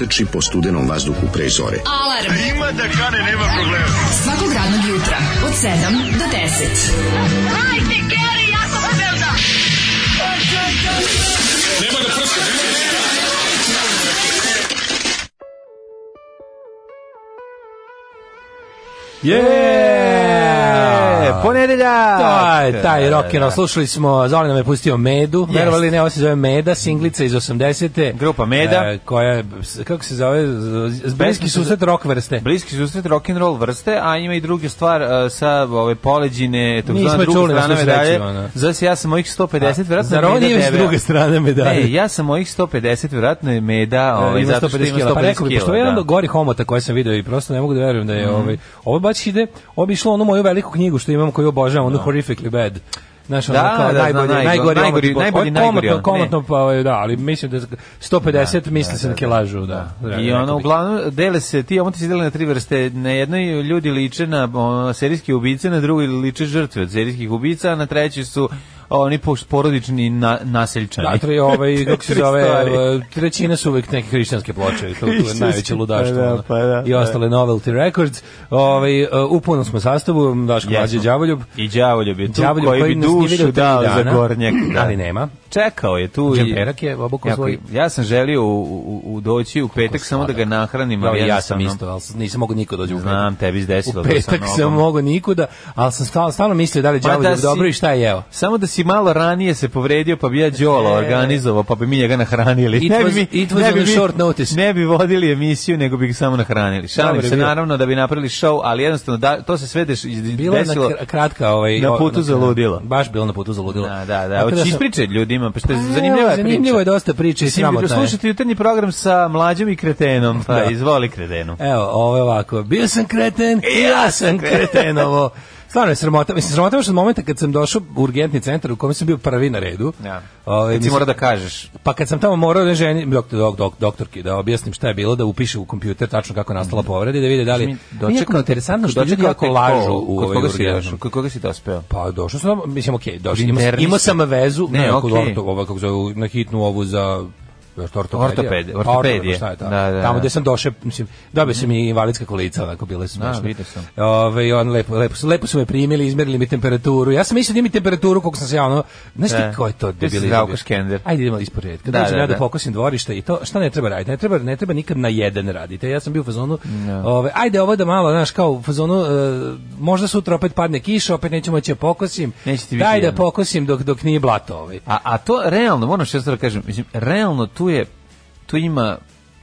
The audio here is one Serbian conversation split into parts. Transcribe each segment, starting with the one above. proteči po studenom vazduhu pre zore. Alarm! A ima da kane, nema problema. Svakog radnog jutra, od 7 do 10. Hajde, Geri, ja sam odevda! Nema da prska, nema da prska! Yeah! Ponedelja! E, taj, taj rockero. Slušali smo, Zoli nam je pustio Medu, yes. verovali ne, ovo se zove Meda, singlica iz 80. Grupa Meda. E, koja, kako se zove, bliski susret rock vrste. Bliski susret rock and roll vrste, a ima i druga stvar e, sa ove poleđine, tako zvana druga čuli, strana medalje. Zase ja sam mojih 150, vjerojatno je Meda on je s druge strane medalje? Ne, ja sam mojih 150, vjerojatno je Meda, ovaj, zato što ima 150 kila. Pa rekao bi, pošto je jedan da. gori homota koje sam video i prosto ne mogu da verujem da je mhm. ovaj, ovo baš ide, ovo bi išlo onu moju veliku knjigu što imam koju obožavam, ono da. horrifically bad. Znaš, da, ono kao da, najbolji, da, najgori, najgori, najbolji, najgori, komotno, komotno, pa, ovaj, da, ali mislim da 150 da, da, misli da, se da, da, da. lažu, da. da. I ono, uglavnom, dele se, ti, ono ti se dele na tri vrste, na jednoj ljudi liče na ono, serijski ubice, na drugoj liče žrtve od serijskih ubica, a na treći su oni porodični na, naseljčani. Da, tre, ovaj, kako se zove, eh, trećina su uvek neke hrišćanske ploče, to, je najveće ludaštvo. Pa da, pa da, I pa da. ostale da. novelty records. Ovaj, eh, u punom smo sastavu, Daško Mlađe Đavoljub. I Đavoljub je tu, Đavoljub, koji, koji bi dušu dao za gornjak. Da. Ali nema. Čekao je tu. Džemperak je obuko svoj. Ja sam želio u, u, u doći u petak samo da ga nahranim. ali ja sam isto, ali nisam mogao niko dođe u petak. Znam, tebi zdesilo. U da petak sam mogao nikuda, ali sam stalno mislio da li pa da Đavoljub dobro i šta je jeo. Samo da si si malo ranije se povredio, pa bi ja Đolo e. organizovao, pa bi mi njega nahranili. It ne bi, was, it was ne bi, short notice. Ne bi vodili emisiju, nego bi ga samo nahranili. Šalim se, bio. naravno, da bi napravili show, ali jednostavno, da, to se sve deš, bilo desilo... Bila kratka ovaj... Na putu za ludilo. Baš bilo na putu za ludilo. Da, da, da. da Hoćeš ispričaj ljudima, pa što je pa zanimljiva priča. Zanimljivo je dosta priča i sramotno je. Slušati jutarnji program sa mlađim i kretenom, pa da. izvoli kretenu. Evo, ovo je ovako. Bio sam kreten, ja sam kretenovo. Stvarno je sramota. Mislim, sramota je što od momenta kad sam došao u urgentni centar u kome sam bio prvi na redu. Ja. Ovaj, ti mora da kažeš. Pa kad sam tamo morao da ženi, doktor, dok, dok, doktorki, da objasnim šta je bilo, da upiše u kompjuter tačno kako je nastala povreda i da vide da li... Dočekao, interesantno što ljudi jako lažu u kod koga si došao? Kod koga si dospeo? Pa došao sam, mislim, okej, okay, došao. Imao, imao sam vezu, ne, ne okay. kako zove, na hitnu ovu za ortopedija. Ortoped, ortopedija. Ortoped, da, da, da. Tamo gde sam došao, mislim, dobio sam i invalidska kolica, onako bile da, smešne. Da, vidio sam. Ove, ovaj, on lepo, lepo, lepo su me primili, izmerili mi temperaturu. Ja sam mislio da ima temperaturu koliko sam se javno... Znaš ti da. ko je to debili? Zdravko Škender. Ajde idemo ispod redka. Da, da, da, ja da, da pokosim dvorište i to, šta ne treba raditi? Ne treba, ne treba nikad na jedan raditi. Ja sam bio u fazonu, no. ove, ovaj, ajde ovo da malo, znaš, kao u fazonu, uh, možda sutra opet padne kiša, opet nećemo će pokosim. Neće ti Daj da pokosim dok, dok nije blato ovaj. A, a to realno, moram što da kažem, mislim, realno tu je, tu ima,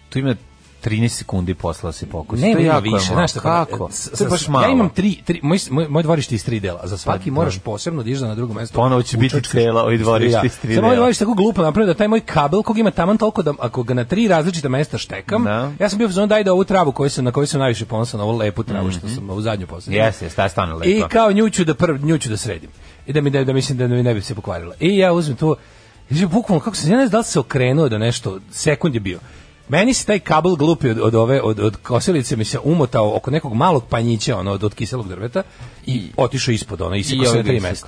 tu ima 13 sekundi posla da se pokus. Ne, to ima više, znaš šta, pa, kako? S, e, to je Ja imam tri, tri moj, moj, moj dvorište iz tri dela, za svaki pa, da. moraš posebno diš da na drugo mesto. Ponovo će biti cela da. ovaj dvorište iz tri dela. Samo ovaj dvorište tako glupo napravio da taj moj kabel kog ima taman toliko da ako ga na tri različita mesta štekam, da. ja sam bio fazon daj da ovu travu koju sam na kojoj sam najviše ponosan, ovu lepu travu mm što mhm. sam u zadnju posadio. Jesi, jesi, ta stvarno lepa. I kao njuću da prv njuću da sredim. I da mi da, da mislim da mi ne bi se pokvarila. I ja uzmem to Znači, bukvalno, kako se, ne znam da li se okrenuo da nešto, sekund je bio. Meni se taj kabel glupi od, od ove od, od kosilice mi se umotao oko nekog malog panjića ono od, od kiselog drveta i otišao ispod ona i se na ovaj tri mesta.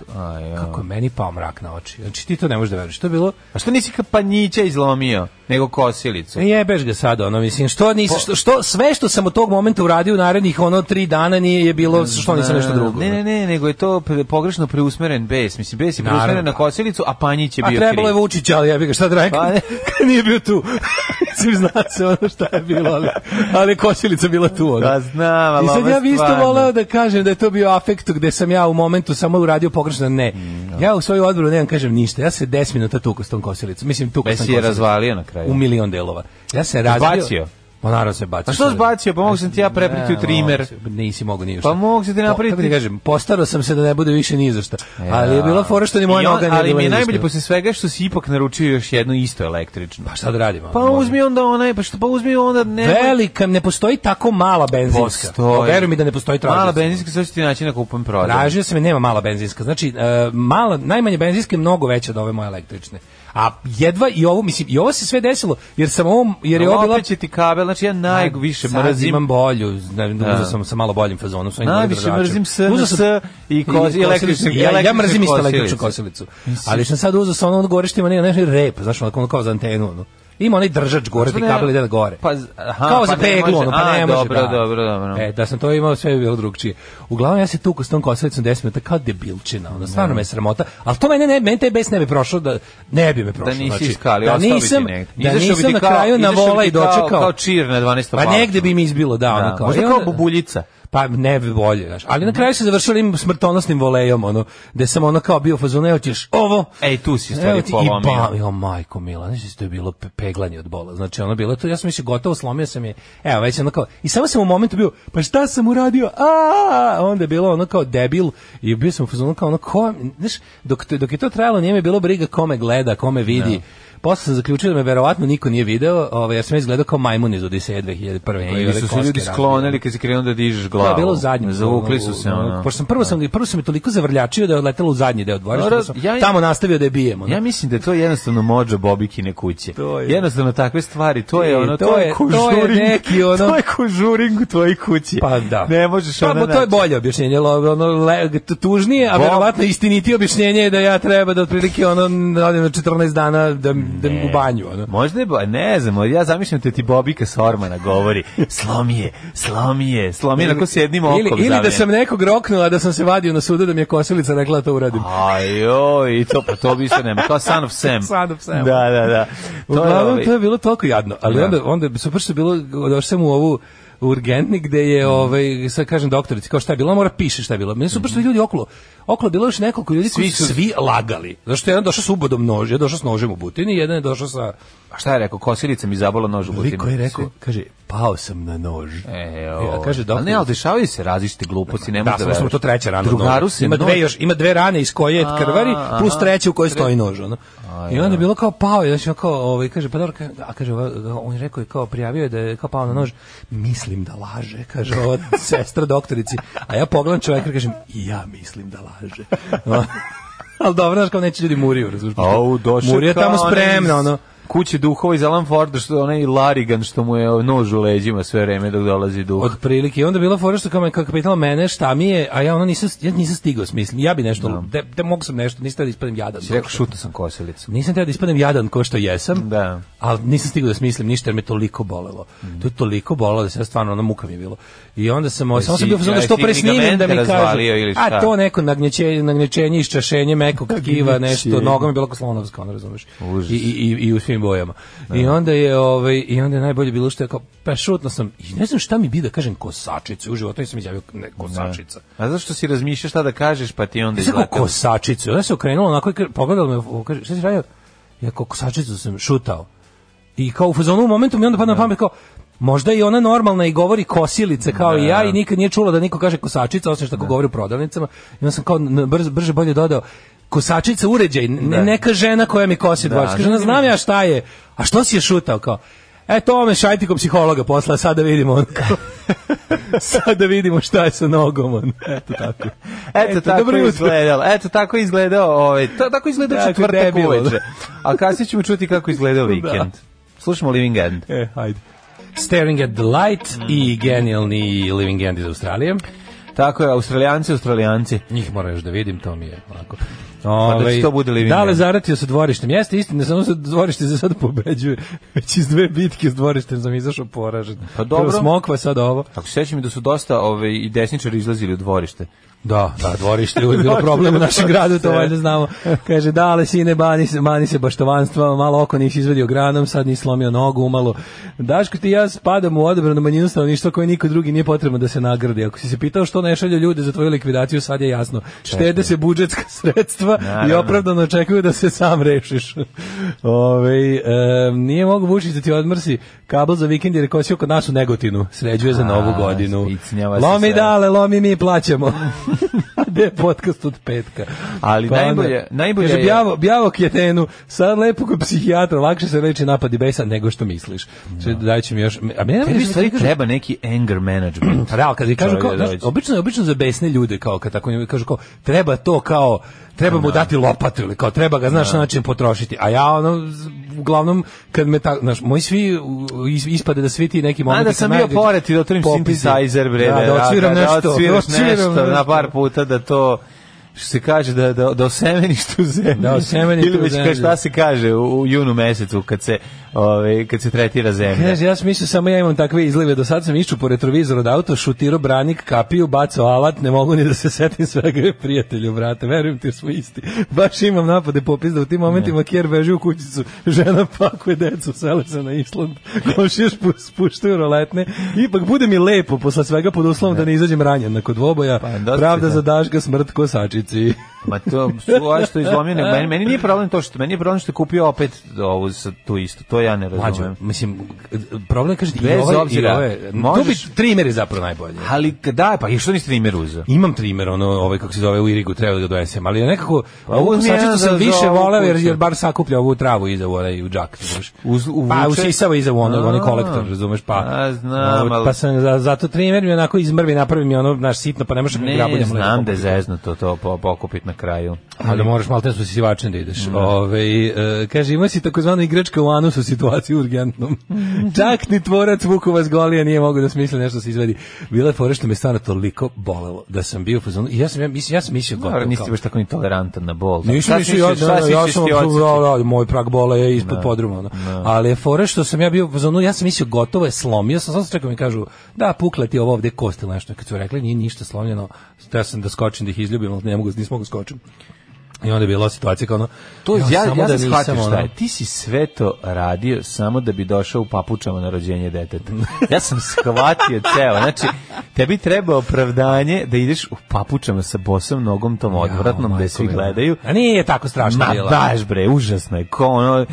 Kako je meni pao mrak na oči. Znači ti to ne možeš da veruješ. Što je bilo? A što nisi ka panjića izlomio nego kosilicu? Ne jebeš ga sad ono mislim što nisi što, što sve što sam od tog momenta uradio narednih ono tri dana nije je bilo što nisam nešto drugo. Ne ne ne nego je to pogrešno preusmeren bes. Mislim bes je preusmeren na kosilicu a panjić je bio. A trebalo je Vučić ali jebi ga šta da radim? Pa, nije bio tu. Mislim, zna se ono šta je bilo, ali, ali košilica bila tu. Ono. Da, znam, ali I sad ja bi isto voleo da kažem da je to bio afekt gde sam ja u momentu samo uradio pogrešno, ne. Mm, ja da. u svoju odboru nemam kažem ništa. Ja se 10 minuta tuku s tom kosilicom. Mislim, tuku Bez sam je razvalio na kraju. U milion delova. Ja se razvalio. Bacio Pa naravno se bacio. Pa što zbacio? Pa mogu sam ti ja prepriti u trimer. Nisi mogu ni Pa mogu se ti napriti. Po, ti kažem, postarao sam se da ne bude više ni za Ali je bila fora što ni moja noga nije Ali mi je najbolje posle svega što si ipak naručio još jedno isto električno. Pa šta da radimo? Pa možda. uzmi onda onaj, pa što pa uzmi onda ne. Velika, ne postoji tako mala benzinska. Postoji. Pa veruj mi da ne postoji tražnja. Mala benzinska sve ti naći na kupom prodaju. Tražio sam i nema mala benzinska. Znači uh, mala najmanje benzinske mnogo veća od ove moje električne. A jedva i ovo mislim i ovo se sve desilo jer sam ovom jer je ovo bila ti kabel, znači ja najviše mrzim imam bolju, ne znam da sam sa malo boljim fazonom, sa najviše mrzim s i kosi električni ja, ja mrzim isto električnu kosilicu. Ali sam sad uzeo sa onom gorištima, ne, nešto rep, znači onako kao za antenu, no. Ima onaj držač gore, ti pa kabel ide gore. Pa, aha, Kao pa za peglu, ono, pa ne pa može. Dobro, da. dobro, dobro. E, da sam to imao, sve bi bilo drugčije. Uglavnom, ja se tuku s tom kosovicom desme, ta kao debilčina, ono, stvarno me da. sramota. Ali to mene, ne, mene taj bes ne bi prošao, da ne bi me da prošao. Da nisi znači, iskali, da nisam, da nisam na kraju na vola i dočekao. Kao čir na 12. Pa negde bi mi izbilo, da, ono da, kao. Možda kao bubuljica. Pa ne bolje, znaš. Ali na kraju se završili smrtonosnim volejom, ono, gde sam ono kao bio fazon, evo ćeš ovo. Ej, tu si stvari polomio. I pa, jo, majko mila, znaš, to je bilo peglanje od bola. Znači, ono bilo to, ja sam mislio, gotovo slomio sam je, evo, već ono kao, i samo sam u momentu bio, pa šta sam uradio, a onda je bilo ono kao debil i bio sam u fazonu kao ono, ko, znaš, dok, dok je to trajalo, nije mi bilo briga kome gleda, kome vidi. No da. Posle sam zaključio da me verovatno niko nije video, ovaj, jer sam izgledao kao majmun iz Odiseje 2001. Pa, ili da su se ljudi sklonili kad si krenuo da dižeš glavu. Da, bilo zadnje. Zavukli su se. Ono. Pošto sam prvo, sam, prvo sam me toliko zavrljačio da je odletelo u zadnji deo dvorišta, no, sam ja, tamo nastavio da je bijemo. Ono. Ja mislim da je to jednostavno mođa Bobikine kuće. To je. Jednostavno takve stvari, to je e, ono, to, je, to je neki ono... To je kužuring u tvojoj kući. Pa da. Ne možeš pa, to je bolje objašnjenje, ono, tužnije, a verovatno istinitije objašnjenje je da ja treba da otprilike ono, radim da 14 dana da da u banju. Ono. Možda je, ne znam, ja zamišljam te da ti Bobika Sormana govori, slomije, slomije, slomije, ili, ako sednim okom. Ili, ili da sam nekog roknula, da sam se vadio na sudu, da mi je kosilica rekla da to uradim. Ajoj, i to, pa to više nema, kao Son of Sam. Son of Sam. Da, da, da. To, Uglavnom, je, ovaj... to je bilo toliko jadno, ali da. onda, onda, super što je bilo, došao sam u ovu, urgentni gde je mm. ovaj sa kažem doktorici kao šta je bilo mora piše šta je bilo meni su baš ljudi okolo okolo bilo je nekoliko ljudi svi koji su svi lagali zašto je jedan došao sa ubodom noža došao sa nožem u butini jedan je došao sa a šta je rekao kosilica i zabala nož u butini koji je rekao kaže pao sam na nož. E, o, ja, kaže da. ne, al dešavaju se različite gluposti, ne da, može da. Da, smo to treća rana. Drugaru se ima dve još, ima dve rane iz koje je krvari, plus treća u kojoj stoji nož, ono. I onda je bilo kao pao, znači ja kao, ovaj kaže pa dobro, a kaže on je rekao je kao prijavio je da je kao pao na nož. Mislim da laže, kaže ova sestra doktorici. A ja pogledam čoveka i kažem, ja mislim da laže. Ali dobro, znaš kao neće ljudi muriju, razumiješ? Au, došao Murija tamo spremna, ono kući duhova iz Alan Forda, što onaj Larigan što mu je nož u leđima sve vreme dok dolazi duh. Od prilike. I onda bila fora što kao me, kako mene šta mi je, a ja ono nisam, ja nisam stigao smislim. Ja bi nešto, da. De, de, mogu sam nešto, nisam da ispadnem jadan. Si rekao, šutno sam kosilicu. Nisam teo da ispadnem jadan ko što jesam, da. ali nisam stigao da smislim ništa jer me toliko bolelo. Mm. To je toliko bolelo da se stvarno ono muka mi je bilo. I onda sam, Jesi, samo sam bio ja, što pre snimim da mi kažu. A to neko nagnječenje, nagnječenje, iščašenje mekog kiva, nešto, nogom je bilo kao slonovska, ono razumeš. I, i, i, i u svim crvenim bojama. I da. onda je ovaj i onda je najbolje bilo što je kao pa šutno sam i ne znam šta mi bi da kažem kosačicu u životu nisam izjavio ne, da. kosačica. A zašto si razmišljaš šta da kažeš pa ti onda izletao? kosačicu. Onda se okrenuo onako i pogledao me kaže šta si radio? Ja kao kosačicu sam šutao. I kao u fazonu u momentu mi onda pa na da. pamet kao Možda i ona normalna i govori kosilice kao ne. i ja i nikad nije čula da niko kaže kosačica osim što govori u prodavnicama. I onda sam kao brz, brže bolje dodao kosačica uređaj, ne, da. neka žena koja mi kosi da. dvorac. Kaže, ne znam ja šta je. A što si je šutao kao? E, to me šajtikom psihologa posla, sad da vidimo on. sad da vidimo šta je sa nogom. On. Eto tako. Eto, Eto tako izgledalo. Eto tako izgledao, ovaj, ta, tako izgledao tako četvrtak da. uveče. A kasnije ćemo čuti kako izgledao vikend. Da. Slušamo Living End. E, hajde. Staring at the Light mm. i genijalni Living End iz Australije. Tako je, Australijanci, Australijanci. Njih moraš da vidim, to mi je lako. Ove, pa da ovaj, to bude Living Dale zaratio sa dvorištem. Jeste istina, samo sa dvorište za sad pobeđuje. Već iz dve bitke s dvorištem sam izašao poražen. Pa dobro. Prvo smokva sad ovo. Ako se sećam da su dosta ove, ovaj, i desničari izlazili u dvorište. Da, da, dvorište je uvijek bilo problem u našem gradu, to valjda znamo. Kaže, da, ali sine, bani se, mani se baštovanstva, malo oko nisi izvedio granom, sad nisi slomio nogu, umalo. Daško, ti ja spadam u odabranu manjinu stanovništva koje niko drugi nije potrebno da se nagradi. Ako si se pitao što ne šalje ljude za tvoju likvidaciju, sad je jasno. Štede se budžetska sredstva Naravno. i opravdano očekuju da se sam rešiš. Ove, e, nije mogu Vučić da ti odmrsi kabel za vikend jer je kosio kod našu negotinu. Sređuje za A, novu godinu. Lomi dale, lomi mi plaćamo. Gde je podcast od petka? Ali pa najbolje, onda, najbolje kaže, je... Bjavo, bjavo kjetenu, sad lepo kod psihijatra, lakše se reči napadi besa nego što misliš. No. Da. Daj će mi još... A mene mi stvari kažu... treba neki anger management. Real, kad kažu kao, da znaš, obično, obično za besne ljude, kao kad tako kažu kao, treba to kao treba mu da. dati lopatu ili kao treba ga znaš da. na način potrošiti. A ja ono uglavnom kad me tako znaš moji svi ispade da svi ti neki momenti da sam bio pored i da otvorim synthesizer bre da, da, da odsviram nešto, da odsviraš nešto na par puta da to što se kaže da da da osemeniš tu zemlju. Da osemeniš tu zemlju. Ili već šta se kaže u, u junu mesecu kad se ovaj kad se tretira zemlja. Kaže ja mislim samo ja imam takve izlive do sad sam išao po retrovizoru od auto šutirao branik kapiju bacao alat ne mogu ni da se setim svega prijatelju brate verujem ti smo isti. Baš imam napade popis da u tim momentima kjer beži u kućicu žena pakuje decu sele se na Island. Komšije spuštaju roletne ipak bude mi lepo posle svega pod uslovom ne. Da. da ne izađem ranjen nakon dvoboja. Pa, pravda za daška smrt kosačici. Ma pa to su što izlomljene. Meni, meni nije problem to što meni je problem što je kupio opet ovu tu isto. To ja ne razumem. Mlađo, mislim problem kaže ti ovaj obzira, i ove, možeš... trimer je zapravo najbolje. Ali da, pa i što niste trimer uzeo? Imam trimer, ono ovaj kako se zove u Irigu, treba da ga donesem, ali nekako pa, ovu sačicu sam više voleo jer, jer bar sakuplja ovu travu iza u onaj u džak, znaš. Uz, u pa usisava iza u onaj, onaj kolektor, razumeš, pa. A, znam, pa sam za, zato trimer mi onako izmrvi napravim mi ono naš sitno, pa ne možeš da grabati. Ne, znam da je zezno to to pokupiti na kraju. Ali, ali moraš malo te sisivačen da ideš. Mm. Ove, e, kaže, ima si takozvanu igračka u anusu situaciju urgentnom. Čak ni tvorac Vukovac Golija nije mogao da smisli nešto da se izvedi. Bila je fora što me stvarno toliko bolelo da sam bio u I ja sam, ja, mislim, ja sam mislio no, gotovo. Nisi baš tako ni tolerantan na bol. Da. Nisam mislio, da, ja, ja, ja, ja sam, da, da, moj prag bola je ispod no, podruma. No. Ali je fora što sam ja bio u fazonu, ja sam mislio gotovo je slomio sam, samo se čekam i kažu, da, pukle ti ovo ovde kostil nešto. Kad su rekli, nije ništa slomljeno, ja sam da skočim da ih izljubim, ali ne mogu, nisam mogu preskočim. I onda je bila situacija kao ono... To ja, ja, ja da shvatim šta ono... ti si sve to radio samo da bi došao u papučama na rođenje deteta. Ja sam shvatio ceo, znači, tebi treba opravdanje da ideš u papučama sa bosom nogom tom odvratnom ja, gde svi gledaju. A nije tako strašno bilo. Na daš bre, užasno je, ko ono,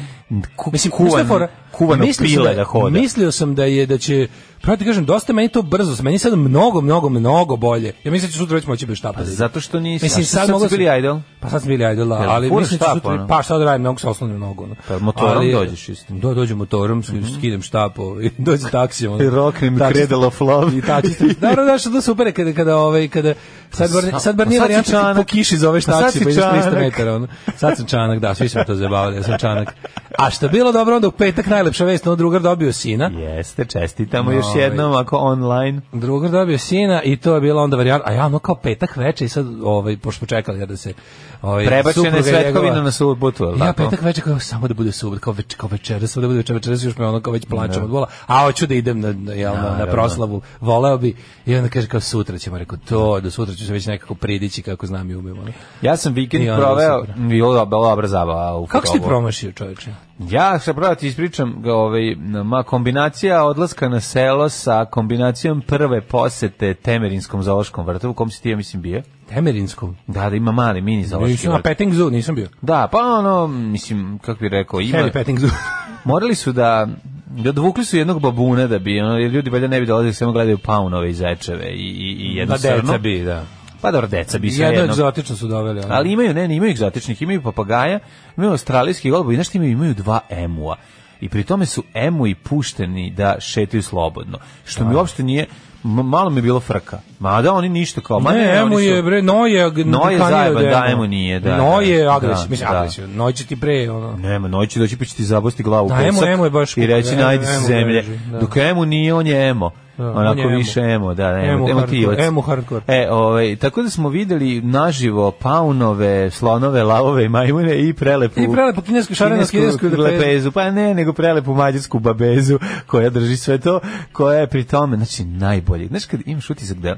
Ku, Mislim, kuvan, fora, kuvano mislio pile da, da hoda. Mislio sam da je, da će, Prati kažem, dosta meni to brzo, meni sad mnogo, mnogo, mnogo bolje. Ja mislim da ću sutra već moći biti štapa. zato što nisi, mislim, sad, sad, mogu, bili idol? Pa sad sam bili idol, da, ali mislim da ću sutra, pa sad da radim, mnogo sa oslonim mnogo. Pa motorom ali, dođeš istim. Do, dođem motorom, mhm. skidam štapo, i dođem taksijem. I roknem mi cradle of love. I tačiste. Naravno, da, da super kada, kada, ovaj, kada, sad bar, sad bar pa nije varijanta da po kiši zoveš pa taksi, pa je 300 metara. Sad sam čanak, da, svi smo to zabavili, ja sam čanak. A što bilo dobro, onda u petak najlepša vest, on drugar dobio sina. Jeste, čestitamo no, još ovaj. jednom, ako online. Drugar dobio sina i to je bila onda varijanta, a ja no kao petak veče i sad, ovaj, pošto smo čekali da se... Ovaj, Prebačena je na subotu, ali Ja petak veče kao samo da bude subota, kao, več, kao večeras, da bude večeras, još me ono kao već plaćam da. od bola, a hoću da idem na, na, jel, na, na proslavu, voleo bi. I onda kaže kao sutra ćemo, rekao to, do sutra ću se već nekako pridići kako znam i umem. Ja sam vikend proveo, bilo dobro zabava u Kako si ti promašio, čoveče? Ja se pravo ispričam, ga, ovaj, ma kombinacija odlaska na selo sa kombinacijom prve posete Temerinskom zoološkom vrtu, u kom si ti, ja mislim, bio? Temerinskom? Da, da ima mali mini da, zoološki vrt. Nisam na petting zoo, nisam bio. Da, pa ono, mislim, kako bi rekao, ima... Heavy petting zoo. morali su da da dvukli su jednog babuna da bi ono, jer ljudi valjda ne bi dolazili samo gledaju paunove i zečeve i i i da jedno da, srno. Deca bi, da. Pa dobro, deca bi se jedno. Jedno egzotično su doveli. Ali. ali imaju, ne, ne imaju egzotičnih, imaju papagaja, imaju australijski golub i nešto imaju, imaju dva emua. I pri tome su emu i pušteni da šetaju slobodno. Što da. mi uopšte nije, malo mi je bilo frka. Mada oni ništa kao, ma ne, ne emu je bre noje, noje zajeba, da emu nije, da. da. Noje da, agresiv, mislim da. agresiv. Noj će ti pre ono. Nema, noj doći pa će ti zabosti glavu. Da, emu, emu je baš. I reći najdi se zemlje. Dok emu nije, on je emo da, onako on više emo. emo, da, da, emo, emo, emotivac. Emo hardcore. E, ovaj, tako da smo videli naživo paunove, slonove, lavove i majmune i prelepu. I prelepu kinesku šarenu kinesku lepezu. Pa ne, nego prelepu mađarsku babezu koja drži sve to, koja je pri tome, znači najbolji. Znaš kad imaš utisak da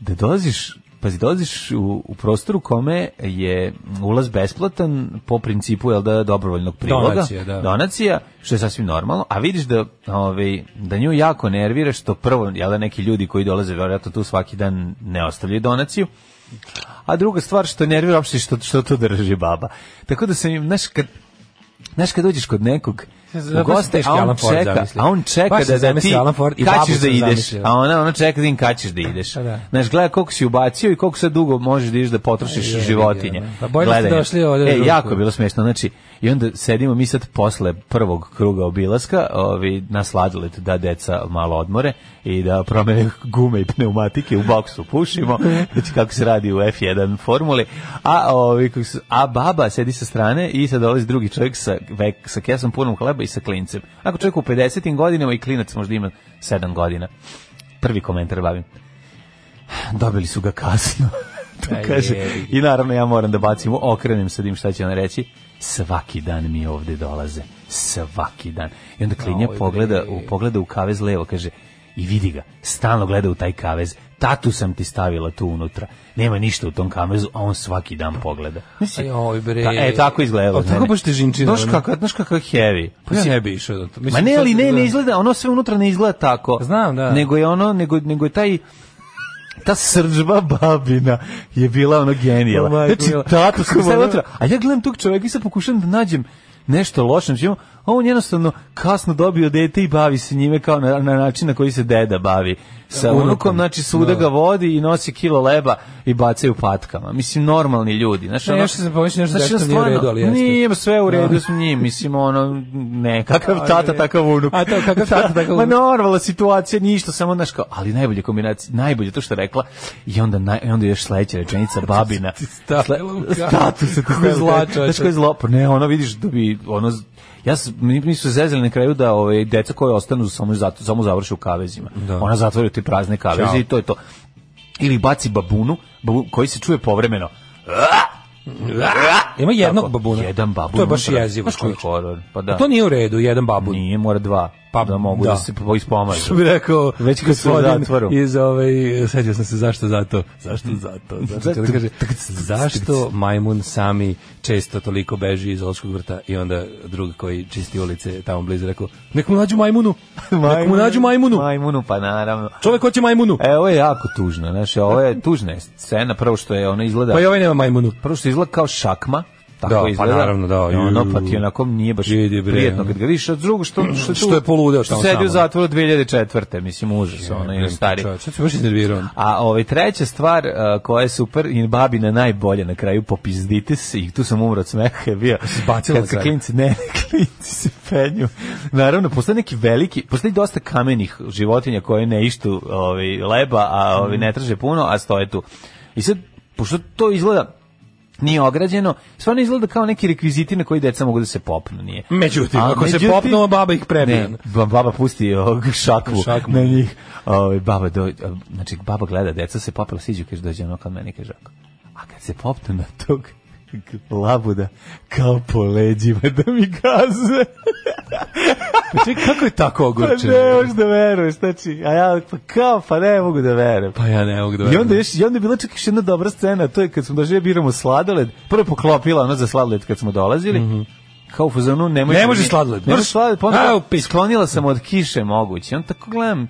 da dolaziš Pazi, dolaziš u, u prostor u kome je ulaz besplatan po principu jel da dobrovoljnog priloga, donacija, da. donacija, što je sasvim normalno, a vidiš da ovaj da nju jako nervira što prvo jel da neki ljudi koji dolaze vjerojatno tu svaki dan ne ostavljaju donaciju. A druga stvar što nervira uopšte što što to drži baba. Tako da se znaš kad znaš kad dođeš kod nekog u goste, a on čeka, a on čeka da, da ti kaćeš da ideš, a ona, ona čeka da im kaćeš da ideš. Da, da. Znaš, gledaj koliko si ubacio i koliko sad dugo možeš da ideš da potrošiš je, životinje. Da, pa da Gledanje. došli ovdje. E, jako je bilo smiješno, znači, i onda sedimo mi sad posle prvog kruga obilaska, ovi, na sladolet da deca malo odmore i da promene gume i pneumatike u boksu pušimo, znači kako se radi u F1 formuli, a, ovi, a baba sedi sa strane i sad dolazi drugi čovjek sa, vek, sa kesom punom hleba treba i sa klincem. Ako čovjek u 50. godinama i klinac možda ima 7 godina. Prvi komentar bavim. Dobili su ga kasno. to da kaže. I naravno ja moram da bacim, okrenem se dim da šta će on reći. Svaki dan mi ovde dolaze. Svaki dan. I onda klinja pogleda, u, pogleda u kavez levo, kaže, i vidi ga, stalno gleda u taj kavez, tatu sam ti stavila tu unutra. Nema ništa u tom kamerzu, a on svaki dan pogleda. Mislim, oj bre. Ta, e, tako izgleda. tako baš te žinčina. Znaš kakav, znaš kakav heavy. Pa ja ne bi išao do to. Mislim, Ma ne, ali ne, ne izgleda, ono sve unutra ne izgleda tako. Znam, da. Nego je ono, nego, nego je taj ta sržba babina je bila ono genijala. Oh znači, tatu sam unutra. A ja gledam tog čoveka i sad pokušam da nađem nešto loše. Znači, on jednostavno kasno dobio dete i bavi se njime kao na, na način na koji se deda bavi sa da, unukom, znači svuda da. ga vodi i nosi kilo leba i bacaju patkama. Mislim, normalni ljudi. Znači, ono, ne, što sam pomislio nešto znači, stvarno, nije u redu, ali jeste. Nije sve u redu no. Da. s njim, mislim, ono, ne, kakav tata, takav unuk. A to, kakav tata, takav unuk. Ma normalna situacija, ništa, samo, znaš, kao, ali najbolje kombinacija, najbolje to što je rekla, i onda, i onda još sledeća rečenica, babina. Statu se ti stavila. Znaš koji zlo, pa ne, ono, vidiš da bi, ono, ja sam, mi su zezali na kraju da ove ovaj, deca koje ostanu samo zato samo završe u kavezima. Da. Ona zatvori te prazne kaveze Ćao. i to je to. Ili baci babunu, babu, koji se čuje povremeno. Ima jednog Tako, babuna. Jedan babun. To je baš jezivo. Baš horor. Pa da. A to nije u redu, jedan babun. Nije, mora dva pa da mogu da, da se ispomažu. Što bih rekao, već kad su u zatvoru. Iz ovaj, setio sam se zašto zato, zašto zato, da zašto, kaže, zašto majmun sami često toliko beži iz Olškog vrta i onda drug koji čisti ulice tamo blizu rekao, nek mu nađu majmunu, nek mu nađu majmunu. Majmunu, pa naravno. Čovek hoće majmunu. E, ovo je jako tužno, znaš, ovo je tužna scena, prvo što je ona izgleda. Pa i ovaj nema majmunu. Prvo što izgleda kao šakma, da, pa izgleda. Pa naravno, da. I ono, pa ti onako nije baš Idi, bre, prijetno kad ga vidiš. A drugo, što, što, što, je poludeo što sedi u zatvoru 2004. Mislim, užas, ono, i stari. Što se baš iznervirao? A ovaj, treća stvar uh, koja je super, i babina najbolje na kraju, popizdite se, i tu sam umro od smeha, je bio. Zbacila kad klinci, ne, klinci se penju. Naravno, postoje neki veliki, postoji dosta kamenih životinja koje ne ištu ovaj, leba, a ovaj, ne traže puno, a stoje tu. I sad, pošto to izgleda nije ograđeno, stvarno izgleda kao neki rekviziti na koji deca mogu da se popnu, nije. Međutim, A, ako međutim, se popnu, baba ih prebije. baba pusti ovog šakvu, šakvu. na njih. O, ovaj, baba, do, znači, baba gleda, deca se popela, siđu, kaže, dođe ono kad meni, kaže, A kad se popnu na tog labuda kao po leđima da mi gaze. pa čekaj, kako je tako ogorčeno? Pa ne možeš da veruješ, znači, a ja pa kao, pa ne mogu da verujem. Pa ja ne mogu da verujem. I onda, još, i onda je bila čak još jedna dobra scena, to je kad smo doživje biramo sladoled, prvo poklopila ona za sladoled kad smo dolazili, mm -hmm kao u fazonu ne da može ne može sladoled. Ne može sladoled, pa onda, sklonila sam od kiše moguće. On tako gledam,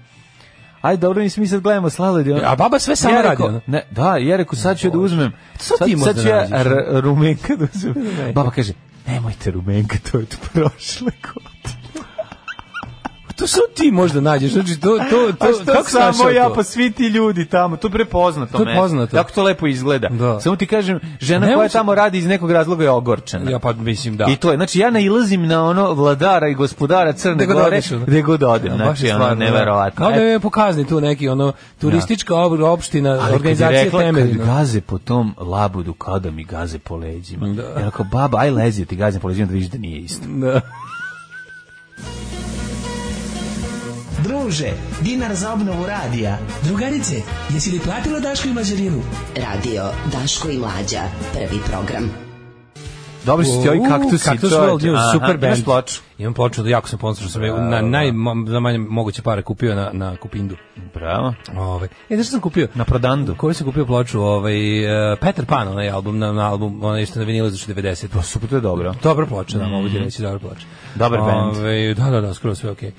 Aj dobro, nismo mi sad gledamo slalodion. A baba sve sama ja radi. Ne, da, ja rekao sad ću da uzmem. Sad, sad, ću ja rumenka da uzmem. Baba kaže, nemojte rumenka, to je prošle godine to su ti možda nađeš. Znači, to, to, to, kako samo ja, to? pa svi ti ljudi tamo, to prepoznato. To je poznato. Tako to lepo izgleda. Da. Samo ti kažem, žena ne, koja tamo radi iz nekog razloga je ogorčena. Ja pa mislim da. I to je, znači ja nailazim na ono vladara i gospodara Crne da Gore, gde god odem. Znači, ono, da. neverovatno. Kao da je pokazni tu neki, ono, turistička da. opština, Ali organizacija temeljina. gaze po tom labudu, kada mi gaze po leđima. Da. Ja kao, baba, aj lezi, ti gaze po leđima da vidiš da nije isto. Da. Druže, dinar za obnovu radija. Drugarice, jesi li platila Daško i Mlađarinu? Radio Daško i Mlađa, prvi program. Dobri su ti ovi kaktusi. Kaktus World News, super band. Imaš ploču? Imam ploču, da, jako sam ponosno sam da, na da, najmanje moguće pare kupio na na Kupindu. Bravo. Ovaj. E da sam kupio na Prodandu. Koju sam kupio ploču, ovaj uh, e, Peter Pan, onaj album na, na album, onaj što na vinilu za 90. Pa super, to je dobro. Dobra ploča, mm. da mogu ti mhm. reći, dobra ploča. Dobar bend. Ovaj da da da, skoro sve okej. Okay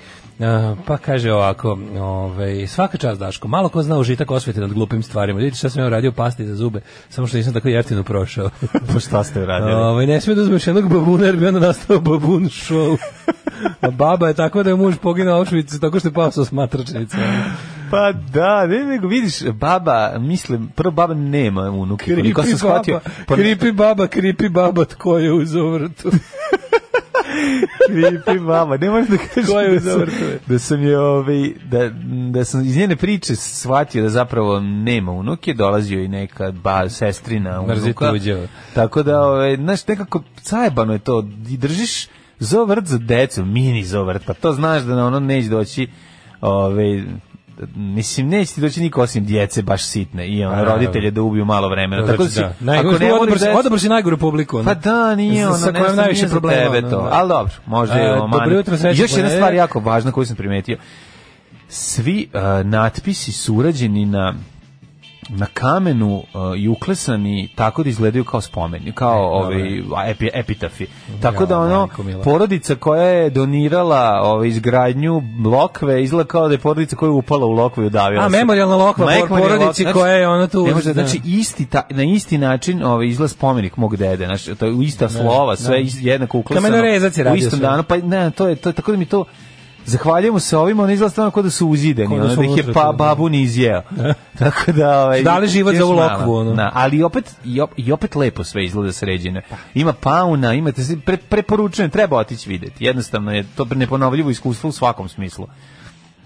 pa kaže ovako, ovaj, svaka čas Daško, malo ko zna užitak osvete nad glupim stvarima. Vidite šta sam ja radio pasti za zube, samo što nisam tako jeftino prošao. pa šta ste radili? Ovaj, ne sme da uzmeš jednog babuna jer bi onda nastao babun show. A baba je tako da je muž poginuo u Auschwitzu tako što je pao sa smatračnice. Pa da, ne, nego vidiš, baba, mislim, prvo baba nema unuke. Kripi, baba, shvatio, pa... kripi baba, kripi baba, tko je uz ovrtu. Creepy mama. Ne možeš da kažeš Ko je da, sam, da sam je ovaj, da, da sam iz njene priče shvatio da zapravo nema unuke, dolazio i neka ba, sestrina unuka. Tako da, ovaj, znaš, nekako cajbano je to. I držiš zovrt za decu, mini zovrt, pa to znaš da na ono neće doći ovaj, mislim neće ti doći niko osim djece baš sitne i on pa, roditelje da ubiju malo vremena. Da, Tako znači, da, si, da. Najgore, ako ne odabr, deci... odabr si najgoru publiku. Ono. Pa da, nije ono, sa kojom najviše problema. Tebe to. da. Ali dobro, može A, je Dobro jutro, sreće. Još jedna e? stvar jako važna koju sam primetio. Svi uh, natpisi su urađeni na na kamenu uh, i uklesani tako da izgledaju kao spomeni, kao e, ovaj epi, epitafi. Tako da ono porodica koja je donirala ovaj izgradnju lokve izgleda kao da je porodica koja je upala u lokvu i udavila. A se. memorijalna lokva Majek porodici znači, koja je ona tu. Ne znači da. isti ta, na isti način ovaj izgleda spomenik mog dede, znači to je ista da, slova, da. sve jednako uklesano. Kamenorezac je U istom danu, pa ne, to je to je tako da mi to Zahvaljujemo se ovima, on izgleda stvarno kao da su uzideni, da, ono, da ih je pa da. babu ni izjeo. Tako da, ovaj li život za ovu lokvu, ono. Na, ali opet i, op, i opet lepo sve izgleda sređeno. Pa. Ima pauna, imate se pre, preporučene, treba otići videti. Jednostavno je to neponovljivo iskustvo u svakom smislu.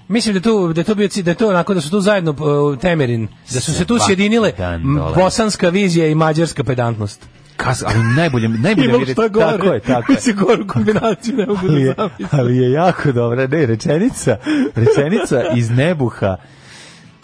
Mislim da tu da to bio da to onako da su tu zajedno uh, Temerin, da su se tu sjedinile bosanska vizija i mađarska pedantnost. Kas, ali najbolje, najbolje Imam šta Tako je, tako je. Mislim, goru kombinaciju ne mogu da ali da je, ali je jako dobra, ne, rečenica, rečenica iz nebuha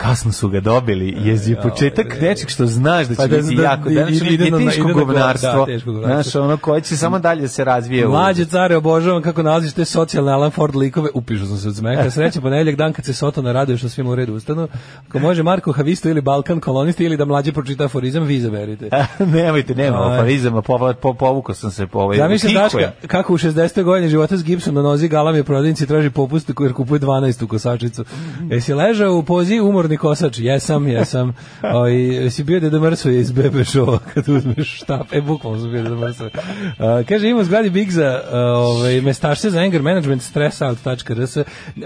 kasno su ga dobili, e, je ja, početak nečeg e, što znaš da pa će pa da, biti da, jako, da, znači, ide, ide teško govnarstvo, znaš, ono koje će samo dalje da se razvije. Mlađe care, obožavam kako nalaziš te socijalne Alan Ford likove, upišu sam se od zmeka sreće ponedeljak dan kad se Soto naradio što svima u redu ustanu, ako može Marko Havisto ili Balkan kolonisti ili da mlađe pročita aforizam, vi zaberite. Nemojte, nema aforizama, povlat, po, povukao sam se po ovaj. ja mislim Daška, kako u 60. godini života s Gibson na nozi galam je prodavnici traži popust jer kupuje 12 u kosačicu. Mm. Jesi ležao u pozi umor Narodni kosač, jesam, jesam. Oj, ovaj, si bio deda Mrsu iz BB showa kad uzmeš štap. E, bukvalno sam bio deda Mrsu. Uh, kaže, ima zgradi Bigza, uh, ovaj, mestašce za anger management, stressout.rs.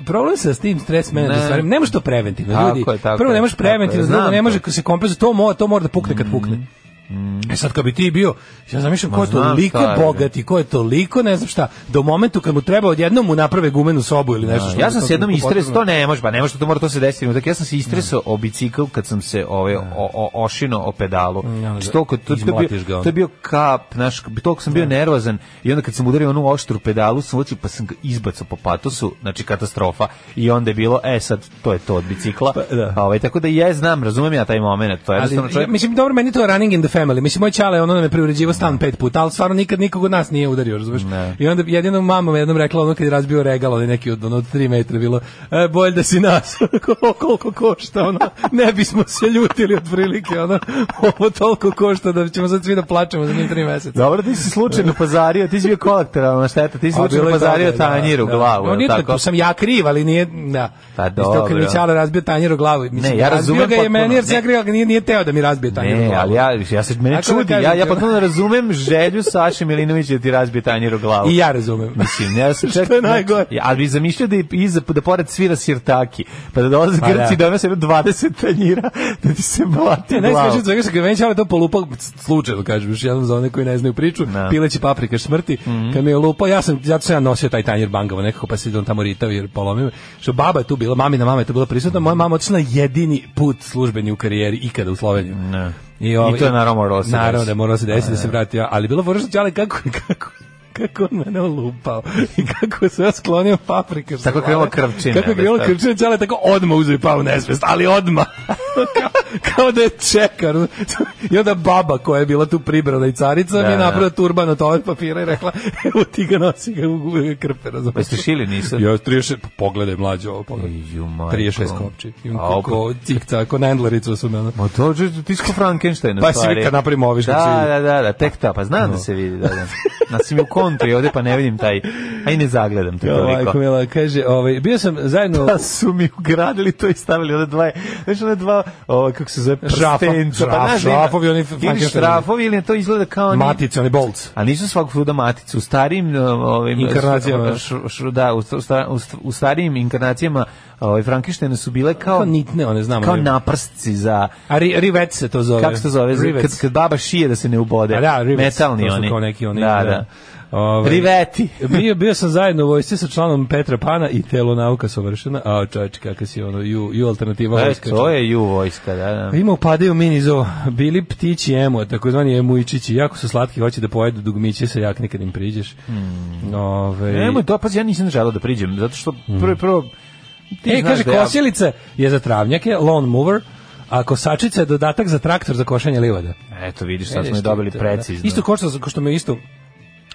Problem sa s tim stres management ne. stvarima, ne može to preventivno, ljudi. Tako je, tako prvo, ne može preventivno, drugo, ne može se kompenzati, to, mora, to mora da pukne kad pukne. Mm. Mm. E sad kad bi ti bio, ja zamišljam ko je toliko šta, bogati, ko je toliko ne znam šta, do momentu kad mu treba odjednom mu naprave gumenu sobu ili nešto. Da, što ja sam se jednom istresao, to ne može, ba pa ne može, da to mora to se desiti. Tako ja sam se istresao da. o bicikl kad sam se ove da. o, o, ošino o pedalu. Mm, ja, to, to, to, je bio, to je bio kap, naš, toliko sam bio nervozan i onda kad sam udario onu oštru pedalu, sam oči pa sam ga izbacao po patosu, znači katastrofa. I onda je bilo, e sad to je to od bicikla. Pa, da. Ove, ovaj, tako da ja znam, razumem ja taj momenat, to je jednostavno čovjek. Mislim dobro meni to running in the family. Mislim, moj čale, ono nam je preuređivo stan pet puta, al stvarno nikad nikog od nas nije udario, razumiješ? I onda jedino mama jednom rekla, ono kad je razbio regal, ali neki od ono od tri metra bilo, e, bolj da si nas, koliko košta, ono, ne bismo se ljutili od prilike, ono, ovo toliko košta da ćemo sad svi da plaćamo za njih tri meseca. Dobro, ti si slučajno pazario, ti si bio kolektoralna šteta, ti si slučajno pazario da, tanjir u da. glavu, no, tako? Tu sam ja kriv, ali nije, da. Pa dobro. Isto mi čale razbio tanjir u glavu. Mislim, ne, ja razumem razbio ga je meni, jer sam ja kriv, ali nije, nije teo da mi razbije tanjir u glavu. Ne, ali ja, ja se mene da čudi, ja, ja potpuno razumem želju Saše Milinovića da ti razbije tanjir u glavu. I ja razumem. Mislim, ja sam čekao. najgore. Ja, ali bi zamišljao da, iza, da pored svira sirtaki, pa da dolaze pa, Grci da. donese 20 tanjira da ti se blati ne, glavu. Ne, svega što meni čale to polupak slučajno, kažem, još jedan za one koji ne znaju priču, no. Da. pileći paprikaš smrti, mm -hmm. kad mi je lupao, ja sam, zato sam ja nosio taj tanjir bangava nekako, pa se on tamo ritao jer polomio. Što baba je tu bila, mamina mama je tu bila prisutna, moja mama otišla jedini put službeni u karijeri ikada u Sloveniju. Ne. Da. I, ovaj, I to je naravno moralo se Naravno da moralo se desiti da se da. vratio, ali bilo vrlo ali kako, kako, kako on mene olupao i kako se ja sklonio paprika. Tako je krenulo Kako je krenulo krvčina, čale tako odmah uzeo i pao nesvest, ali odmah kao, kao da je čekar. I onda baba koja je bila tu pribrana i carica da, mi je da, da. napravila turban od toalet papira i rekla, evo ti ga nosi ga u krpe, razumiješ. Jeste šili nisu? Ja, 36, pa pogledaj mlađe ovo, pogledaj. Ju, 36 kopči. Imam kako tik tako, na endlericu su me. Ma to je tisko Frankenstein. Pa si kad napravimo oviš. Da, da, da, da, tek ta, pa znam da no. da se vidi. Da, da. Na svim u kontri ovde, pa ne vidim taj, aj ne zagledam to toliko. Majko Mila, kaže, ovaj, bio sam zajedno... Pa su mi ugradili to i stavili, ovde dva, znaš, one dva ovaj kako se zove prstenca, pa znaš, strafovi oni ili šrafovi ili to izgleda kao oni matice, oni bolts. A nisu svakog fruda matice u starim eh, ovim inkarnacijama, eh, š, š, da, u, u, u starijim inkarnacijama ovaj Frankensteina su bile kao kao nitne, one znamo. Kao naprsci za A ri, rivet se to zove. Kako se zove? Rivets. Kad, kad baba šije da se ne ubode. A da, rivets, metalni to su oni. Kao neki oni. da. da. da. Ovaj, Riveti. bio, bio sam zajedno u vojsci sa članom Petra Pana i telo nauka sovršena. A čači kakav si ono, ju, ju alternativa e, vojska. To je ju vojska, da, da. Ima upadaju mini zo. Bili ptići emo, takozvani emuičići. Jako su slatki, hoće da pojedu dugmiće sa jak nekad im priđeš. Mm. Ove... Emo to, pazi, ja nisam želao da priđem, zato što hmm. prvo, prvo Ti e, kaže, da ja... kosilica je za travnjake, lawn mover, a kosačica je dodatak za traktor za košanje livade. Eto, vidiš, sad smo je dobili da. precizno. Da. Isto košta, što me isto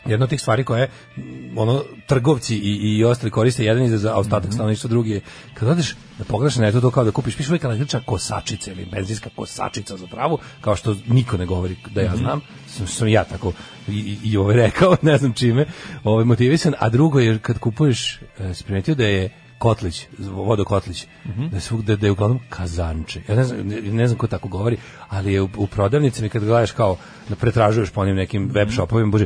jedna od tih stvari koje mm, ono trgovci i i ostali koriste jedan izraz za ostatak mm -hmm. stanovništva drugi kad odeš da na pogrešno eto to kao da kupiš piše neka grča kosačica ili benzinska kosačica za travu kao što niko ne govori da ja mhm. znam mm -hmm. sam, sam ja tako i i, i ovaj rekao ne znam čime ovaj motivisan a drugo je kad kupuješ e, primetio da je Kotlić, vodokotlić, mm -hmm. da, svugde, da je uglavnom kazanče. Ja ne znam, ne znam ko tako govori, ali je u, u prodavnici kad gledaš kao, da pretražuješ po onim nekim web mhm. shopovima, bože,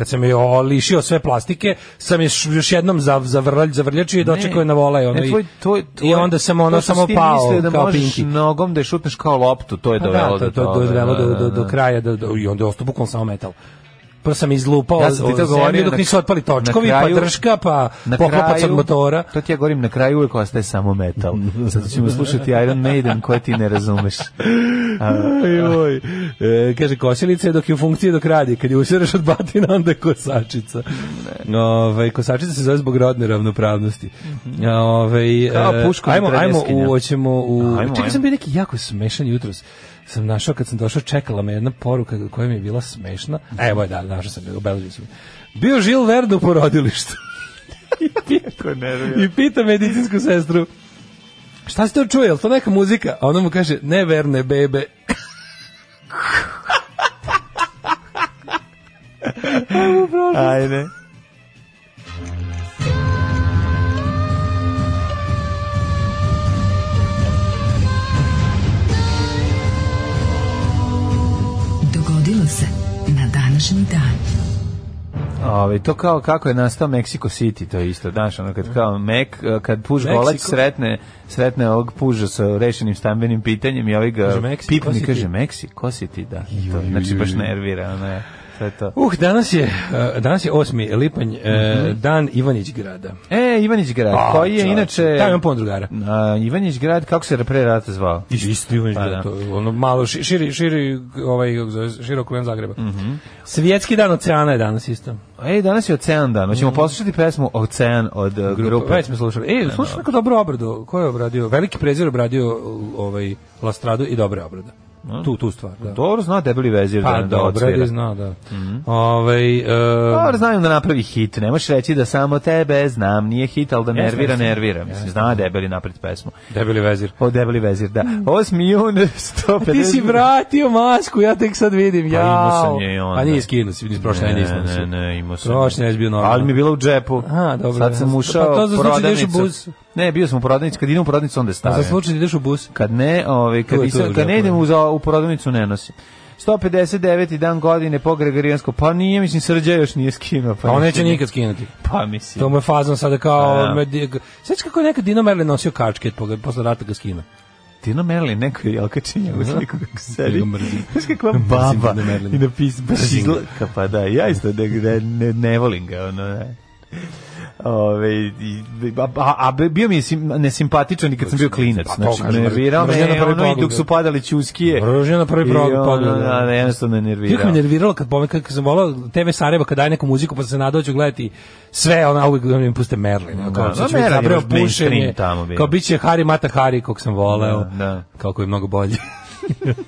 kad sam je lišio sve plastike, sam je još jednom zav, zavrlj, zavrljačio i dočekao je na volaj. Ono, i, tvoj, i onda sam ono samo pao da kao možeš nogom da je šutneš kao loptu, to je dovelo do, do, da, da. do, do kraja da, i onda je ostao bukvalno samo metal prvo pa sam izlupao ja sam ti to govorio dok nisu otpali točkovi, pa kraju, pa drška, pa poklopac od motora. To ti ja govorim, na kraju uvijek ostaje samo metal. Zato ćemo slušati Iron Maiden koje ti ne razumeš. Aj, oj. E, kaže, kosilica je dok je u funkciji dok radi. Kad je usiraš od batina, onda je kosačica. Ove, ovaj, kosačica se zove zbog rodne ravnopravnosti. Mhm. Ove, ovaj, Kao e, puško ajmo, ajmo, u, oćemo u... Ajmo, ajmo. Čekaj, sam bio neki jako smešan jutros sam našao kad sam došao čekala me jedna poruka koja mi je bila smešna. E, evo je da, našao sam, obeležio sam. Bio Žil Verne u porodilištu. I pita medicinsku sestru šta ste to čuje, je to neka muzika? A ona mu kaže, ne verne bebe. Ajmo, prošlo. Ajde. se na današnji dan. Ove, to kao kako je nastao Mexico City, to je isto, znaš, ono kad kao Mek, e, kad puž golec sretne, sretne ovog puža sa rešenim stambenim pitanjem i ovaj ga pipni, kaže Mexico City, da, to, znači baš nervira, ono je to to. Uh, danas je, uh, danas je 8. lipanj, uh, mm dan Ivanić grada. E, Ivanić grad, oh, koji je čar, inače... Taj imam pon drugara. Ivanić grad, kako se pre rata zvao? Isto Ivanić pa, grad, da. to, ono malo širi, širi, ovaj, širok len Zagreba. Mm -hmm. Svjetski dan oceana je danas isto. Ej, danas je ocean dan, hoćemo mm -hmm. poslušati pesmu Ocean od uh, grupe. grupe. Već smo slušali. Ej, slušaj neku dobru obradu, ko je obradio? Veliki prezir obradio ovaj, Lastradu i dobre obrade tu tu stvar, da. Dobro zna debeli vezir pa, da, da dobro da zna, da. Mm -hmm. Ovaj e... Dobro znaju da napravi hit, ne možeš reći da samo tebe znam, nije hit, al da nervira, yes, nervira. Mislim, yes. zna debeli napred pesmu. Debeli vezir. O, debeli vezir, da. 8 milion 150. Ti si vratio masku, ja tek sad vidim. Pa, ja. imao sam je i onda. Pa nije skinuo, si vidim, prošle ne, nisam. Ne, ne, imao sam. Prošle je bio normalno. Ali mi je bilo u džepu. Aha, dobro. Sad sam ušao, pa, to znači da u bus. Ne, bio sam u prodavnici, kad idem u prodavnicu onda stavim. A za slučaj da ideš u bus? Kad ne, ovaj, kad, nisam, kad ne idem u, u prodavnicu ne nosim. 159. dan godine po Gregorijansko. Pa nije, mislim, Srđa još nije skinuo. Pa A on neće da- nikad skinuti. Pa mislim. To mu je fazon sada kao... Sveći da. ovaj kako je nekad Dino Merle nosio kačket, posle rata ga skina. Dino Merlin, neko je jelkačin njegovu sliku kako sedi. Znaš kakva baba i napis baš izlaka, pa da, ja isto ne, ne, ne volim ga, ono, ne. Ove, a, a bio mi je sim, nesimpatičan i kad sam bio klinac. Pa, znači, kažem, nervirao me je ono i dok su padali čuskije. Mržnja na prvi prog. Ono, da, da, da, jednostavno je nervirao. Kako me nerviralo kad, pome, kad sam volao TV Sarajeva kad daje neku muziku pa sam se nadao da ću gledati sve, ona uvijek da mi puste Merlin. Da, kao, da, sad ću mi zabrao kao bit će Hari Mata Hari kog sam voleo. Da, da. Kako je mnogo bolji.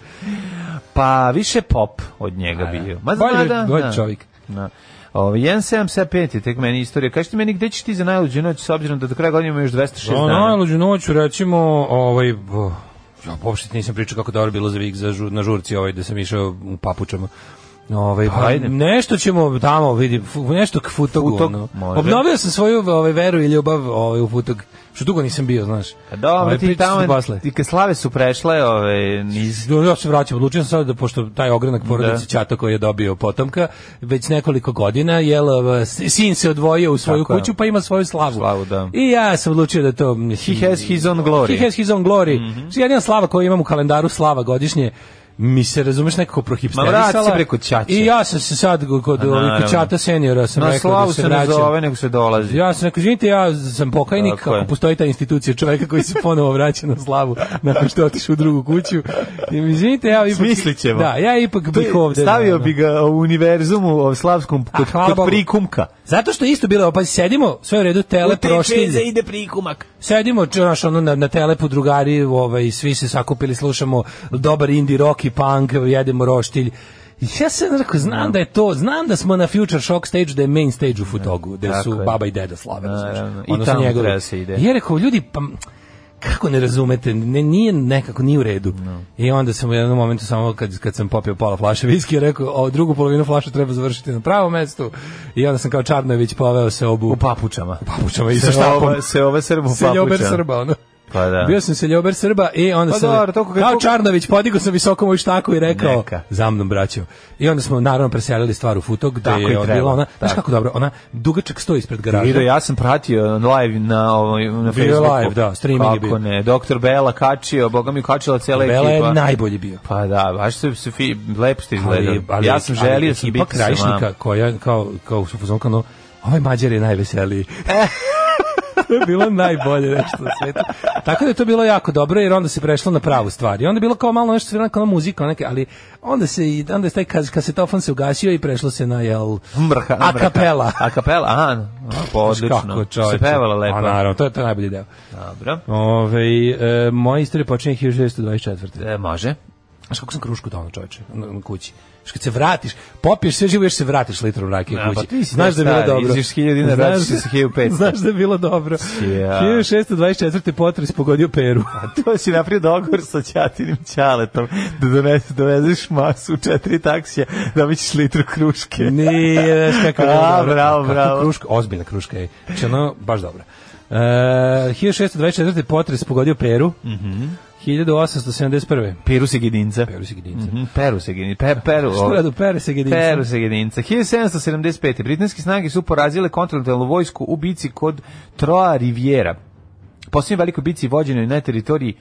pa više pop od njega bio. Da. Ma zna da, da. čovjek. Da. Ovaj 175 je tek meni istorija. Kažite meni gde ćeš ti za najluđu noć s obzirom da do kraja godine ima još 206 dana. Za najluđu noć recimo ovaj oh, ja uopšte nisam pričao kako dobro bilo za vik za žur, na žurci ovaj da sam išao u papučama. Ovaj pa, pa Ajde. nešto ćemo tamo vidi nešto k futogu. Futog, ono. Obnovio sam svoju ovaj veru i ljubav ovaj u futog. Što dugo nisam bio, znaš. A pa dobro, ovaj, ti tamo, ti kad slave su prešle, ove, niz... Ja se vraćam, odlučio sam sad da, pošto taj ogranak da. porodice Ćata koji je dobio potomka, već nekoliko godina, jel, sin se odvojio u svoju Tako kuću, pa ima svoju slavu. slavu da. I ja sam odlučio da to... He has his own glory. He has his own glory. Mm -hmm. Jedina slava koju imam u kalendaru, slava godišnje, mi se razumeš nekako prohipsterisala. Ma preko Ćaće. I ja sam se sad kod pa ovih Ćata seniora sam rekao da se, se vraćam. Na slavu se nego se dolazi. Ja sam rekao, izvinite, ja sam pokajnik, Tako kako postoji ta institucija čoveka koji se ponovo vraća na slavu nakon što otišu u drugu kuću. I mi izvinite, ja ipak... Smislit ćemo. Da, ja ipak bih ovde. Stavio da, da. bi ga u univerzumu o slavskom kod, A, kod prikumka. Zato što isto bilo, pa sedimo, sve u redu, tele prošli. U ide prikumak. Sedimo, čunaš, ono, na, na telepu drugari, ovaj, svi se sakupili, slušamo dobar indie rock i punk, jedemo roštilj. Ja sam rekao, znam da. da je to, znam da smo na Future Shock stage, da je main stage u Futogu, da, da su je. baba i deda slave. No, I tamo njegovi. treba da se ide. I ja rekao, ljudi, pa kako ne razumete, ne, nije nekako, nije u redu. No. I onda sam u jednom momentu samo kad, kad sam popio pola flaše viski, rekao, o, drugu polovinu flaše treba završiti na pravom mestu. I onda sam kao Čarnović poveo se obu... U papučama. U papučama i sa štapom. Se ove srba u papučama. Se ljober srba, ono. Pa da. Bio sam ljober Srba i onda pa sam... Dobro, toko kao Čarnović, podigo sam visoko moju štaku i rekao, Neka. za mnom braćo. I onda smo naravno preselili stvar u futog, gde je odbila ona, znaš kako dobro, ona dugačak stoji ispred garaža. Vido, ja sam pratio live na, ovaj, na Facebooku. Bio live, da, streaming je bio. Kako ne, doktor Bela kačio, boga mi kačila cela ekipa. Bela je najbolji bio. Pa da, baš se, se fi, lepo ste izgledali. ja sam želio da sam biti sa koja, kao, kao, kao, kao, kao, kao, kao, kao, kao, kao, kao, kao, kao, kao, to je bilo najbolje nešto na svetu. Tako da je to bilo jako dobro jer onda se prešlo na pravu stvar. I onda je bilo kao malo nešto svirana kao muzika, neke, ali onda se i onda je taj kad, kad se se ugasio i prešlo se na jel mrha, a kapela. A kapela, aha, pa odlično. se pevala lepo. A pa naravno, to je to je najbolji deo. Dobro. Ove, e, moja istorija počinje 1624. E, može. Znaš kako sam krušku dono, čovječe, na, na kući. Što kad se vratiš, popiješ sve živo, još se vratiš litru rakije kući. Pa znaš da je bilo dobro. Iziš 1000 dinara, vratiš se 1500. Znaš da je bilo dobro. Ja. 1624. potres pogodio Peru. A pa to si napravio dogovor sa Ćatinim Ćaletom da donese, dovezeš masu u četiri taksija da bićeš litru kruške. Nije, znaš kako je bilo dobro. Bravo, bravo. Kruška, ozbiljna kruška je. Znači ono, baš dobro. E, uh, 1624. potres pogodio Peru. Mhm. Mm 1871. Peru Segedinca. Peru Segedinca. Mm -hmm, Peru Segedinca. Pe, peru, Što ovaj. radu Peru Segedinca? Peru Segedinca. 1775. Britanske snage su porazile kontinentalnu vojsku u bici kod Troa Riviera. Posljednje veliko bici vođenoj na teritoriji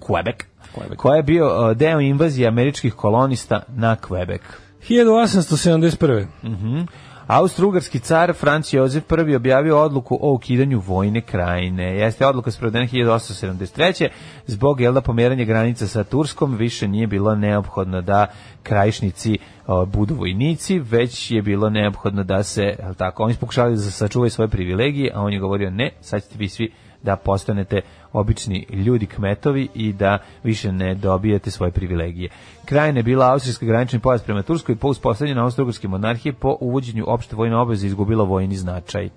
Quebec, Quebec. koja je bio eh, deo invazije američkih kolonista na Quebec. 1871. Mhm. Mm Austrougarski car Franc Jozef I objavio odluku o ukidanju vojne krajine. Jeste odluka sprovedena 1873. Zbog jelda pomeranje granica sa Turskom više nije bilo neophodno da krajišnici budu vojnici, već je bilo neophodno da se, jel tako, oni su pokušali da sačuvaju svoje privilegije, a on je govorio ne, sad ćete vi svi da postanete obični ljudi kmetovi i da više ne dobijete svoje privilegije. Krajina je bila austrijska granični pojas prema Turskoj po uspostavljanju austrougarske monarhije po uvođenju opšte vojne obaveze izgubila vojni značaj.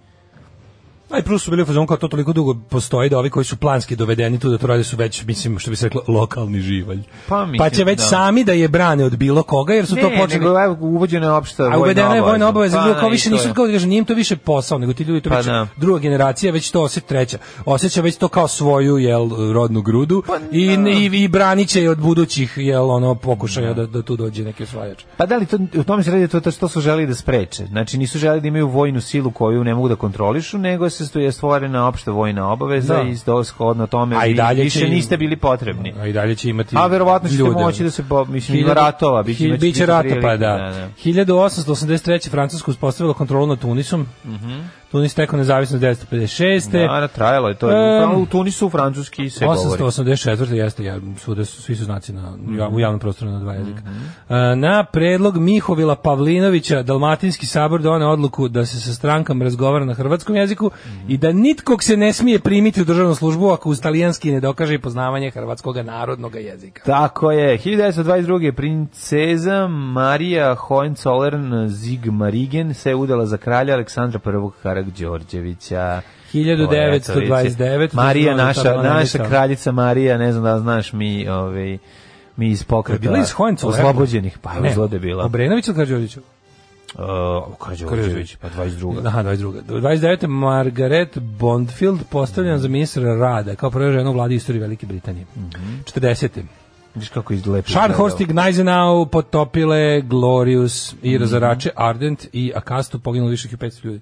Aj plus su bili fazon kao to toliko dugo postoji da ovi koji su planski dovedeni tu da to rade su već mislim što bi se reklo lokalni živalj. Pa, pa mislim, pa će već da. sami da je brane od bilo koga jer su ne, to počeli. Ne, nego uvođena opšta vojna obaveza. A uvedena je vojna obaveza, pa, kao da, više nisu kao da kaže, nije im to više posao, nego ti ljudi to pa, već na. Da. druga generacija već to osjeća treća. Osjeća već to kao svoju jel rodnu grudu pa, i, na. i i braniće je od budućih jel ono pokušaja da. da, da tu dođe neki osvajač. Pa da li to u tome se radi to što su želeli da spreče. Znači nisu želeli da imaju vojnu silu koju ne mogu da kontrolišu, nego 1900 je stvorena opšta vojna obaveza da. i shodno tome a dalje više će, niste bili potrebni. A i dalje će imati A verovatno ćete ljude. moći da se bo, mislim Hiljadu, ratova, biće biće rata pa da. da, da. 1883 Francuska uspostavilo kontrolu nad Tunisom. Mhm. Mm Tunis stekao nezavisnost 1956. Da, da, trajalo je to. Um, u Tunisu francuski se 884. govori. 884. jeste, ja, sude, svi su znaci na, mm -hmm. u javnom mhm. prostoru na dva jezika. Mm -hmm. uh, na predlog Mihovila Pavlinovića, Dalmatinski sabor done odluku da se sa strankama razgovara na hrvatskom jeziku mm -hmm. i da nitkog se ne smije primiti u državnu službu ako uz talijanski ne dokaže i poznavanje hrvatskog narodnog jezika. Tako je. 1922. princeza Marija Hohenzollern Zigmarigen se udala za kralja Aleksandra I. Mark Đorđevića. 1929. Marija, naša, naša kraljica Marija, ne znam da znaš mi, ovaj, mi iz pokreta. Je bila iz Hojencola? Oslobođenih, pa ne, zlode bila. Obrenović ili Karđorđević? Uh, Karđorđević, pa 22. Aha, 22. 29. Margaret Bondfield postavljena za ministra rada kao prva žena u vladi istorije Velike Britanije. Mm -hmm. 40. Viš kako izlepi. Scharnhorst i Gneisenau potopile Glorious i mm -hmm. razarače Ardent i Akastu poginulo više od 500 ljudi.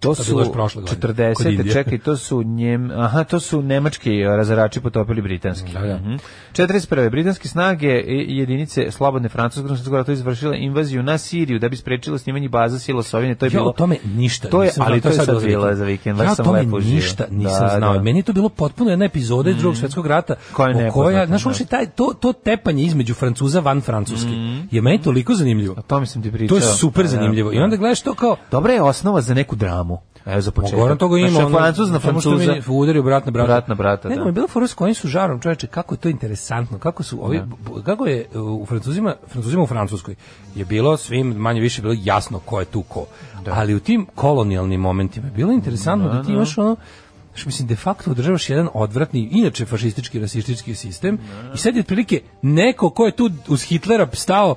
To su 40. Čekaj, to su njem, aha, to su nemački razarači potopili britanski. Da, da. Mm 41. britanske snage i jedinice slobodne francuske granice to izvršile invaziju na Siriju da bi sprečila snimanje baza Silosovine. To je bilo ja, o tome ništa. To je, ali to je sad bilo vikend. za vikend. Ja o tome ništa nisam da, znao. Da. Meni je to bilo potpuno jedna epizoda iz mm. Drugog svetskog rata koja je koja, znaš, uopšte da. taj to to tepanje između Francuza van Francuske mm. je meni toliko zanimljivo. A to mislim ti pričao. To je super da, zanimljivo. I da. onda gledaš to kao dobra je osnova za neku dramu Evo za početak. Mogoran toga ima. Znači, francuz na francuza. Mi udario brat na brata. Brat na brata, ne, da. Ne, bilo foros koji su žarom, čoveče, kako je to interesantno, kako su ovi, da. kako je e, u francuzima, francuzima u Francuskoj, je bilo svim manje više bilo jasno ko je tu ko. Da. Ali u tim kolonijalnim momentima je bilo interesantno da, da ti da, da. imaš ono, što mislim de facto održavaš jedan odvratni inače fašistički rasistički sistem da, i sad je otprilike neko ko je tu uz Hitlera stao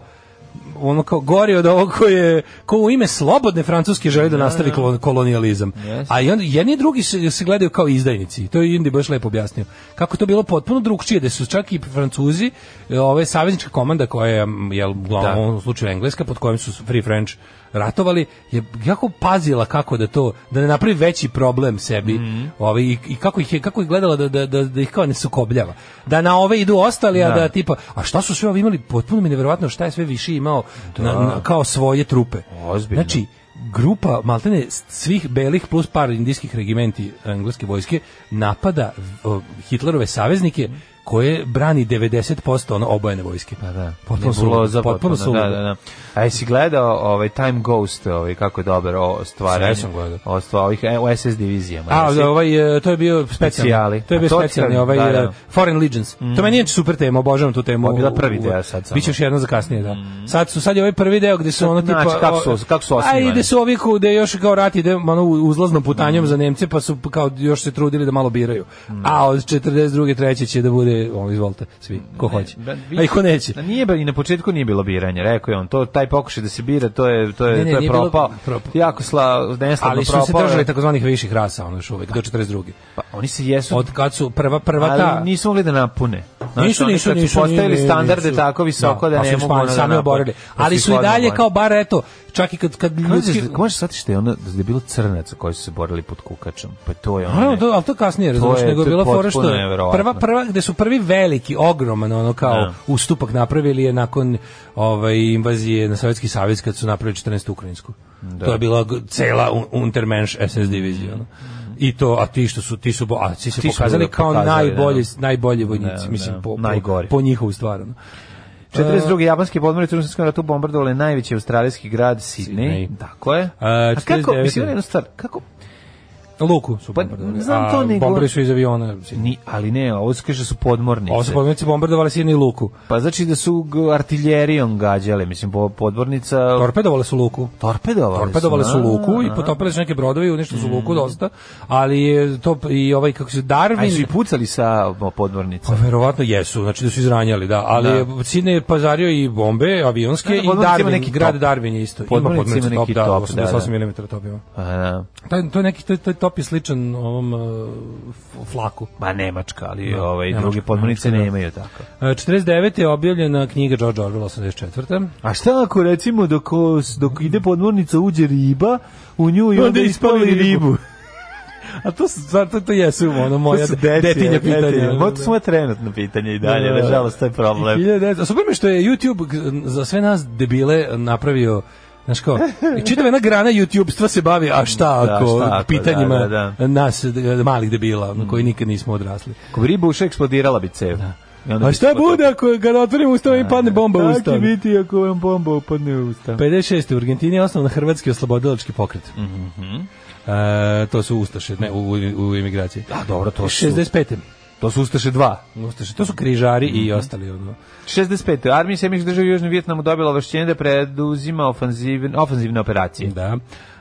ono kao gori od ovog koji je ko u ime slobodne francuske želi da, da nastavi da. kolonijalizam. Yes. A i on, jedni i drugi se, se, gledaju kao izdajnici. To je Indi baš lepo objasnio. Kako to bilo potpuno drugčije, da su čak i Francuzi, e, ove saveznička komanda koja je jel, da. u ovom slučaju engleska pod kojim su Free French ratovali, je jako pazila kako da to, da ne napravi veći problem sebi mm. ovaj, i, i, kako ih je, kako ih gledala da, da, da, da ih kao ne sukobljava. Da na ove idu ostali, a da. da tipa, a šta su sve ovi imali, potpuno mi neverovatno šta je sve više imao da. na, na, kao svoje trupe. Ozbiljno. Znači, grupa maltene svih belih plus par indijskih regimenti engleske vojske napada Hitlerove saveznike mm koje brani 90% ono obojene vojske. Pa da. Potpuno su potpuno, potpuno su. Da, da, da. A jesi gledao ovaj Time Ghost, ovaj kako je dobar o stvaranje. Sve sam gledao. O stvaranje u SS divizijama. A da, ovaj e, to je bio specijalni. To je bio specijalni ovaj da, e, da. Foreign Legions. Mm. To meni je super tema, obožavam tu temu. Pa bila prvi deo sad. Samo. Bićeš jedno za kasnije, da. Mm. Sad su sad je ovaj prvi deo gde su ono tipa znači, kako su kako su osnivani. Ajde su ovi koji još kao rat ide ono uzlaznom putanjom mm. za Nemce, pa su kao još se trudili da malo biraju. Mm. A od 42. treće će da bude bude, on izvolite, svi, ko hoće. Aj da, i ko neće. Da nije i na početku nije bilo biranje, rekao je on. To taj pokušaj da se bira, to je to je ne, ne, to je propao. propao. Jako sla, neslavno Ali su se držali takozvanih viših rasa, ono što uvek do 42. Pa oni se jesu od kad su prva prva ali ta. Ali nisu mogli da napune. Znači, nisu, nisu, nisu, nisu postavili standarde nisu. tako visoko da, da ne pa mogu da sami oborili. Da ali su i dalje kao bar eto čak i kad kad ljudski možeš sad što je ona da je bilo crnaca koji su se borili pod kukačom pa to je ono no, al to kasnije razumeš nego je bila fora što prva prva gde su prvi veliki ogroman ono kao ja. Da. ustupak napravili je nakon ovaj invazije na sovjetski savez kad su napravili 14. ukrajinsku da. to je bila cela un, Untermensch SS divizija ono i to a ti što su ti su a ti se ti pokazali, pokazali da, kao pokazali, najbolji da, najbolji vojnici da, mislim da, po, po, po njihovu stvarno 42. Uh, japanske podmornice u Rusijskom ratu bombardovale najveći australijski grad Sidney. Tako je. Uh, a kako, mislim, jednu stvar, kako Luku su pa, Znam to nego. Bombardovali su iz aviona. Ni, ali ne, ovo se kaže su podmornice. Ovo su podmornice bombardovali Sidne i Luku. Pa znači da su artiljerijom gađale, mislim, podmornica... Torpedovale su Luku. Torpedovali Torpedovale su, su Luku i potopili su neke brodovi, uništili su Luku mm. dosta, ali to i ovaj, kako se, Darwin... A su i pucali sa podmornica. Pa verovatno jesu, znači da su izranjali, da, ali da. Sidne je pazario i bombe avionske da, da, i Darwin, neki grad Darwin je isto. Podmornica ima neki top, da, 88 da, da. mm top ima. Da. To je neki, to je Evropi sličan ovom uh, flaku. Ma Nemačka, ali no, da, ovaj, Nemačka, druge podmornice da. nemaju tako. 49. E, je objavljena knjiga George Orwell 84. A šta ako recimo dok, dok ide podmornica uđe riba, u nju i onda, onda ispali ribu. ribu. A to su stvar, to, to jesu ono moja to detinja, detinja pitanja. Ovo su moje trenutno pitanje i dalje, da, da, nažalost, to je problem. Super mi što je YouTube za sve nas debile napravio Znaš kao, čitava jedna grana youtube stva se bavi, a šta da, ako, da, šta ako pitanjima da, da, da. nas eh, malih debila, na koji nikad nismo odrasli. Ako bi riba uša eksplodirala bi cev. Da. A šta bude ako ga da otvorimo usta i da, padne bomba u usta? Tako biti ako vam bomba upadne u usta. 56. u Argentini je osnovan Hrvatski oslobodilački pokret. Mm -hmm. e, to su ustaše, ne, u, u, u imigraciji. Da, dobro, to su. 65. To su Ustaše 2. Ustaše, to su križari mm -hmm. i mhm. ostali. Ono. 65. Armija Sjemiš država Južne Vjetnamu dobila ovlašćenje da preduzima ofanzivne, ofanzivne operacije. Da.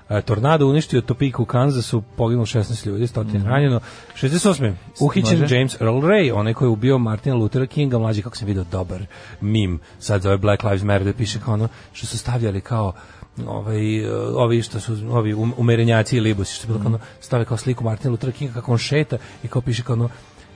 E, tornado uništio Topeka u Kansasu, poginulo 16 ljudi, 100 mm -hmm. ranjeno. 68. Uhićen Može? James Earl Ray, onaj koji je ubio Martina Luthera Kinga, mlađi, kako sam vidio, dobar mim. Sad zove Black Lives Matter, da piše kao ono što su stavljali kao ovaj e, ovi što su ovi um-, umerenjaci i libusi što je bilo mhm. kao ono, stave kao sliku Martina Luthera Kinga kako on šeta i kao piše kao ono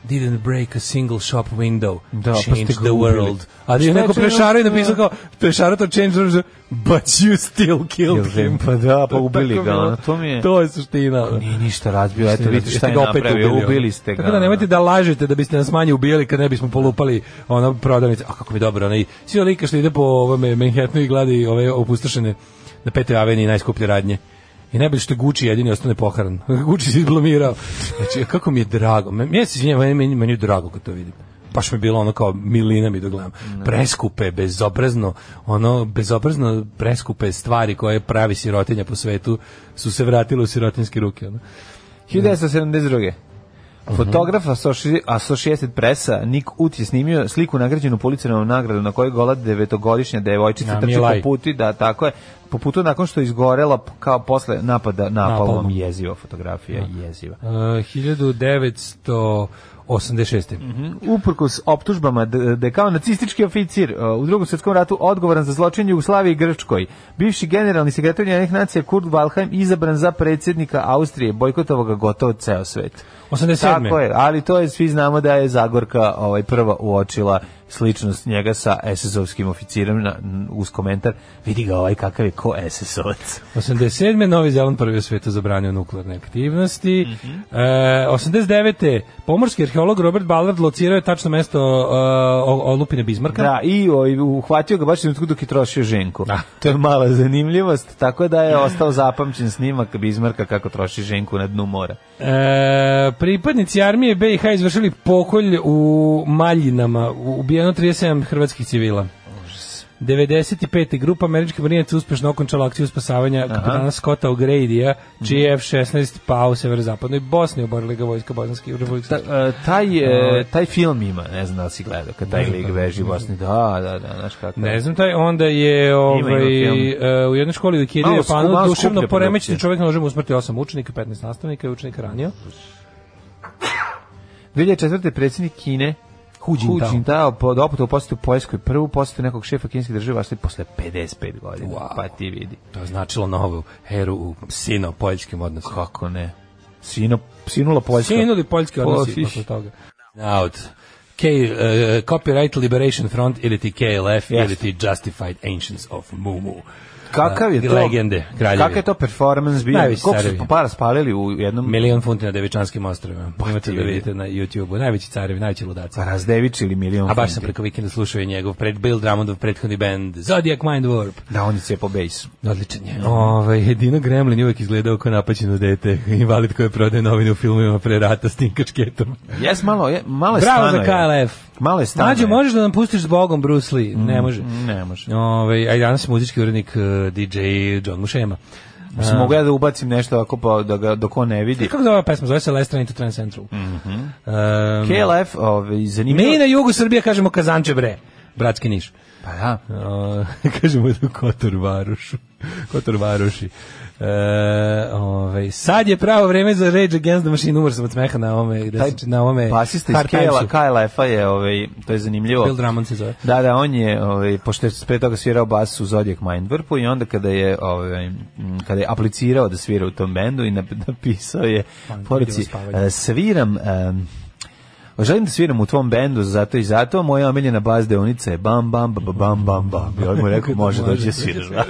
didn't break a single shop window, da, pa change pa the world. A da je neko prešarao i napisao kao, prešarao to change the znači, world, but you still killed him. Pa da, pa ubili ga, ono, to mi je... To je suština. Nije ništa razbio, eto vidite šta je opet ubili ste ga. Tako da nemojte da lažete da biste nas manje ubijali kad ne bismo polupali ono prodavnice. A kako mi dobro, onaj, svi lika što ide po ovome Manhattanu i gleda ove opustošene na petoj aveni najskuplje radnje. I najbolje što Gucci jedini ostane poharan. Gucci se izblamirao. Znači, kako mi je drago. Ja se izvinjam, meni, meni je drago kad to vidim baš mi je bilo ono kao milina mi dogledam. Da. Preskupe, bezobrazno, ono, bezobrazno preskupe stvari koje pravi sirotinja po svetu su se vratile u sirotinske ruke. Ono. 1972. Da. Mhm. Fotograf Associated Pressa Nik Ut je snimio sliku nagrađenu policijnom nagradu na kojoj gola devetogodišnja devojčica ja, trči po puti, da tako je, po putu nakon što je izgorela kao posle napada napalom, napalom. jeziva fotografija, da. jeziva. E, uh, 1900 86. Mm -hmm. Uprkos optužbama da je kao nacistički oficir uh, u drugom svjetskom ratu odgovoran za zločin Jugoslavije i Grčkoj, bivši generalni sekretar Ujedinjenih nacija Kurt Waldheim izabran za predsjednika Austrije, bojkotovao ga gotovo ceo svet. 87. Tako je, ali to je svi znamo da je Zagorka ovaj prva uočila sličnost njega sa SS-ovskim oficirom na, uz komentar vidi ga ovaj kakav je ko SS-ovac. 87. Novi Zeland prvi u svetu zabranio nuklearne aktivnosti. Mm -hmm. e, 89. Pomorski arheolog Robert Ballard locirao je tačno mesto uh, Olupine Bizmarka. Da, i o, uhvatio ga baš trenutku dok je trošio ženku. Da. To je mala zanimljivost, tako da je ostao zapamćen snimak Bizmarka kako troši ženku na dnu mora. E, pripadnici armije BiH izvršili pokolj u Maljinama, u, u ubijeno 37 hrvatskih civila. 95. grupa američkih marinaca uspešno okončala akciju spasavanja Aha. kapitana Scotta O'Grady'a, čiji je F-16 pao u severozapadnoj Bosni, oborila ga vojska bosanskih revolucija. Ta, e, taj, ovaj. taj film ima, ne znam da si gledao, kad taj lik da veži u Bosni, da, da, da, znaš kako. Ne znam taj, onda je ovaj, ima, ima ovaj, e, u jednoj školi u Ikidi je panu duševno poremećeni čovjek na nožem usmrti 8 učenika, 15 nastavnika i učenika ranio. 2004. predsjednik Kine Hu Jintao. Hu Jintao pod oputu u Poljskoj prvu posetu nekog šefa kineske države vlasti posle 55 godina. Wow. Pa ti vidi. To je značilo novu eru u sino-poljskim odnosima. Kako ne? Sino, sinula Poljska. Sinuli poljski odnosi posle toga. Out. K, uh, Copyright Liberation Front ili ti KLF yes. ili ti Justified Ancients of Mumu kakav je to, legende, kralje Kakav je to performance bio? Najveći Koliko su pa para spalili u jednom... Milion funti na Devičanskim ostrvima Pa, Imate da vidite na YouTube-u. Najveći carevi, najveći ludaci. Pa razdevičili milion funti A baš sam preko vikenda slušao i njegov pred Bill Drummondov prethodni bend Zodiac Mind Warp. Da, oni se po bass. odlično je. ovaj jedino Gremlin uvek izgledao kao napaćeno dete. Invalid koji prodaje novine u filmovima pre rata s tim kačketom. Jes, malo je, malo je Bravo stano, za KLF. Malo je stane. Mađo, možeš da nam pustiš s Bogom Bruce Lee? Mm, ne može. Ne može. Ove, ovaj, a danas je muzički urednik uh, eh, DJ John Mušema. Mislim, eh. mogu ja da ubacim nešto ako pa da ga dok on ne vidi. Kako da ova pesma zove se Lestran Train to Trans Central? Mm -hmm. um, KLF, ove, ovaj, zanimljivo. Mi na jugu Srbije kažemo Kazanče bre, bratski niš. Pa da. Uh, kažemo da Kotor Varušu. Kotor Varuši. E, ove, ovaj, sad je pravo vreme za Rage Against the Machine, umor sam od smeha na ome. Da Taj, na ome pasista pa iz Kajla, Kajla f je, ovaj to je zanimljivo. Bill Drummond se zove. Da, da, on je, ovaj pošto je pre toga svirao bas u Zodiac Mind Mindwarpu i onda kada je, ovaj kada je aplicirao da svira u tom bendu i napisao je poruci, e, sviram... Um, Želim da sviram u tvom bendu, zato i zato moja omiljena baz deonica je bam bam bam bam bam bam. I on mu rekao može da dođe da sviraš. Da.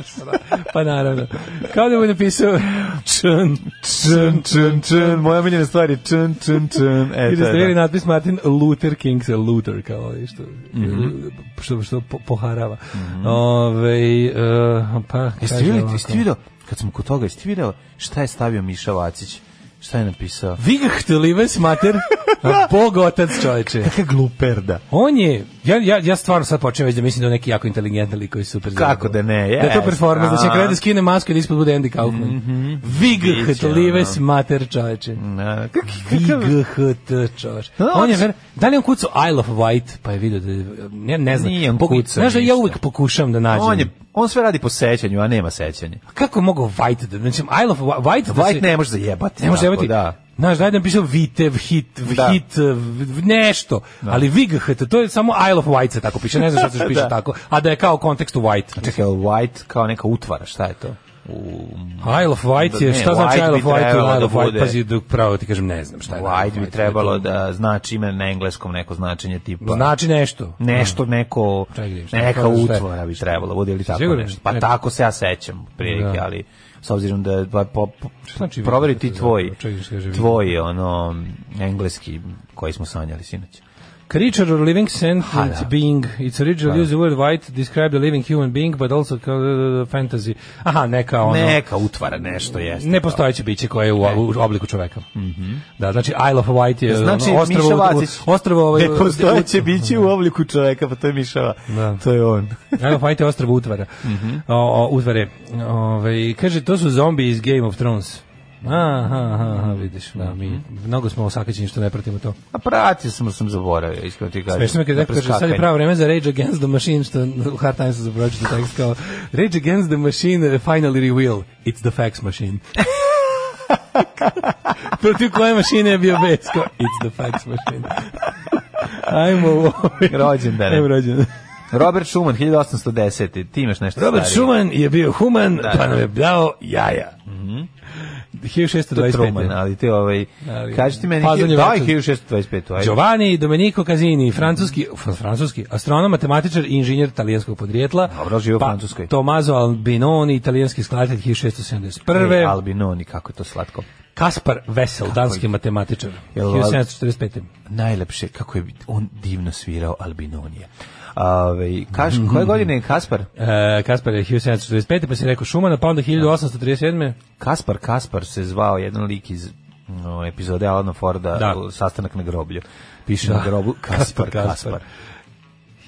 pa naravno. Kao da mu napisao čn čn čn čn moja omiljena stvar je čn čn čn. E, I da ste vidjeli da. natpis Martin Luther King se Luther kao što mm -hmm. što, što poharava. Mm Ove, eh, pa, jeste vidjeli, jeste vidio, kad smo kod toga, jeste video šta je stavio Miša Vacić? Šta je napisao? Vigacht lives mater. A da. Bog otac čoveče. Kakva gluperda. On je, ja, ja, ja stvarno sad počnem već da mislim da je neki jako inteligentni lik koji super zagao. Kako da ne, yes. Da je to performans, da će kada da skine masku i da ispod bude Andy Kaufman. Mm -hmm. Vigacht lives mater čoveče. No. Da, Vigacht čoveče. No, da, on je, da li on kucao Isle of Wight, pa je vidio da, ne, ne znam. Nije on kucao. Znaš da ja uvijek pokušam da nađem. On je On sve radi po sećanju, a nema sećanja. Kako mogu White da... Znači, I love White... Da White se, ne može zajebati. Ne može zajebati. Da. Znaš, daj da, da napisao Vitev, Hit, da. Hit, eh, nešto. Da. Ali VGHT, to je samo Isle of White se tako piše, ne znam što se piše da. tako. A da je kao kontekst u White. A čekaj, White kao neka utvara, šta je to? u Isle of Wight je, šta znači Isle of Wight? Isle da of Wight, pazi, dok da pravo ti kažem, ne znam šta je. White bi da trebalo da znači ime na engleskom neko značenje tipa. Znači nešto. Nešto, mm. neko, neka utvora bi trebalo, bude ili tako nešto. Pa tako se ja sećam, prilike, ali s obzirom da je pa, po, znači, proveriti tvoj, tvoj ono, engleski koji smo sanjali sinoć. Creature or living sentient ha, da. being. It's original da. use the word white describe the living human being, but also uh, fantasy. Aha, neka ono... Neka utvara nešto, jeste. Nepostojeće biće koje je u, u, obliku čoveka. Mm -hmm. Da, znači Isle of White je... Znači, ono, ostravo, Miša Vacić. Ostravo, ovaj, nepostojeće biće u obliku čoveka, pa to je Mišava. Da. To je on. Isle of White je ostravo utvara. Mm -hmm. o, o, utvare. Ove, ovaj, kaže, to su zombi iz Game of Thrones. Aha, aha, mhm. vidiš, da, mi mhm. mnogo smo osakaćeni što ne pratimo to. A pratio sam, sam zaboravio, iskreno ti kažem. Smešno mi kad neko kaže, sad je pravo vreme za Rage Against the Machine, što u Hard Times sam zaboravio što tekst kao Rage Against the Machine eh, finally reveal, it's the fax machine. Protiv koje mašine je bio Besko? It's the fax machine. Ajmo u ovaj. Rođendane. Ajmo rođendane. Robert Schumann, 1810. Ti imaš nešto Robert starije. Robert Schumann je bio human, da, pa da. nam je dao jaja. Mm -hmm. 1625. Truman, ali te ovaj kažete meni da je 1625. Ajde. Giovanni Domenico Casini, francuski francuski astronom, matematičar i inženjer talijanskog podrijetla. Dobro, živio u pa Francuskoj. Tommaso Albinoni, italijanski skladatelj 1671. E, Albinoni, kako je to slatko. Kaspar Vesel, kako danski je? matematičar, 1745. Najlepše, kako je on divno svirao Albinonije. Ove, kaš, koje godine je Kaspar? E, Kaspar je 1745. pa si rekao Šumana, pa onda 1837. Kaspar, Kaspar se zvao jedan lik iz no, epizode Alana Forda, da. sastanak na groblju. Piše da. na grobu Kaspar, Kaspar. Kaspar.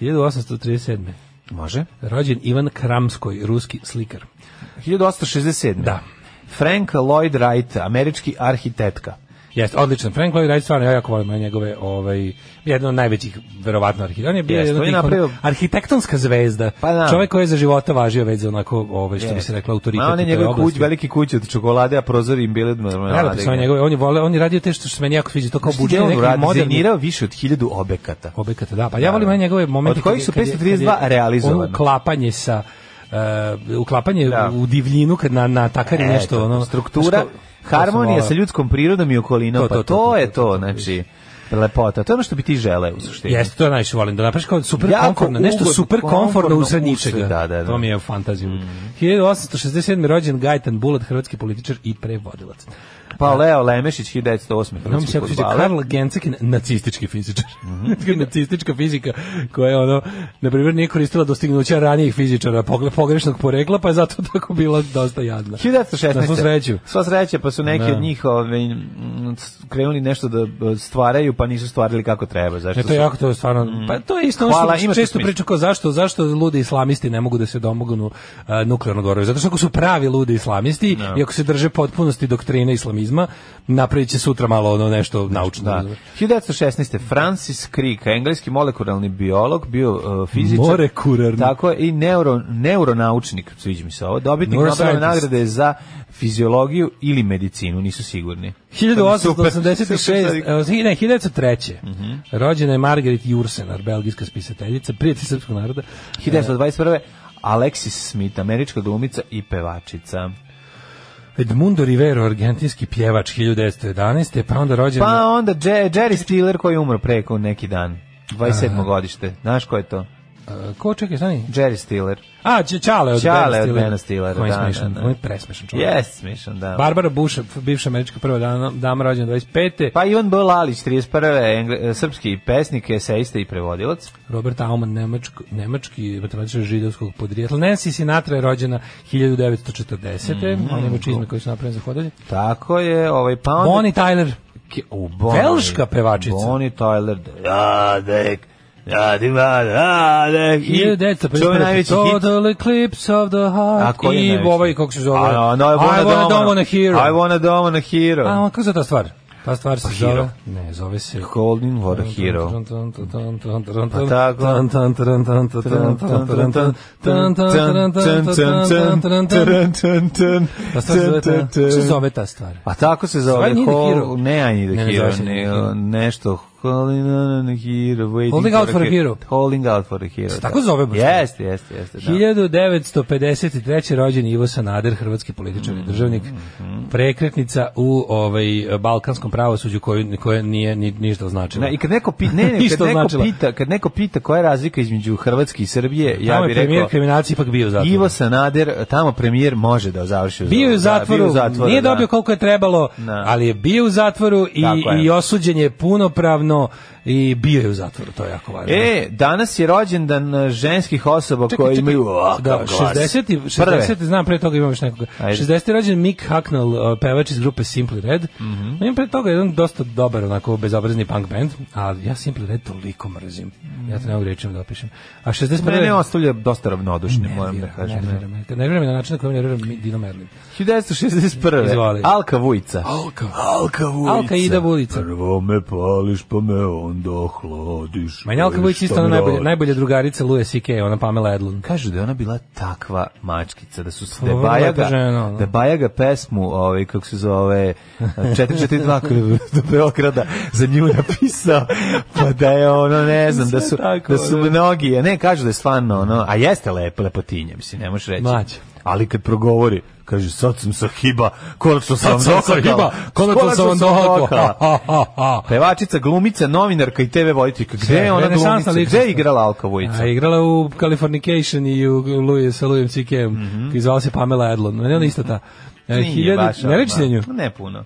1837. Može. Rođen Ivan Kramskoj, ruski slikar. 1867. Da. Frank Lloyd Wright, američki arhitektka. Jeste, odličan. Frank Lloyd Wright stvarno ja jako volim njegove, ovaj jedan od najvećih verovatno arhitekta. On je bio yes, jedan napravio... arhitektonska zvezda. Pa, da. Čovjek koji je za života važio već za onako, ovaj što yes. bi se reklo autoritet. Ma on je njegov kuć, veliki kuć od čokolade, a prozori im bili normalno. Ja, njegove, on je vole, on je radio te što se meni jako sviđa, to kao budžet neki radi, moderni. više od 1000 objekata. Objekata, da. Pa ja volim njegove momente. Od kojih su 532 realizovana. Klapanje sa uh, uklapanje da. u divljinu kad na natakari e, nešto ono struktura što, harmonija sa ljudskom prirodom i okolinom to, pa to, to, pa to, je to, znači lepota. To je ono što bi ti želeo u suštini. Jeste, to najviše volim da napraviš kao super jako komfortno, nešto ugod, super komfortno u ničega. Da, da, da. To mi je fantazija. Mm. 1867. rođen Gajtan Bulat, hrvatski političar i prevodilac. Pa Leo Lemešić 1908. Nam se kaže Karl Gencekin nacistički fizičar. Mm -hmm. Nacistička fizika koja je ono na primer nije koristila dostignuća ranijih fizičara pogrešnog porekla, pa je zato tako bila dosta jadna. 1916. Na svu sreću. Sva sreća, pa su neki da. od njih ove, ovaj, krenuli nešto da e, stvaraju, pa nisu stvarili kako treba. Zašto e, to je su... jako to je stvarno. Mm. Pa to je isto ono što često priča kao zašto zašto ludi islamisti ne mogu da se domognu uh, nuklearnog oružja. Zato što ako su pravi ludi islamisti, no. Da. i ako se drže potpunosti doktrine islamizma socijalizma, napravit će sutra malo ono nešto znači, naučno. Da. 1916. Francis Crick, engleski molekularni biolog, bio uh, fizičar. Morekurarni. Tako i neuro, neuronaučnik, sviđa mi se ovo, dobitnik Nobelove nagrade za fiziologiju ili medicinu, nisu sigurni. 1886, ne, 1903. Mm -hmm. Rođena je Margaret Jursenar, belgijska spisateljica, prijatelj srpskog naroda. 1921. Alexis Smith, američka glumica i pevačica. Edmundo Rivero, argentinski pjevač 1911. Pa onda rođen... Pa onda Jerry Stiller koji je umro preko neki dan. 27. A... godište. Znaš ko je to? Uh, ko čekaj, stani? Jerry Stiller. A, Čale od Čale od Bena Stillera, da, smešan, da, da. On je presmešan čovjek. Yes, smišan, da. Barbara Bush, bivša američka prva dama, dama rođena 25. Pa Ivan B. Lalić, 31. Engle, srpski pesnik, eseista i prevodilac. Robert Aumann, nemačko, nemački matematičar židovskog podrijetla. Nancy Sinatra je rođena 1940. Mm, One čizme koje su napravljene za hodanje. Tako je, ovaj pa... Bonnie Tyler. Ke, u Bonnie, Velška pevačica. Bonnie Tyler, Radek. Da, ja, Da, di ba, da, da, i... To je najveći hit. Total Eclipse of the Heart. A, I ovaj, kako se zove? A, no, I wanna, I wanna don't wanna hero. I wanna don't wanna hero. A, kako se ta stvar? Ta stvar se zove... Ne, zove se... Holding for a hero. Pa tako. Ta stvar se zove ta stvar. A tako se zove... Ne, I need hero. Ne, nešto Calling on a hero, Holding out for a hero. Holding out for a hero. Se da. tako zove baš. Jeste, jeste, jeste. 1953. Da. rođen Ivo Sanader, hrvatski političar i mm -hmm. državnik, prekretnica u ovaj balkanskom pravosuđu koju koja nije ni ništa značila. i kad neko pita, ne, ne, kad neko značila. pita, kad neko pita koja je razlika između Hrvatske i Srbije, tamo ja bih rekao premijer kriminalci ipak bio zatvor. Ivo Sanader, tamo premijer može da završi u zatvoru. Bio je u zatvoru, da, u nije da. dobio koliko je trebalo, da. ali je bio u zatvoru i, i osuđen je punopravno pljuvnuo i bio je u zatvoru, to je jako važno. E, danas je rođendan e, ženskih osoba koje imaju ovakav da, glas. 60, 60 znam, pre toga imam još nekoga. Ajde. 60. rođen Mick Hucknall, e, pevač iz grupe Simply Red. Mm -hmm. Imam pre toga jedan dosta dobar, onako, bezobrazni punk band, a ja Simply Red toliko mrzim. Mm. Ja to ne mogu rečem da opišem. A 61. Mene ostavlja dosta ravnodušni, moram da kažem. ne nerviram na način na koji nerviram Dino Merlin. 1961. Izvali. Alka Vujica. Alka. Alka Vujica. Alka Ida Vujica. Prvo me pališ, pa me onda ohladiš. Manjalka Vujić isto ona najbolja, najbolja drugarica Luje Sike, ona Pamela Edlund. Kažu da je ona bila takva mačkica, da su da je bajaga, žena, da bajaga pesmu, ovaj, kako se zove, 442 koju do Beograda za nju napisao, pa da je ono, ne znam, da, da su, da su mnogi, a ne, kažu da je stvarno ono, a jeste lepo, lepotinja, mislim, ne možeš reći. Mačka ali kad progovori, kaže sad sam sa hiba, konačno sam vam dokakala. Konačno sam vam dokakala. Pevačica, glumica, novinarka i TV voditeljka. Gde je ona glumica? Gde je igrala Alka Vujica? A, igrala u Californication i u Louis, sa Louis C.K.M. Mm -hmm. Zvala se Pamela Edlon. Ona ista ta. Nije 1000, baš. Ne reći nju? Ne puno.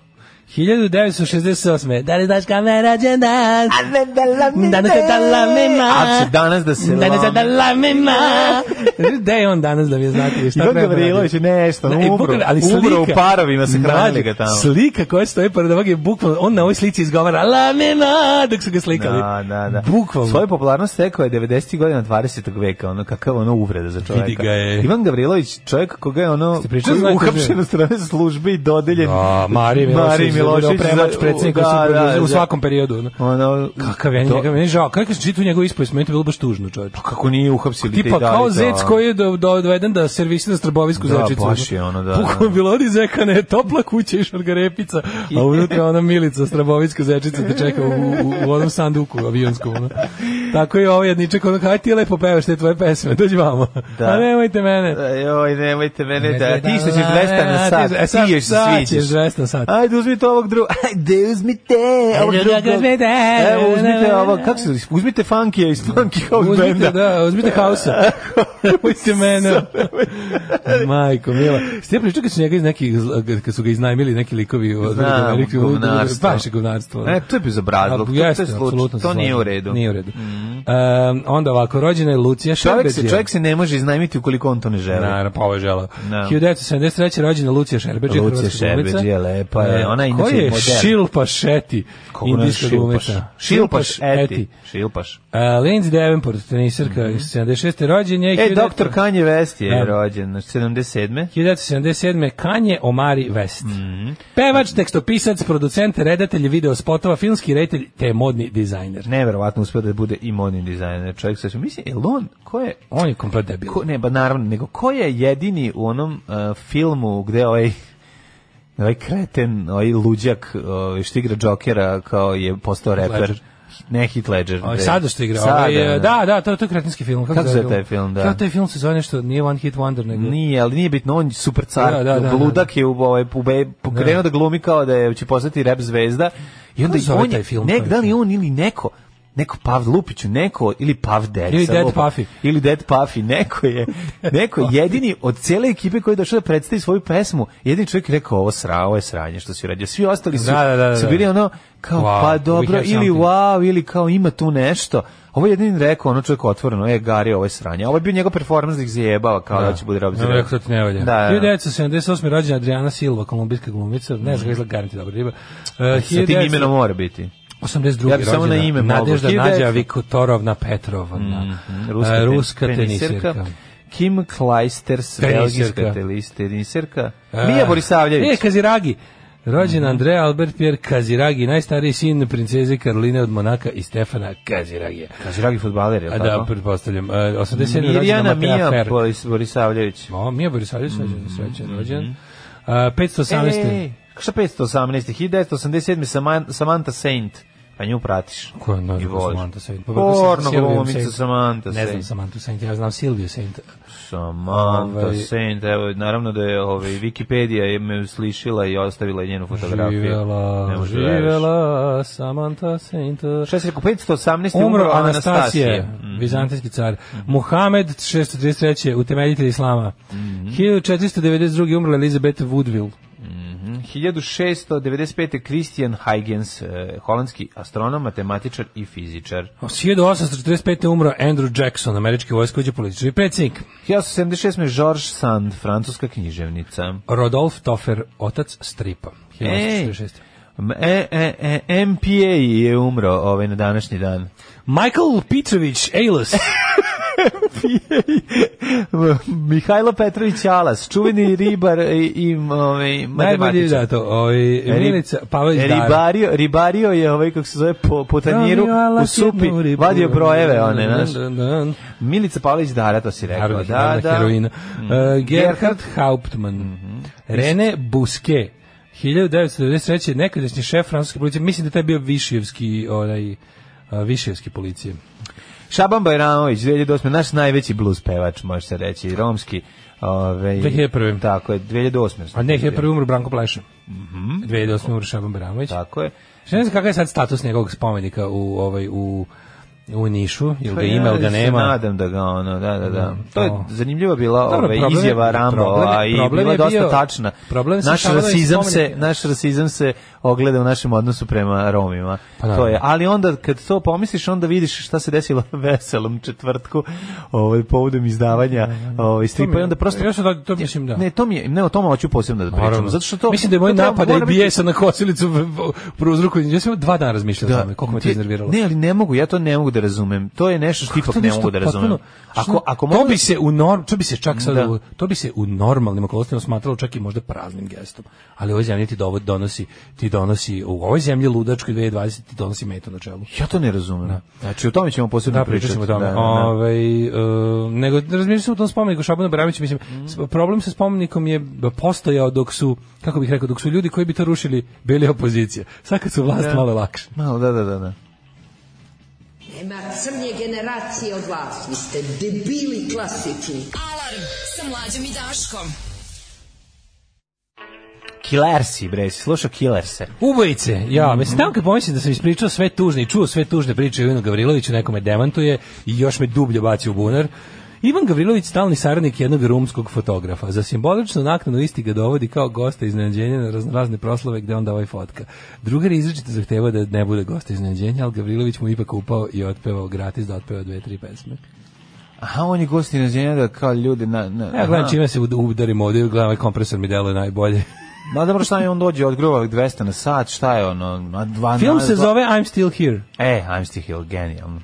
1968. Da li znaš kame rađen danas? Danas je da lamima. Da da A će danas da se da lami. Danas je da lamima. Gde je on danas da vi znate? Šta Ivan Gavrilović je nešto, da, umro. Bukval, ali slika, umro u parovima, se hranili ga tamo. Slika koja stoji pored ovog je bukvalno, on na ovoj slici izgovara la lamima dok su ga slikali. Da, da, da. Bukvalno. Svoju popularnost stekao je 90. godina 20. veka, ono kakav ono uvreda za čovjeka. Vidi ga je. Ivan Gavrilović, čovjek koga je ono uhapšen u strane službe i dodeljen. Da, Marim, Marim Milošević premač predsjednik da, da, u da. svakom periodu. Ono, kakav je njega, meni žao. Kako se čitu znači njegov ispis, meni to bilo baš tužno, čoveče. Pa kako nije uhapsili te da i Tipa kao zec koji je doveden da servisira strbovisku začicu. Da, baš je ono, da. Pukom Vilori da. zeka ne, topla kuća i šargarepica, a unutra ona milica Strbovisku zečica te čeka u, u, onom sanduku avionskom. Tako je ovaj jedničak, ono, kaj ti lepo pevaš te tvoje pesme, dođi vamo. A nemojte mene. E, joj, nemojte mene, da, ti što ćeš 200 na sat, ti e, još sviđaš. Ti ćeš 200 na sat. Ajde, uzmi to ovog drugog, ajde uzmite ovog drugog, da, evo uzmite ovog, da, kako se, uzmite funkija iz da. funky house uzmite, benda. Uzmite, da, uzmite house-a. uzmite mene. Majko, mila. Ste pričali kad su njega iz nekih, kad su ga iznajmili neki likovi od Amerike, baš je govnarstvo. E, to je bezobrazlog, to, jeste, to je slučaj, to nije u redu. Nije u redu. Mm. Um, onda ovako, rođena je Lucija Šerbedija. Čovjek se, ne može iznajmiti ukoliko on to ne želi. Naravno, pa ovo je želao. 1973. rođena Lucija Šerbedija, Lucija Šerbedija, lepa je. E, Ona i Ko je modern. Šilpaš Šeti? Indijska glumeta. Šilpaš Eti. Šilpaš. Uh, Lindsay Davenport, tenisarka, mm -hmm. 76. rođen je. E, doktor Kanje West je da. rođen, 77. 1977. Kanje Omari West. Mm -hmm. Pevač, tekstopisac, producent, redatelj, video spotova, filmski redatelj, te modni dizajner. Neverovatno uspio da bude i modni dizajner. Čovjek sa mislim, Elon, ko je? On je komplet debil. Ko, ne, ba naravno, nego ko je jedini u onom uh, filmu gde ovaj ovaj kreten, ovaj luđak ovaj, što igra Jokera kao je postao reper. Ledger. Ne Heath Ledger. Oj, ovaj sada što igra. Sada, ovaj, da da, da. da, da, to, to je kretinski film. Kako, Kako se zove taj film, da. Kako taj film se zove nešto, nije One Hit Wonder nego. Nije, ali nije bitno, on je super car. Da, da, da, Bludak je u, ovaj, pokrenuo da. da glumi kao da je, će postati rap zvezda. I onda Kako zove on, taj film? Nek, da li on ili neko neko Pav Lupiću, neko ili Pav Dead, ili Dead Puffy, ili Dead Puffy, neko je, neko jedini od cele ekipe koji je došao da predstavi svoju pesmu, jedini čovjek je rekao ovo sra, ovo je sranje što si uradio. Svi ostali su, da, da, da, da su da. bili ono kao wow, pa dobro ili wow ili kao ima tu nešto. Ovo je jedini rekao, ono čovjek otvoreno, je Gari, ovo je sranje. Ovo je bio njegov performans da ih zajebava, kao da, da će bude robiti. Ne, rekao ti ne valja. Da, da. 1978. rođena Adriana Silva, kolumbijska glumica, ne znam kako mhm. izgleda Gari ti dobro riba. Uh, Sa tim imenom mora biti. 82. Ja bi samo na ime Nadežda Nađa Viktorovna Petrova. mm, ruska, ten, ruska tenisirka. tenisirka. Kim Kleisters, belgijska tenisirka. E, Mija Borisavljević. E, Kaziragi. Rođen mm -hmm. Andrea Albert Pierre Kaziragi, najstariji sin princeze Karoline od Monaka i Stefana Kaziragija. Kaziragi futbaler, je li da, tako? Da, pretpostavljam. Uh, e, 87. Mirjana Mija Boris, Borisavljević. O, Mija Borisavljević, mm -hmm. srećan mhm. Mhm. rođen. Mm -hmm. uh, 518. E, šta 518? 1987. Samantha Saint pa nju pratiš. Ko je Norma Samantha Saint? Pa Porno glumica Samantha Saint. Ne znam Samantha Saint, ja znam Silviju Saint. Samanta ovaj, Saint, evo, naravno da je ovaj, Wikipedia je me slišila i ostavila njenu fotografiju. Živela, da živela Samantha Saint. 618. umro Anastasije, mm. vizantijski car. Mm. Muhammed 633. utemeljitelj islama. Mm -hmm. 1492. umrla Elizabeth Woodville. 1695. Christian Huygens, e, holandski astronom, matematičar i fizičar. 1845. umro Andrew Jackson, američki vojskovođa, političar i predsjednik. 1876. George Sand, francuska književnica. Rodolf Toffer, otac stripa. 1846. E, e, e, e, MPA je umro ovaj na današnji dan. Michael Petrović Ailes Mihajlo Petrović Alas, čuveni ribar i, i ovaj Najbolji za da, to, ovaj Milica Pavlović Ribario, ribario je ovaj kako se zove po, po tanjiru u supi, vadio brojeve one, znaš. Milica Pavlović Dara, to si rekao. Da, da. Heroina. Uh, Gerhard Hauptmann. Mhm. Rene Buske. 1993. nekadašnji šef francuske policije. Mislim da taj bio Višijevski, onaj, uh, Višijevski policije. Šaban Bajramović, 2008. Naš najveći blues pevač, može se reći, romski. Ove, ovaj, 2001. Tako je, 2008. A ne, je prvi umro Branko Pleša. Mm -hmm. 2008. umro Šaban Bajramović. Tako je. Što ne znam kakav je sad status njegovog spomenika u, ovaj, u u Nišu, ili pa ga ima, ili ga nema. Ja nadam da ga ono, da, da, da. Mm. To je zanimljiva bila Dobro, ove, ovaj, izjava Rambo, i bila je dosta bio, tačna. Problem naš rasizam se, naš rasizam se ogleda u našem odnosu prema Romima. Pa, da, to je. Ali onda kad to pomisliš, onda vidiš šta se desilo veselom četvrtku, ovaj povodom izdavanja da, da, da. ovaj stripa i onda prosto ja da to mislim da. Ne, to mi je, ne o tome hoću posebno da pričam, zato što to Mislim da je moj napad i bijesa na kosilicu prouzrokovan. Ja sam dva dana razmišljao o tome, koliko me to iznerviralo. Ne, ali ne mogu, ja to ne mogu da razumem. To je nešto što ipak ne mogu da razumem. Ako ako to bi da- se u norm, to bi se čak sad da. to bi se u normalnim okolnostima smatralo čak i možda praznim gestom. Ali ovoj zemlji ti dovod donosi, ti donosi u ovoj zemlji ludačkoj 2020 ti donosi meto na čelu. Ja to ne razumem. Da. Znači o tome ćemo posebno da, pričati. Da, da, Ovaj uh, nego razmišljam o tom spomeniku Šabana Bramića, mislim mm. problem sa spomenikom je postojao dok su kako bih rekao dok su ljudi koji bi to rušili bili opozicija. Sad kad su vlast da. malo lakše. Malo da da da da nema crnje generacije od vas. Vi ste debili klasični. Alarm sa mlađom i Daškom. Killersi, bre, si slušao Killerse. Ubojice, ja, mhm. mislim, tamo kad pomislim da sam ispričao sve tužne i čuo sve tužne priče o Ivanu Gavriloviću, neko me demantuje i još me dublje baci u bunar. Ivan Gavrilović, stalni saradnik jednog rumskog fotografa. Za simboličnu naknadu isti ga dovodi kao gosta iznenađenja na razne proslave gde on ovaj fotka. Drugar izrečito zahteva da ne bude gosta iznenađenja, ali Gavrilović mu ipak upao i otpevao gratis da otpeva dve, tri pesme. Aha, on je gost iznenađenja da kao ljudi Na, na, ja gledam čime se udarim ovde, gledam ovaj kompresor mi deluje najbolje. Ma dobro šta je on dođe od grova 200 na sat, šta je ono? Film se zove I'm Still Here. E, I'm Still Here, genijalno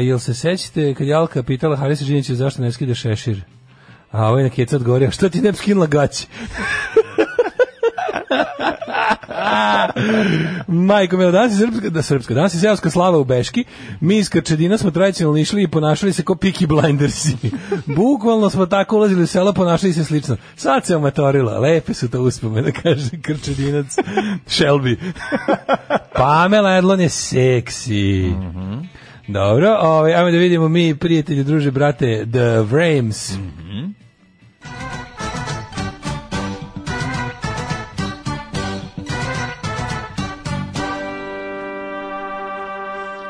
jel se sećate kad je Alka pitala Harisa Žinića zašto ne skide šešir? A ovaj na keca odgovorio, što ti ne bi skinula gaći? Majko mila, danas je srpska, da, srpska, danas je seoska slava u Beški. Mi iz Krčedina smo tradicionalno išli i ponašali se kao Piki Blindersi. Bukvalno smo tako ulazili u selo, ponašali se slično. Sad se omatorila, lepe su to uspome, da kaže Krčedinac Shelby. Pamela Edlon je seksi. Mm Dobro, ovaj, ajmo da vidimo mi, prijatelji, druže, brate, The Vrames. Mm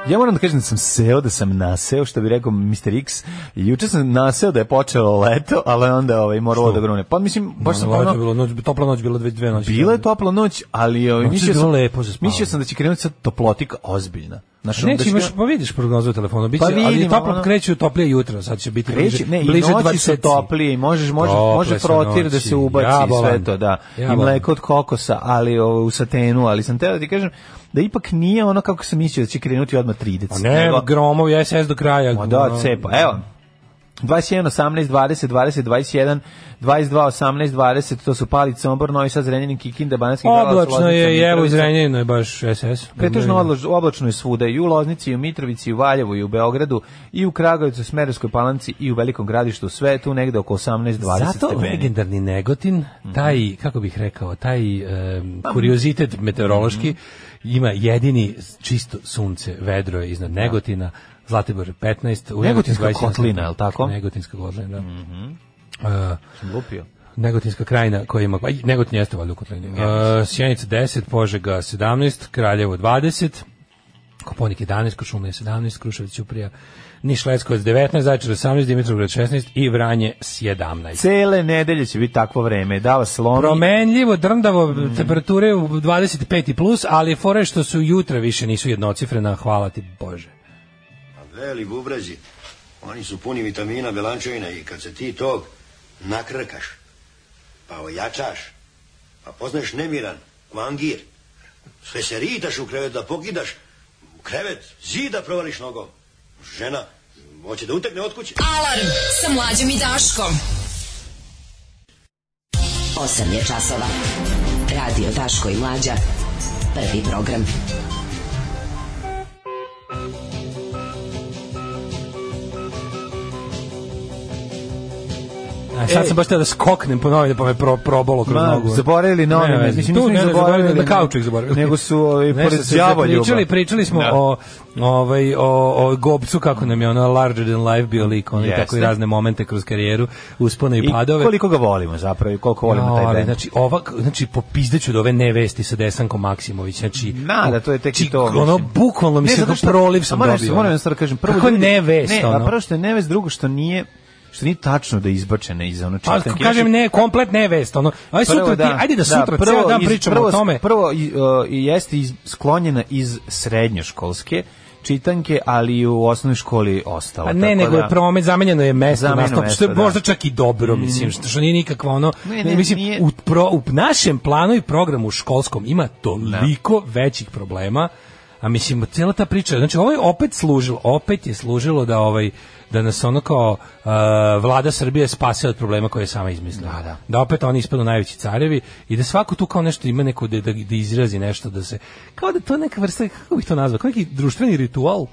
Ja moram da kažem da sam seo, da sam naseo, što bi rekao Mr. X. Juče sam naseo da je počelo leto, ali onda ovaj, moralo da grune. Pa mislim, baš no, sam... Ono, bilo, noć, topla noć, bilo dve, dve noći. Bila je topla noć, ali ovaj, mislio, sam, lepo mislio sam da će krenuti sa toplotika ozbiljna. Znači, neće da imaš, pa vidiš prognozu telefona, biće, pa vidim, ali toplo ono... kreće toplije jutro, sad će biti kreće, bliže, ne, bliže i noći su toplije, možeš, može, može frotir da se ubaci ja, sve to, da, ja, i mleko od kokosa, ali ovo, ovaj, u satenu, ali sam teo da ti kažem, da ipak nije ono kako sam mislio da će krenuti odmah 30. A ne, nego... gromov je SS do kraja. Ma da, cepa. Evo, 21, 18, 20, 20, 21, 22, 18, 20, to su Palic, Sombor, Novi Sad, Zrenjanin, Kikinda, Banacki, Galac, Loznica, je, i evo iz Zrenjanina je baš SS. Pretežno oblačno je svuda, i u Loznici, i u Mitrovici, i u Valjevu, i u Beogradu, i u Kragovicu, Smerovskoj palanci, i u Velikom gradištu, sve tu negde oko 18, 20 Zato stepeni. legendarni Negotin, mhm. taj, kako bih rekao, taj um, kuriozitet meteorološki, mm -hmm ima jedini čisto sunce, vedro je iznad da. Negotina, Zlatibor 15, u Negotinska kotlina, je li tako? Negotinska kotlina, da. Mm -hmm. uh, lupio. Negotinska krajina koja ima, pa Negotin jeste valjda u kotlini. Uh, Sjenica 10, Požega 17, Kraljevo 20, Koponik 11, Košumlija 17, Krušević Uprija Niš Leskovac 19, Zajčar 18, Dimitrovgrad 16 i Vranje 17. Cele nedelje će biti takvo vreme, da vas lomi. Promenljivo, drndavo, mm. temperature u 25 i plus, ali fore što su jutra više nisu jednocifrena, hvala ti Bože. A pa veli bubrezi, oni su puni vitamina, belančevina i kad se ti tog nakrkaš, pa ojačaš, pa poznaš nemiran, kvangir, sve se ritaš u krevet da pokidaš, u krevet zida provališ nogom žena, hoće da utekne od kuće. Alarm sa mlađom i Daškom. 8 je časova. Radio Daško i Mlađa. Prvi program. A sad sam e. baš teo da skoknem po novine, pa me pro, probalo kroz Ma, nogu. Zaboravili novine, ne, mislim, tu, ne, zaboravili, na kauču ih zaboravili. Nego su ovaj, pored djavo ljubav. Pričali smo da. o, ovaj, o, o Gobcu, kako nam je ono larger than life bio lik, ono yes, tako i razne momente kroz karijeru, uspone i, i padove. I koliko ga volimo zapravo i koliko volimo no, taj band. Znači, ovak, znači, popizdeću do ove nevesti sa Desankom Maksimović, znači... Na, da, to je tek i znači, to. Ono, bukvalno mi se do proliv sam dobio. Moram da kažem, prvo... Kako nevest, ono? Ne, a prvo što je nevest, drugo što nije što nije tačno da je izbačena iz ono čitanke. Pa kažem znači, ne, komplet ne vest, ono. Aj sutra da, ti, ajde da, da sutra da, prvo, dan pričamo prvo, o tome. Prvo uh, jeste iz, sklonjena iz srednjoškolske čitanke, ali u osnovnoj školi ostalo. A ne, tako nego da, je promet, zamenjeno je mesto, nastop, mesto, što je da. možda čak i dobro, mm. mislim, što, što nije nikakvo ono, ne, ne, mislim, nije... u, pro, u našem planu i programu školskom ima toliko da. većih problema, a mislim, cijela ta priča, znači ovo je opet služilo, opet je služilo da ovaj, da nas ono kao uh, vlada Srbije spase od problema koje je sama izmislila. Da, da. da opet oni ispadnu najveći carevi i da svako tu kao nešto ima neko da, da, da izrazi nešto da se kao da to neka vrsta kako bih to nazvao, kao neki društveni ritual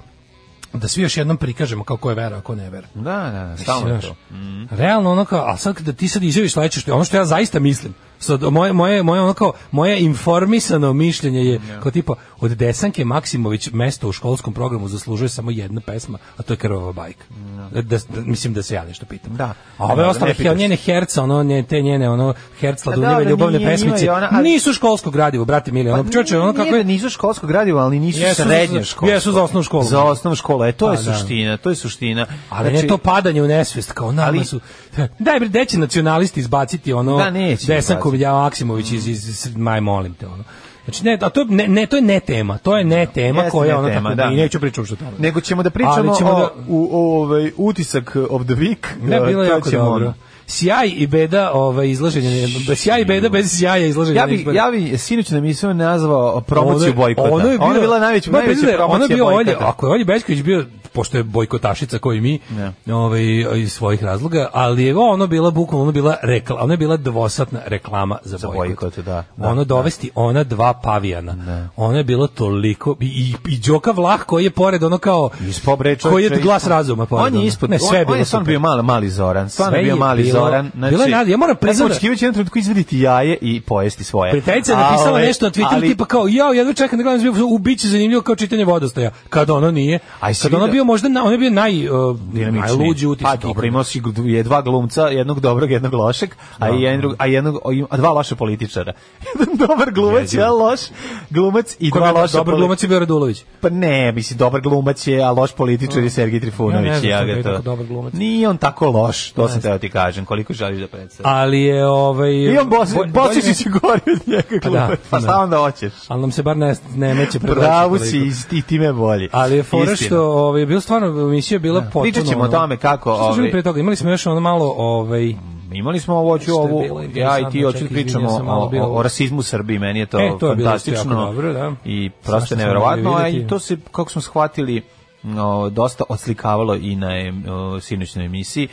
da svi još jednom prikažemo kako je vera, ako ne vera. Da, da, da, stalno je to. Mm. Realno ono kao, a sad da ti sad izjaviš sledeće što ono što ja zaista mislim, Sad, moje, moje, moje, ono kao, moje informisano mišljenje je yeah. kao tipa od Desanke Maksimović mesto u školskom programu zaslužuje samo jedna pesma, a to je Krvava bajka. Yeah. Da, da, mislim da se ja nešto pitam. Da. A ove da, ostale, da njene herca, ono, nje, te njene, ono, herca, pa da, da, ljubavne nije, pesmice, ona, ali... nisu školsko gradivo, brate mili, ono, pa čoče, ono kako je... Nisu školsko gradivo, ali nisu jesu srednje škole Jesu za osnovnu školu. Za osnovnu školu, e, to je pa da. suština, to je suština. Ali znači, ne to padanje u nesvest, kao, nama su... Daj, bre, deće nacionalisti izbaciti, ono, da, neće, Marko Maksimović iz, iz, maj molim te ono. Znači ne, a to je ne, ne, to je ne tema, to je ne tema Jeste koja ne ona tema, tako da. i neću pričati što tamo. Nego ćemo da pričamo ćemo o, da, u, o, ovaj utisak of the week. Ne, bilo je jako ćemo, dobro sjaj i beda ovaj izlaženje sjaj i beda bez sjaja izlaženje ja bi ja bi sinoć na emisiju nazvao uh, promociju bojkota ono je, bilo, bila najveća ona promocija ono je bilo Olje ako je Olje Bećković bio pošto je bojkotašica koji mi ne. ovaj iz svojih razloga ali je ono bila bukvalno ono bila rekla ona je bila dvosatna reklama za, za bojkot, da, da, ono da. dovesti da. ona dva pavijana ne. ona je bilo toliko i, i, i Đoka Vlah koji je pored ono kao ispo bre koji je glas razuma pored on je ispod ne sve on, bilo on je bio mali mali Zoran stvarno bio mali Zoran, znači. Bila je znači, nada, ja moram priznati. Da- znači, očekivaće jedan trenutku izvediti jaje i pojesti svoje. Prijateljica je napisala nešto na Twitteru tipa kao, jao, jedva čekam da gledam zbio, u zanimljivo kao čitanje vodostaja. Kad ono nije. Aj, kad ono da- bio možda, na, on je bio naj, uh, najluđi utisak. Pa dobro, imao si je dva glumca, jednog dobrog, jednog lošeg, a, da, no. jednog, a, jednog, a dva loša političara. Jedan dobar glumac, jedan loš glumac i dva loša Dobar glumac je Radulović. Pa ne, misli, dobar glumac je, a loš političar je Sergij Trifunović. Ja, ne znam, ja, dobar glumac. Nije on tako loš, to sam teo ti kažem koliko želiš da predstaviš. Ali je ovaj I on Bos Bosić se gori od njega. Pa, da, pa šta da. pa onda hoćeš? Al nam se bar ne ne meće Bravo si i ti me bolji. Ali je fora što ovaj bio stvarno emisija bila da. potpuno. Pričaćemo o tome kako ovaj. pre toga imali smo još ono malo ovaj mm, Imali smo ovo ću ovu, ja i ti hoću pričamo o, o, o, rasizmu u Srbiji, meni je to, e, to je fantastično dobro, da. i prosto nevjerovatno, a i to se, kako smo shvatili, o, dosta odslikavalo i na o, sinoćnoj emisiji.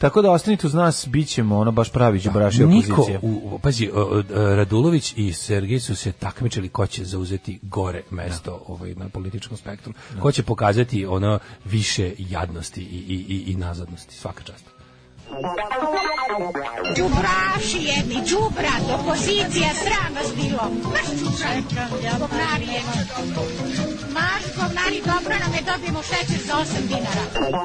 Tako da ostanite uz nas, bit ćemo ono baš pravi da, đubraši opozicija. Niko, u, pazi, Radulović i Sergej su se takmičili ko će zauzeti gore mesto da. ovaj, na političkom spektru. Da. Ko će pokazati ono više jadnosti i, i, i, i nazadnosti. Svaka čast. Đubraši jedni, džubra, opozicija, sram vas bilo. Maš čuča, govnari jedni. Maš govnari, dobro nam je dobijemo šećer za 8 dinara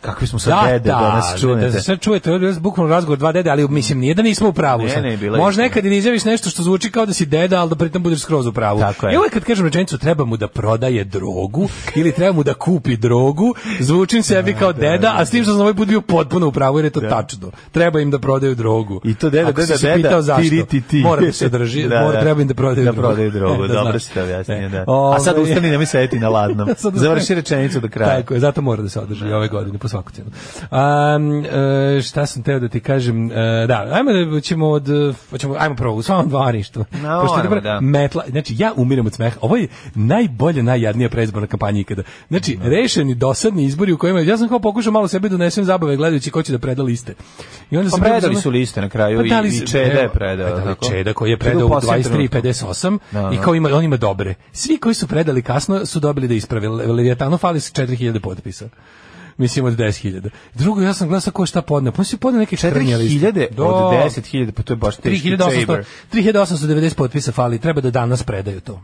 Kakvi smo sa da, dede da, nas čujete. Da, sad čujete, ovo je bukvalno razgovor dva dede, ali mislim, nije da nismo u pravu. Ne, sad. ne, bila Možda nekad i da izjaviš nešto što zvuči kao da si deda, ali da pritom budeš skroz u pravu. Tako je. I ovaj kad kažem rečenicu, treba mu da prodaje drogu ili treba mu da kupi drogu, zvučim da, sebi kao deda, a s tim što sam ovaj put bio potpuno u pravu jer je to tačno. Treba im da prodaju drogu. I to deda, Ako deda, si deda, zašto, ti, ti, ti. Mora da se drži, da, mora, treba im da prodaju da, drogu. Da prodaju drogu, dobro si to objasnio, da. A sad ustani da mi sedeti na ladnom. Završi rečenicu do kraja. Tako je, zato mora da se održi ove godine po svaku cenu. Um, šta sam teo da ti kažem? E, da, ajmo da ćemo od ćemo, ajmo prvo u svom dvorištu. No, Pošto ajmo, da. Metla, znači ja umirem od smeha. Ovo je najbolje najjadnija predizborna kampanja ikada. Znači no. Da. rešeni dosadni izbori u kojima ja sam kao pokušao malo sebi donesem da zabave gledajući ko će da preda liste. I onda pa predali su liste na kraju pa i, i Čeda je pa predao. Tako? Čeda koji je predao u 23.58 no, da, i kao ima, on ima dobre. Svi koji su predali kasno su dobili da isprave. Leviatanu fali 4000 potpisa mislim od 10.000. Drugo, ja sam glasao ko šta podne. Pa si podne neki 4.000 od 10.000, da. pa to je baš 3.800 3890 potpisa fali, treba da danas predaju to.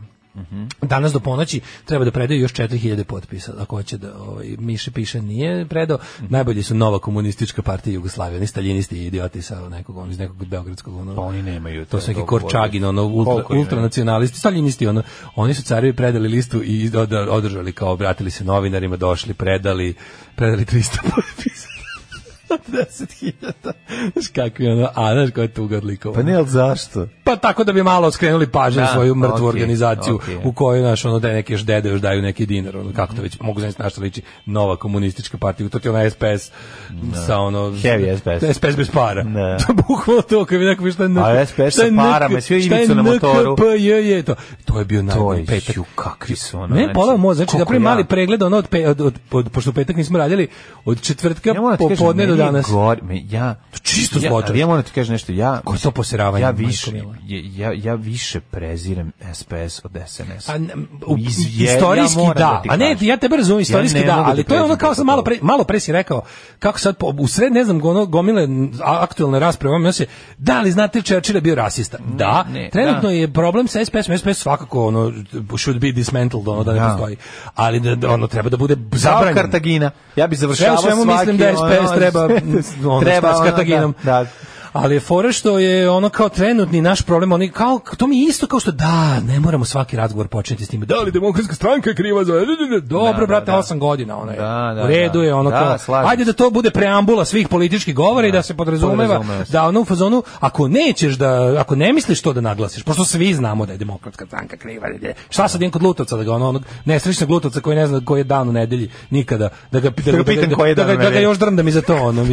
Danas do ponoći treba da predaju još 4000 potpisa. Ako hoće da ovaj Miše piše nije predao, najbolji su Nova komunistička partija Jugoslavije, oni staljinisti i idioti sa nekog on iz nekog beogradskog ono. Pa oni nemaju to. su neki Korčagin, ono ultra, ultranacionalisti, staljinisti ono. Oni su carevi predali listu i održali kao obratili se novinarima, došli, predali, predali 300 potpisa. 110.000. Znaš kako je ono, a znaš koja je tuga odlikova. Pa ne, ali zašto? Pa tako da bi malo skrenuli pažnju na da, svoju mrtvu okay, organizaciju okay. u kojoj, znaš, ono, da neke još još daju neki dinar, ono, kako to već, mogu znači na što liči nova komunistička partija, to ti ona SPS no. Da. sa ono... Heavy SPS. SPS da, bez para. Da. To bukvalo to, kao bi neko bi A SPS sa parama, sve ivicu na motoru. Šta je je to. To je bio najbolji petak. Ju, kakvi su ono. Ne, pola moja, znači, da mali pregled, ono, od, od, od, pošto petak nismo radili, od četvrtka popodne do danas. Gor, me, ja, to čisto zločin. Ja, ja moram ti kažem nešto, ja... Ko to poseravanje? Ja više, ja, ja više prezirem SPS od SNS. A, u, Iz, istorijski ja da, da a ne, ja tebe razumim, istorijski ja da, ali da to je ono kao sam malo pre, malo pre si rekao, kako sad, po, u sred, ne znam, ono, gomile aktualne rasprave, ono se, da li znate Churchill je bio rasista? Da, ne, da. trenutno da. je problem sa SPS-om, SPS svakako, ono, should be dismantled, ono, da ne da. postoji, ali da, ono, treba da bude zabranjeno. Kartagina, ja bi završavao svaki... Ja mislim da SPS treba ono, Treba, s Kataginom. Da, da ali je fora što je ono kao trenutni naš problem, oni kao, to mi isto kao što da, ne moramo svaki razgovor početi s tim. Da li demokratska stranka je kriva za... Dobro, da, brate, da, 8 da. godina, ona je. Da, da, u redu da. je ono da, kao, ajde da to bude preambula svih političkih govora i da se podrazumeva da ono u fazonu, ako nećeš da, ako ne misliš to da naglasiš, pošto svi znamo da je demokratska stranka kriva, šta sad jedan kod Lutovca, da ga ono, onog nesrećnog Lutovca koji ne zna koji je dan u nedelji, nikada, da ga, da ga, da ga, da ga, da ga još drndam i za to, ono,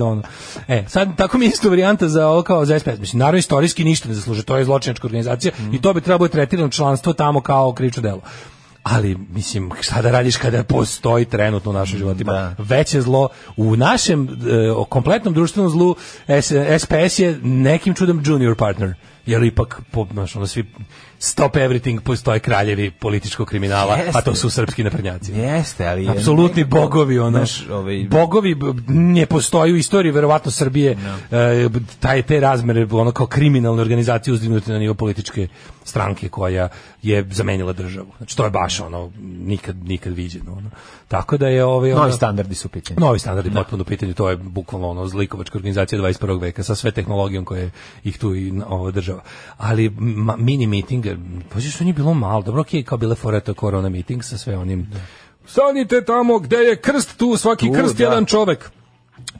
ono. E, sad, tako mi isto varijanta za ovo kao za SPS. Mislim, naravno, istorijski ništa ne zasluže, to je zločinačka organizacija mm. i to bi trebalo tretirano članstvo tamo kao krivično delo ali mislim šta da radiš kada postoji trenutno u našoj životima da. veće zlo u našem e, kompletnom društvenom zlu S, SPS eh, je nekim čudom junior partner jer ipak po, naš, ono, svi stop everything postoje kraljevi političkog kriminala, Jeste. a to su srpski naprednjaci. Jeste, ali... Apsolutni je... bogovi, ono, Naš, ovaj... bogovi ne postoji u istoriji, verovatno Srbije, no. Eh, taj, te razmere, ono kao kriminalne organizacije uzdignute na nivo političke stranke koja je zamenila državu. Znači, to je baš ono, nikad, nikad viđeno. Ono. Tako da je... Ovaj, ono, novi standardi su pitanje. Novi standardi, no. potpuno pitanje, to je bukvalno ono, zlikovačka organizacija 21. veka sa sve tehnologijom koje ih tu i ova država. Ali ma, mini meeting je, pođe što nije bilo malo, dobro, ok, kao bile foreta korona meeting sa sve onim. Da. Stanite tamo gde je krst tu, svaki tu, krst da. jedan čovek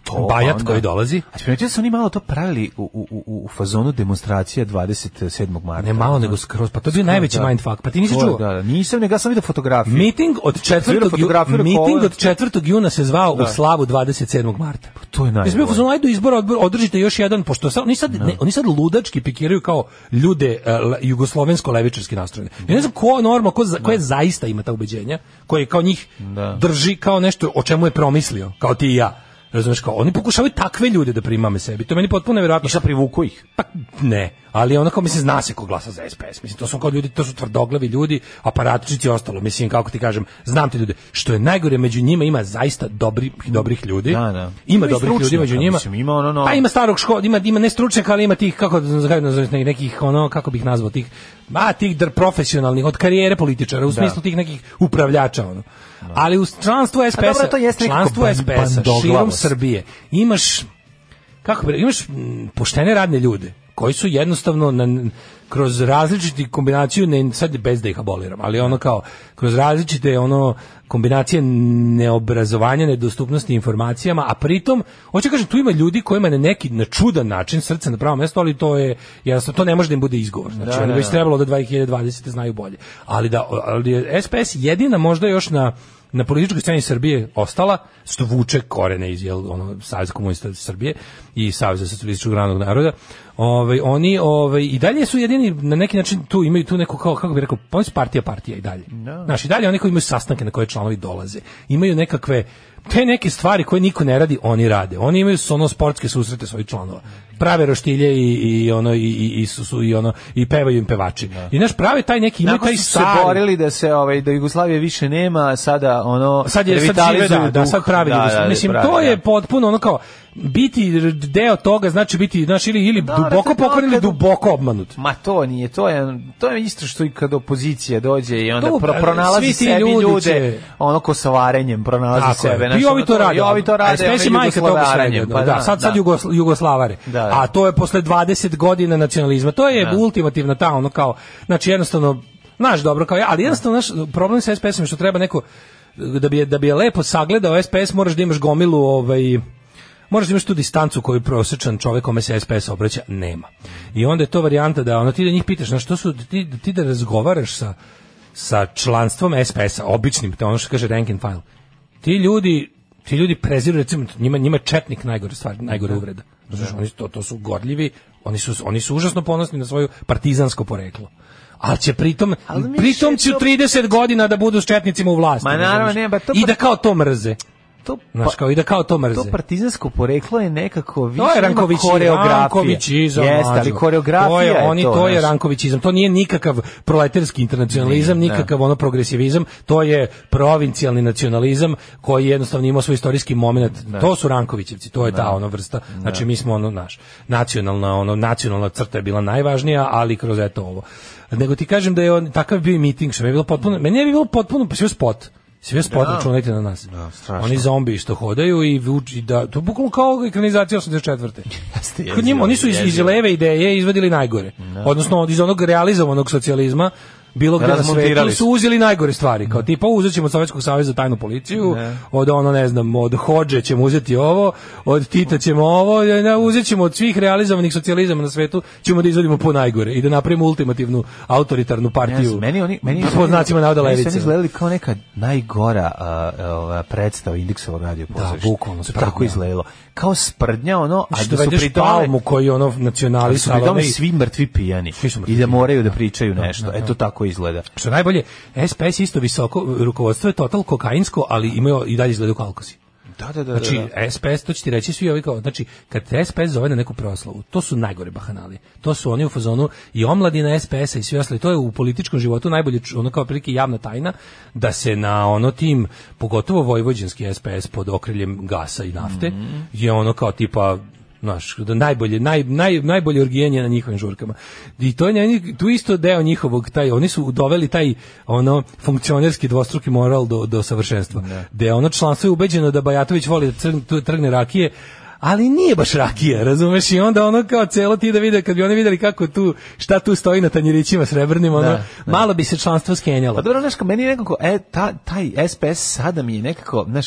to Bajat pa onda, koji dolazi. A primetio da su oni malo to pravili u, u, u u fazonu demonstracije 27. marta. Ne malo nego skroz, pa to je bio najveći da. mindfuck. Pa ti nisi čuo? Da, da, nisam, nego sam vidio fotografiju. Meeting od 4. juna, miting od 4. juna se zvao da. u slavu 27. marta. Pa to je najbolje. Jesmo u fazonu ajde izbor održite još jedan pošto sad oni sad da. ne, oni sad ludački pikiraju kao ljude uh, e, jugoslovensko levičarski nastrojene. Ja ne znam ko norma, ko, za, ko je da. zaista ima ta ubeđenja, koji kao njih drži kao nešto o čemu je promislio, kao ti i ja Razumeš kao, oni pokušavaju takve ljude da primame sebi. To meni potpuno neverovatno. I šta privuku ih? Pa ne, ali ona onako mislim zna se ko glasa za SPS. Mislim to su kao ljudi, to su tvrdoglavi ljudi, aparatčići i ostalo. Mislim kako ti kažem, znam te ljude. Što je najgore među njima ima zaista dobri, dobrih ljudi. Da, da. Ima, ima dobrih ljudi među njima. Mislim, ima ono, no... Pa ima starog škola, ima ima ne ali ima tih kako da nekih ono kako bih nazvao tih ma tih dr profesionalnih od karijere političara u da. smislu da. tih nekih upravljača ono. Da. Ali u članstvu SPS-a, članstvu SPS-a širom Srbije imaš kako imaš poštene radne ljude koji su jednostavno na, kroz različiti kombinaciju ne sad bez da ih aboliram, ali ono kao kroz različite ono kombinacije neobrazovanja, nedostupnosti informacijama, a pritom hoće da kažem tu ima ljudi kojima na neki na čudan način srce na pravo mjesto, ali to je jednostavno to ne može da im bude izgovor. Znači da, oni da, bi trebalo da 2020 znaju bolje. Ali da ali SPS jedina možda još na na političkoj sceni Srbije ostala, što vuče korene iz jel, ono, Savjeza komunista Srbije i Savjeza socijalističkog granog naroda, ovaj, oni ovaj, i dalje su jedini, na neki način tu imaju tu neku, kao, kako bi rekao, oni pa partija partija i dalje. No. Da. Znaš, i dalje oni koji imaju sastanke na koje članovi dolaze, imaju nekakve te neke stvari koje niko ne radi, oni rade. Oni imaju ono sportske susrete svojih članova prave roštilje i, i ono i, i, i, su, su i ono i pevaju im pevači. Da. I naš prave taj neki ima taj su stari. se borili da se ovaj da Jugoslavije više nema, sada ono sad je sad žive, da, da, sad pravi da, da, da, Mislim pravi, to je da. potpuno ono kao biti deo toga znači biti znači ili ili da, duboko da, pokoren ili duboko obmanut. Ma to nije, to je to je isto što i kad opozicija dođe i onda pro, pa, pronalazi svi sebi ljude, će... ono kosovarenjem pronalazi Tako sebe. Znači, I ovi to rade. I ovi to rade. Espesi majka toga sređeno. Pa da, da, sad sad Jugoslavare. Da. a to je posle 20 godina nacionalizma. To je da. ultimativno ta ono kao, znači jednostavno, znaš dobro kao ja, ali jednostavno naš problem sa SPS-om je što treba neko, da bi, da bi je lepo sagledao SPS moraš da imaš gomilu ovaj, moraš da imaš tu distancu koju prosečan čovek kome se SPS obraća nema. I onda je to varijanta da ono ti da njih pitaš na što su ti, ti da razgovaraš sa sa članstvom SPS-a, običnim, to ono što kaže rank and file. Ti ljudi ti ljudi preziru recimo njima njima četnik najgore stvar najgore da. uvreda znači oni to to su gorljivi oni su oni su užasno ponosni na svoju partizansko poreklo ali će pritom, pritom će 30 godina da budu s četnicima u vlasti. Ma naravno, ne, ba to I pa- da kao to mrze to znači kao i da kao to mrze. To partizansko poreklo je nekako više je Ranković koreografija. Rankovićizam, Jeste, ali koreografija to je, je oni to, je Rankovićizam. To nije nikakav proletarski internacionalizam, nije, da. nikakav ne. ono progresivizam, to je provincijalni nacionalizam koji jednostavno ima svoj istorijski momenat. Ne. Da. To su Rankovićevci, to je ne. Da. ta ono vrsta. Znači mi smo ono naš nacionalna ono nacionalna crta je bila najvažnija, ali kroz eto ovo. Nego ti kažem da je on takav bio i miting, što mi je bilo potpuno, meni je bilo potpuno pa spot Sve spot da. na nas. Da, Oni zombi što hodaju i vuči da to bukvalno kao ekranizacija 84. Jeste. Kod njima oni su iz, iz leve ideje izvadili najgore. Da. Odnosno iz onog realizovanog socijalizma bilo gde na svetu su uzeli najgore stvari, kao tipa uzećemo od Sovjetskog saveza tajnu policiju, ne. od ono ne znam, od Hođe ćemo uzeti ovo, od Tita ćemo ovo, uzećemo od svih realizovanih socijalizama na svetu, ćemo da izvodimo po najgore i da napravimo ultimativnu autoritarnu partiju. Yes, meni oni meni po znacima navoda levice. Meni izgledali kao neka najgora uh, uh, predstava indeksovog radio pozorišta. Da, bukvalno tako izgledalo. Kao sprdnja ono, a što da su da pri koji ono nacionalista, svi mrtvi pijani i da moraju da, da pričaju da, nešto. Eto tako izgleda. Što najbolje, SPS isto visoko, rukovodstvo je total kokainsko, ali imaju i dalje izgledaju kao alkosi. Da, da, da. Znači, da, SPS, da. to će ti reći svi ovi kao, znači, kad SPS zove na neku proslavu, to su najgore bahanali. To su oni u fazonu i omladina SPS-a i svi ostali. To je u političkom životu najbolje, ono kao prilike javna tajna, da se na ono tim, pogotovo vojvođanski SPS pod okriljem gasa i nafte, mm -hmm. je ono kao tipa Naš, da najbolje, naj, naj, najbolje orgijenje na njihovim žurkama. I to je tu isto deo njihovog, taj, oni su doveli taj ono funkcionerski dvostruki moral do, do savršenstva. Da Gde ono članstvo je ubeđeno da Bajatović voli da trgne rakije, ali nije baš rakija, razumeš? I onda ono kao celo ti da vide, kad bi oni videli kako tu, šta tu stoji na tanjirićima srebrnim, ono, da, da. malo bi se članstvo skenjalo. Pa dobro, znaš, meni je nekako, e, ta, taj SPS sada mi je nekako, znaš,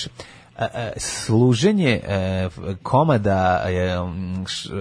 služenje e, komada je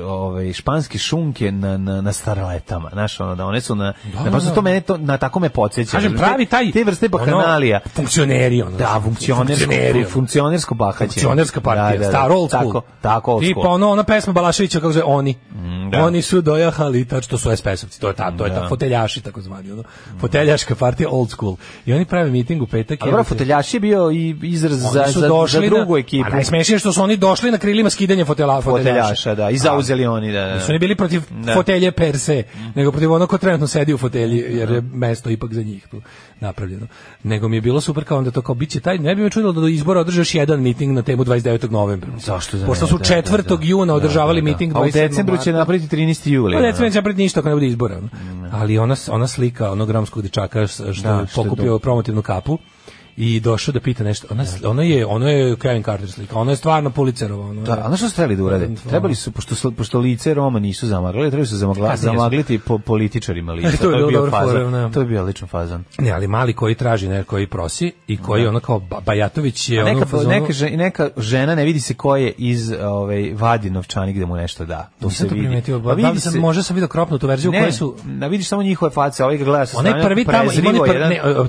ovaj španski šunke na na na starletama znaš da one su na da, na, da, da, to mene to na tako me podsjeća kažem pravi taj te vrste bakanalija ono, funkcioneri ono da funkcioneri funkcionersko bahaćenje funkcionerska da, partija da, da, star old school tako tako old school tipa ono ona pesma Balaševića kaže oni mm, da. oni su dojahali ta što su SPS-ovci to je ta to je ta da. foteljaši takozvani ono foteljaška partija old school i oni prave miting u petak je foteljaši bio i izraz za za oni drugu na, ekipu. A najsmešnije što su oni došli na krilima skidanja fotela, foteljaša. da, i zauzeli a, oni, da, da, da. Su oni bili protiv da. fotelje per se, mhm. nego protiv onog ko trenutno sedi u fotelji, da. jer je mesto ipak za njih tu napravljeno. Nego mi je bilo super kao onda to kao biće taj, ne bi me čudilo da do izbora održaš jedan miting na temu 29. novembra. Zašto da? Pošto su 4. Da, juna održavali miting 27. A u decembru će napraviti 13. juli. U decembru će napraviti ništa ako ne bude izbora. Mhm. Ali ona ona slika onog romskog dečaka što je pokupio promotivnu kapu i došao da pita nešto. Ona, da. ono je, ono je Kevin Carter slika, ono je stvarno policerova. Ono da, ono što su trebali da urade? Da, da, trebali su, pošto, pošto lice Roma nisu zamaglili, trebali su zamagla, zamagliti po političarima lica. to, je, to je bio fazan. Ne. To je bio ličan fazan. Ne, ali mali koji traži, ne, koji prosi i koji ne. ono kao Bajatović je... A neka, ono, fazonu... neka, žena, neka žena ne vidi se ko je iz ovaj, vadi novčanik da mu nešto da. To se to vidi. Pa vidi se... Možda sam vidio kropnutu verziju ne, su... Ne, vidiš samo njihove face, ovaj ga gleda sa strane, prezrivo,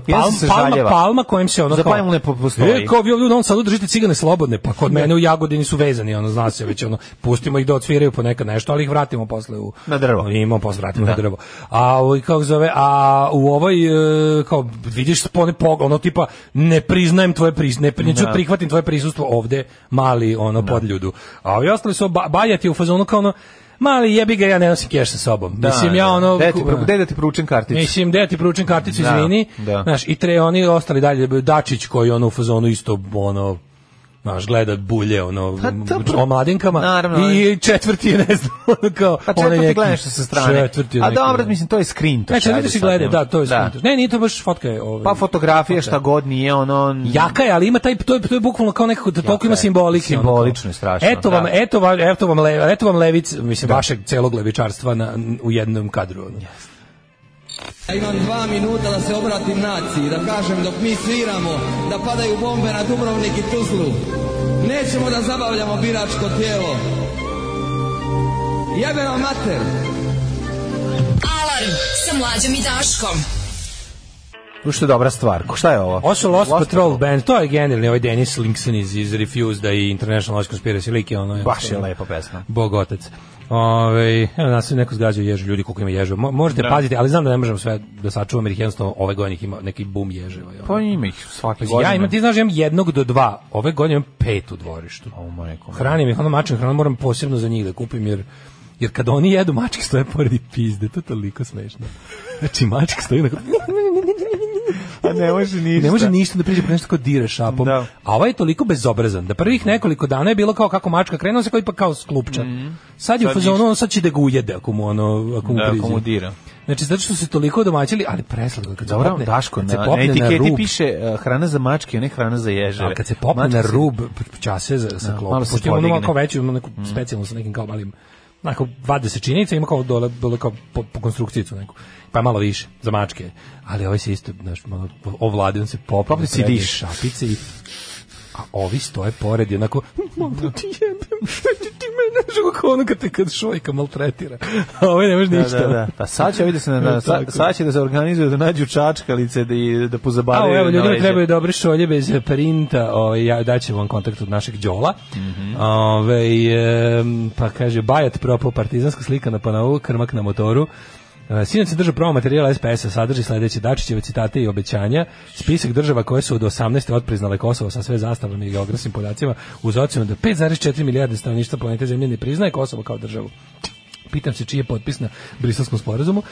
tamo, jedan, palma, palma kojim se ono kao... ne postoji. E, kao vi ovdje u Novom Sadu držite cigane slobodne, pa kod da. mene u Jagodini su vezani, ono, zna se već, ono, pustimo ih da odsviraju ponekad nešto, ali ih vratimo posle u... Na drvo. Imamo posle, vratimo da. na drvo. A, u, kako zove, a u ovoj, e, kao, vidiš, se spone, ono, tipa, ne priznajem tvoje prisustvo, ne, neću da. prihvatim tvoje prisustvo ovde, mali, ono, da. podljudu. A ovi ostali su, ba, bajati u fazonu kao ono, mali jebi ga, ja ne nosim keš sa sobom. Da, mislim, ja da. ono... Da, ti, da ti pručim karticu. Mislim, da ti pručim karticu, izvini. Da, da. Znaš, i tre oni ostali dalje, Dačić koji ono u fazonu isto, ono, znaš, gleda bulje, ono, pa, o mladenkama. Naravno. I četvrti je, ne znam, ono kao... Pa četvrti neki, gledaš sa strane. Četvrti A dobro, mislim, to je screen to. Ne, četvrti si gleda, da, to je da. screen to. Ne, nije to baš fotka je. Ovaj, pa fotografija, fotka. šta god nije, ono... Jaka je, ali ima taj, to je, to je bukvalno kao nekako, da toliko ima simbolike. Simbolično je strašno. Eto vam, da. eto vam, eto vam, eto vam levic, mislim, da. vašeg celog levičarstva na, u jednom kadru. Ono. Yes. Ja imam dva minuta da se obratim naciji, da kažem dok mi sviramo, da padaju bombe na Dubrovnik i Tuzlu. Nećemo da zabavljamo biračko tijelo. Jebe vam mater! Alarm sa mlađom i Daškom. Što je dobra stvar. Šta je ovo? Ovo su Lost, Lost Patrol, Patrol Band. To je genijalni ovaj Dennis Linkson iz, iz Refused i International Lost Conspiracy. Lik je Baš je lepa pesma. Bog otec. Ove, evo nas neko zgađaju ježu, ljudi koliko ima ježu. možete da. paziti, ali znam da ne možemo sve da sačuvamo jer ih jednostavno ove godine ima neki bum ježeva. Ovaj, ono. Pa ima ih svake godine. Ja imam, ti znaš, da imam jednog do dva. Ove godine imam pet u dvorištu. O, more, Hranim ih, ono mačem hranu moram posebno za njih da kupim jer jer kad oni jedu mačke stoje pored i pizde, to je toliko smešno. Znači mačke stoje na... A pa ne može ništa. Ne može ništa da priđe po nešto kao dira šapom. Da. A ovaj je toliko bezobrazan da prvih nekoliko dana je bilo kao kako mačka krenuo se kao ipak kao sklupča. Mm. Sad je u fazonu, on sad će da ga ujede ako mu ono ako mu da, ako mu dira. Znači zato što se toliko domaćili, ali preslatko kad Dobro, popne, Daško, kad se popne na, na etiketi piše uh, hrana za mačke, a ne hrana za ježe. A kad se popne Mačka na rub čase za, sa da, klopom, pošto ono malo veću, neku mm. specijalno sa nekim kao malim onako vade se činjenica, ima kao dole, dole kao po, po konstrukcijicu neku. Pa malo više za mačke. Ali ovaj se isto, znaš, malo ovladi, on se popa, pa diš šapice i a ovi stoje pored i onako, mamo hm, da ti jebem, ti mene, nego kao ono kad te kad šojka maltretira. A ovo ovaj ne može da, ništa. Da, da, da. Pa sad će, vidi se, na, na, sa, sad će da se organizuju da nađu čačkalice da, i, da pozabavaju. A evo, ljudima trebaju dobre šolje bez printa, ovaj, ja daćemo vam kontakt od našeg Đola. Mm -hmm. Ove, ovaj, pa kaže, Bajat propo partizanska slika na panovu, krmak na motoru, E, sinoć se drža promo materijala SPS-a, sadrži sledeće Dačićeve citate i obećanja, spisak država koje su od 18. otpriznale Kosovo sa sve zastavnim i geografskim podacima uz ocenu da 5,4 milijarde stanovništva planete Zemlje ne priznaje Kosovo kao državu. Pitam se čije je potpis na briselskom sporazumu.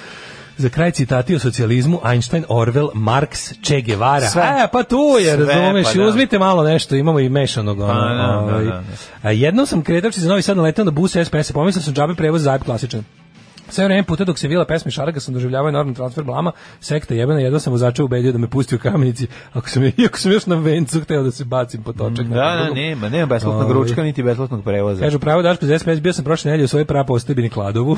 Za kraj citati o socijalizmu, Einstein, Orwell, Marx, Che Guevara. Sve. E, pa tu je, razumeš, pa da. uzmite malo nešto, imamo i mešanog. Pa, ono, da, da, ovaj. da. da. Jednom sam kretavši za Novi Sad naletao na bus SPS-a, pomislio da sam džabe prevoz za zajeb klasičan. Sve vreme puta dok se vila pesme Šaraga sam doživljavao enormno transfer blama, sekta jebena, jedva sam vozača ubedio da me pusti u kamenici, ako sam, ako sam još na vencu hteo da se bacim po točak. Mm, da, da, nema, nema besplatnog ovaj. ručka, niti besplatnog prevoza. Kažu, pravo Daško, za SBS bio sam prošle nedelje u svojoj prapostebi Kladovu.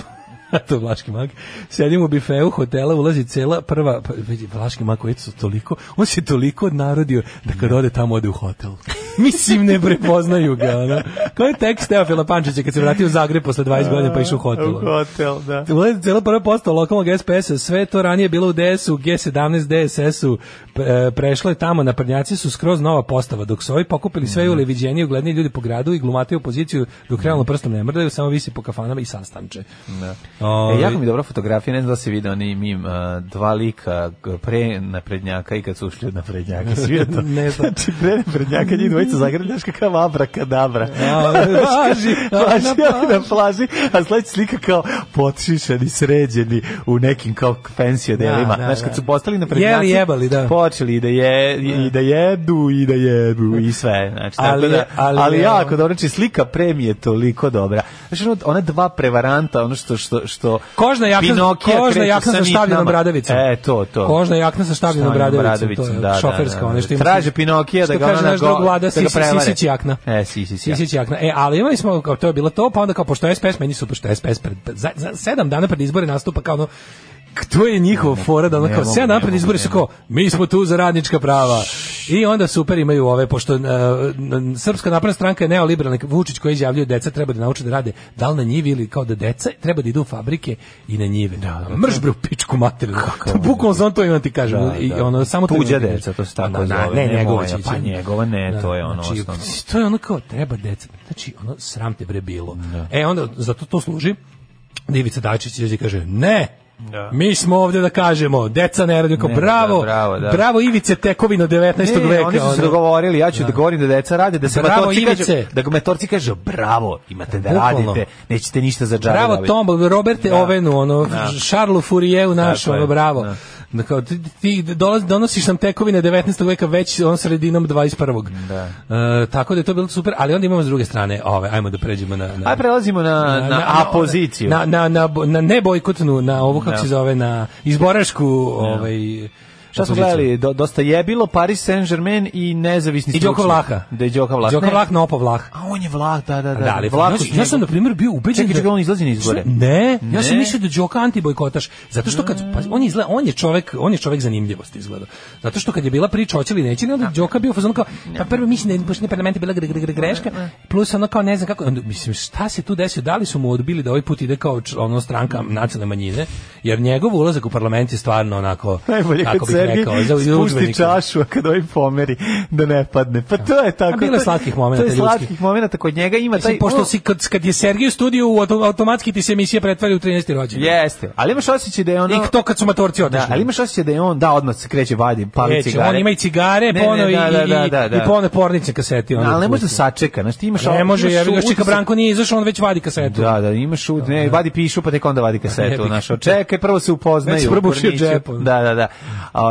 to Vlaški mak. Sedim u bifeu hotela, ulazi cela prva, pa vidi, Vlaški mak koji su toliko, on se toliko odnarodio da kad ode tamo ode u hotel. Mislim, ne prepoznaju ga. Ono. Kao je tekst Teofila Pančića kad se vratio u Zagreb posle 20 godina pa išao u hotel. U hotel, da. Ulazi cela prva posta lokalnog SPS-a, sve to ranije bilo u DS-u, G17, DSS-u, e, prešlo je tamo, na Prnjaci su skroz nova postava, dok su ovi pokupili sve mm -hmm. uleviđenije, ugledniji ljudi po gradu i glumataju opoziciju, dok realno prstom ne mrdaju, samo visi po kafanama i sastanče. Da. Ove... E, jako mi dobra fotografija, ne znam da se vidi oni mim, dva lika pre naprednjaka i kad su ušli od naprednjaka svijeta. ne znam. Znači, pre naprednjaka njih dvojica zagrljaška kakav abra kadabra. Na plaži. na plaži. A sledeća slika kao potišani, sređeni u nekim kao fancy odelima. Da, da, Znaš, kad da. su postali naprednjaci, Jeli jebali, da. počeli da je, i da. da jedu i da jedu i sve. Znači, ali, tako da, ali, ali jako dobro. Znači, slika premije je toliko dobra. Znači, ona dva prevaranta, ono što, što što kožna jakna Pinokija kožna jakna sa štavljenom bradavicom. E to to. Kožna jakna sa štavljenom bradavicom, da, da, šoferska, da, da, ona što ima. Traže Pinokija da ga ona na go, vlada, da ga prevare. Sisić jakna. E sisić. Sisić jakna. E ali imali smo kao to je bilo to, pa onda kao pošto SPS meni super što SPS pred za, za 7 dana pred izbore nastupa kao ono to je njihova fora da ono kao sve napred izbori su kao mi smo tu za radnička prava. I onda super imaju ove pošto uh, Srpska napredna stranka je neoliberalna Vučić koji izjavljuje deca treba da nauče da rade da li na njivi ili kao da deca treba da idu u fabrike i na njive. Da, da, Mrš da. bre pičku materinu. Bukvalno on to ima da ti kaže. Da, I da. ono samo tuđa deca to se tako zove. Ne, njegova pa njegova ne, to je ono znači, To je ono kao treba deca. Znači ono sram te bre bilo. E onda zato to služi Divica Dačić kaže ne, Da. Mi smo ovde da kažemo, deca ne radi kao bravo, da, bravo, da. bravo Ivice Tekovino 19. Ne, veka. Oni su se dogovorili, ja ću da. da, govorim da deca rade, da se bravo, matorci kaže, da metorci kažu, bravo, imate da Bukvalno. radite, nećete ništa za džabe. Bravo Tom, Roberte da. Ovenu, ono, Charles da. Fourier u našu, ono, bravo da kao ti, ti dolaz, donosiš nam tekovine 19. veka već on sredinom 21. Da. Uh, tako da je to bilo super, ali onda imamo s druge strane ove, ajmo da pređemo na... na Aj prelazimo na, na, na apoziciju. Na, na, na, na, na ne bojkotnu, na ovu, kako da. se zove, na izborašku da. ovaj, Šta smo gledali? Do, dosta jebilo Paris Saint-Germain i nezavisni I Đoka Vlaha. Da je Đoka Vlaha. Đoka e, Vlah na opa A on je Vlah, da, da, da. da ali Vlah, ja, ja sam, na primjer, bio ubeđen čekaj, da... Čekaj, on izlazi na izbore. Ne, ne, ja sam mislio da Đoka anti-bojkotaš. Zato što kad... Pa, on, izgleda, on, je čovek, on je čovek zanimljivosti izgleda. Zato što kad je bila priča hoće li neće, onda Đoka bio fazon kao... Pa prvo mislim da je parlamenta bila greška, plus ono kao ne znam kako... Onda, mislim, šta se tu desio? Da li su mu odbili da ovaj put ide kao ono stranka nacionalne manjine? Jer njegov ulazak u parlament je stvarno onako... Najbolje kad rekao, za spusti čašu, a kad ovaj pomeri, da ne padne. Pa to je tako. A bilo je slatkih momenta To je slatkih momenta, kod njega ima taj... Pošto si, kad, kad je Sergij u studiju, automatski ti se emisija pretvara u 13. rođendan. Jeste, ali imaš osjećaj da je ono... I to kad su matorci da, otišli. Da, ali imaš osjećaj da je on, da, odmah se kreće, vadi, pali cigare. On ima i cigare, pono da, da, i, i, pono pornice kaseti. Ono ali ne može da sačeka, znači ti imaš... Ne može, jer ga čeka Branko nije izašao, on već vadi kasetu. Da, da, imaš u, ne, vadi pišu, pa tek onda vadi kasetu, znaš, čekaj, prvo se upoznaju. Već prvo Da, da, da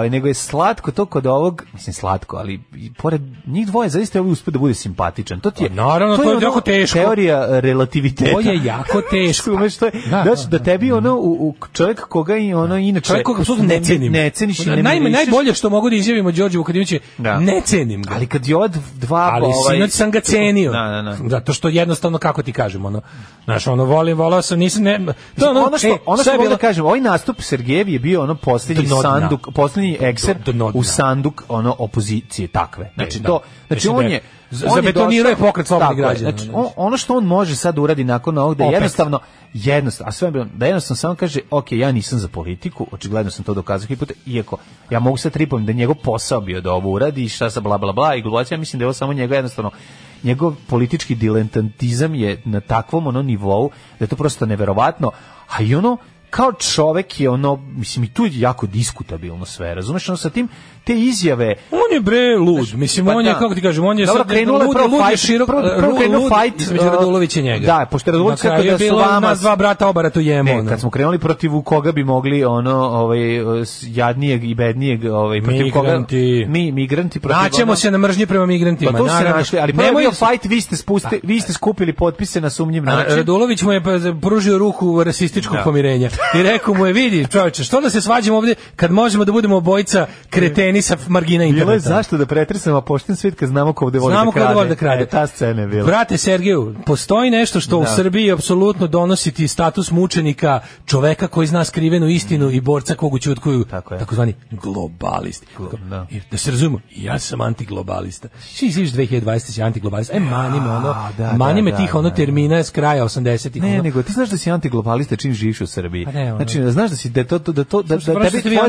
ovaj, nego je slatko to kod ovog, mislim slatko, ali i pored njih dvoje zaista ovaj uspio da bude simpatičan. To ti je, pa naravno, to, je, to je jako teško. Teorija e, relativiteta. To je jako teško. Umeš, to je, da, da, da, da, tebi ono, u, u čovjek koga i ono da. inače... Čovjek koga ne cenim. Ne ceniš i ne Najme, najbolje što mogu da izjavimo Đorđe Vukadinović je da. ne cenim ga. Ali kad je ova dva... Ali pa, ovaj, sinoć sam ga cenio. Da, da, da. Zato što jednostavno, kako ti kažem, ono, znaš, ono, volim, volao sam, nisam, ne... To, ono, ono što, e, ono što, što je da kažem, ovaj nastup Sergejevi je bio ono posljednji sanduk, posljednji Jimmy Exer u sanduk ono opozicije takve. Znači, znači da. to, znači da on je za betoniranje pokret slobodnih građana. Znači, znači, on, ono što on može sad uradi nakon ovog da je jednostavno jednostavno a sve da jednostavno samo kaže ok, ja nisam za politiku, očigledno sam to dokazao hipote, iako ja mogu sad tripom da njegov posao bio da ovo uradi i šta sa bla bla bla i glulacija, ja mislim da je ovo samo njega jednostavno njegov politički dilentantizam je na takvom ono nivou da je to prosto neverovatno, a i ono kao čovek je ono, mislim i tu je jako diskutabilno sve, razumeš, ono sa tim te izjave. On je bre lud. Mislim pa on je da. kako ti kažem, on je Dobro, sad krenula lud, lud, fight, širok, prvo, prvo krenuo fight između Radulovića i njega. Da, pošto Radulović kako da su vama nas dva brata obara tu jemo. Ne, kad smo krenuli protiv koga bi mogli ono ovaj jadnijeg i bednijeg, ovaj protiv migranti. koga mi migranti protiv. Naćemo se na mržnji prema migrantima. Pa tu se našli, ali prvo je fight, vi ste spustili, vi ste skupili potpise na sumnjiv način. Radulović mu je pa pružio ruku rasističkog da. pomirenja i rekao mu je vidi, čoveče, što da se svađamo ovde kad možemo da budemo obojica kreteni meni sa margina interneta. Bilo je zašto da pretresamo, a pošten svet kad znamo ko ovde voli znamo da krade. Znamo ko voli da krade. E, ta scena je bila. Brate Sergeju, postoji nešto što da. u Srbiji apsolutno donosi ti status mučenika, čoveka koji zna skrivenu istinu mm. i borca kog ućutkuju, tako takozvani globalisti. Glo, da. I, da se razumemo, ja sam antiglobalista. Svi izviš 2020 antiglobalista. E, mani me ono, da, da, mani me da, tih da, ono termina s kraja 80-ih. Ne, ono. nego ti znaš da si antiglobalista čim živiš u Srbiji. Pa ne, ono. Znači, znaš da si da to, da to, da, da, da, da, da, da,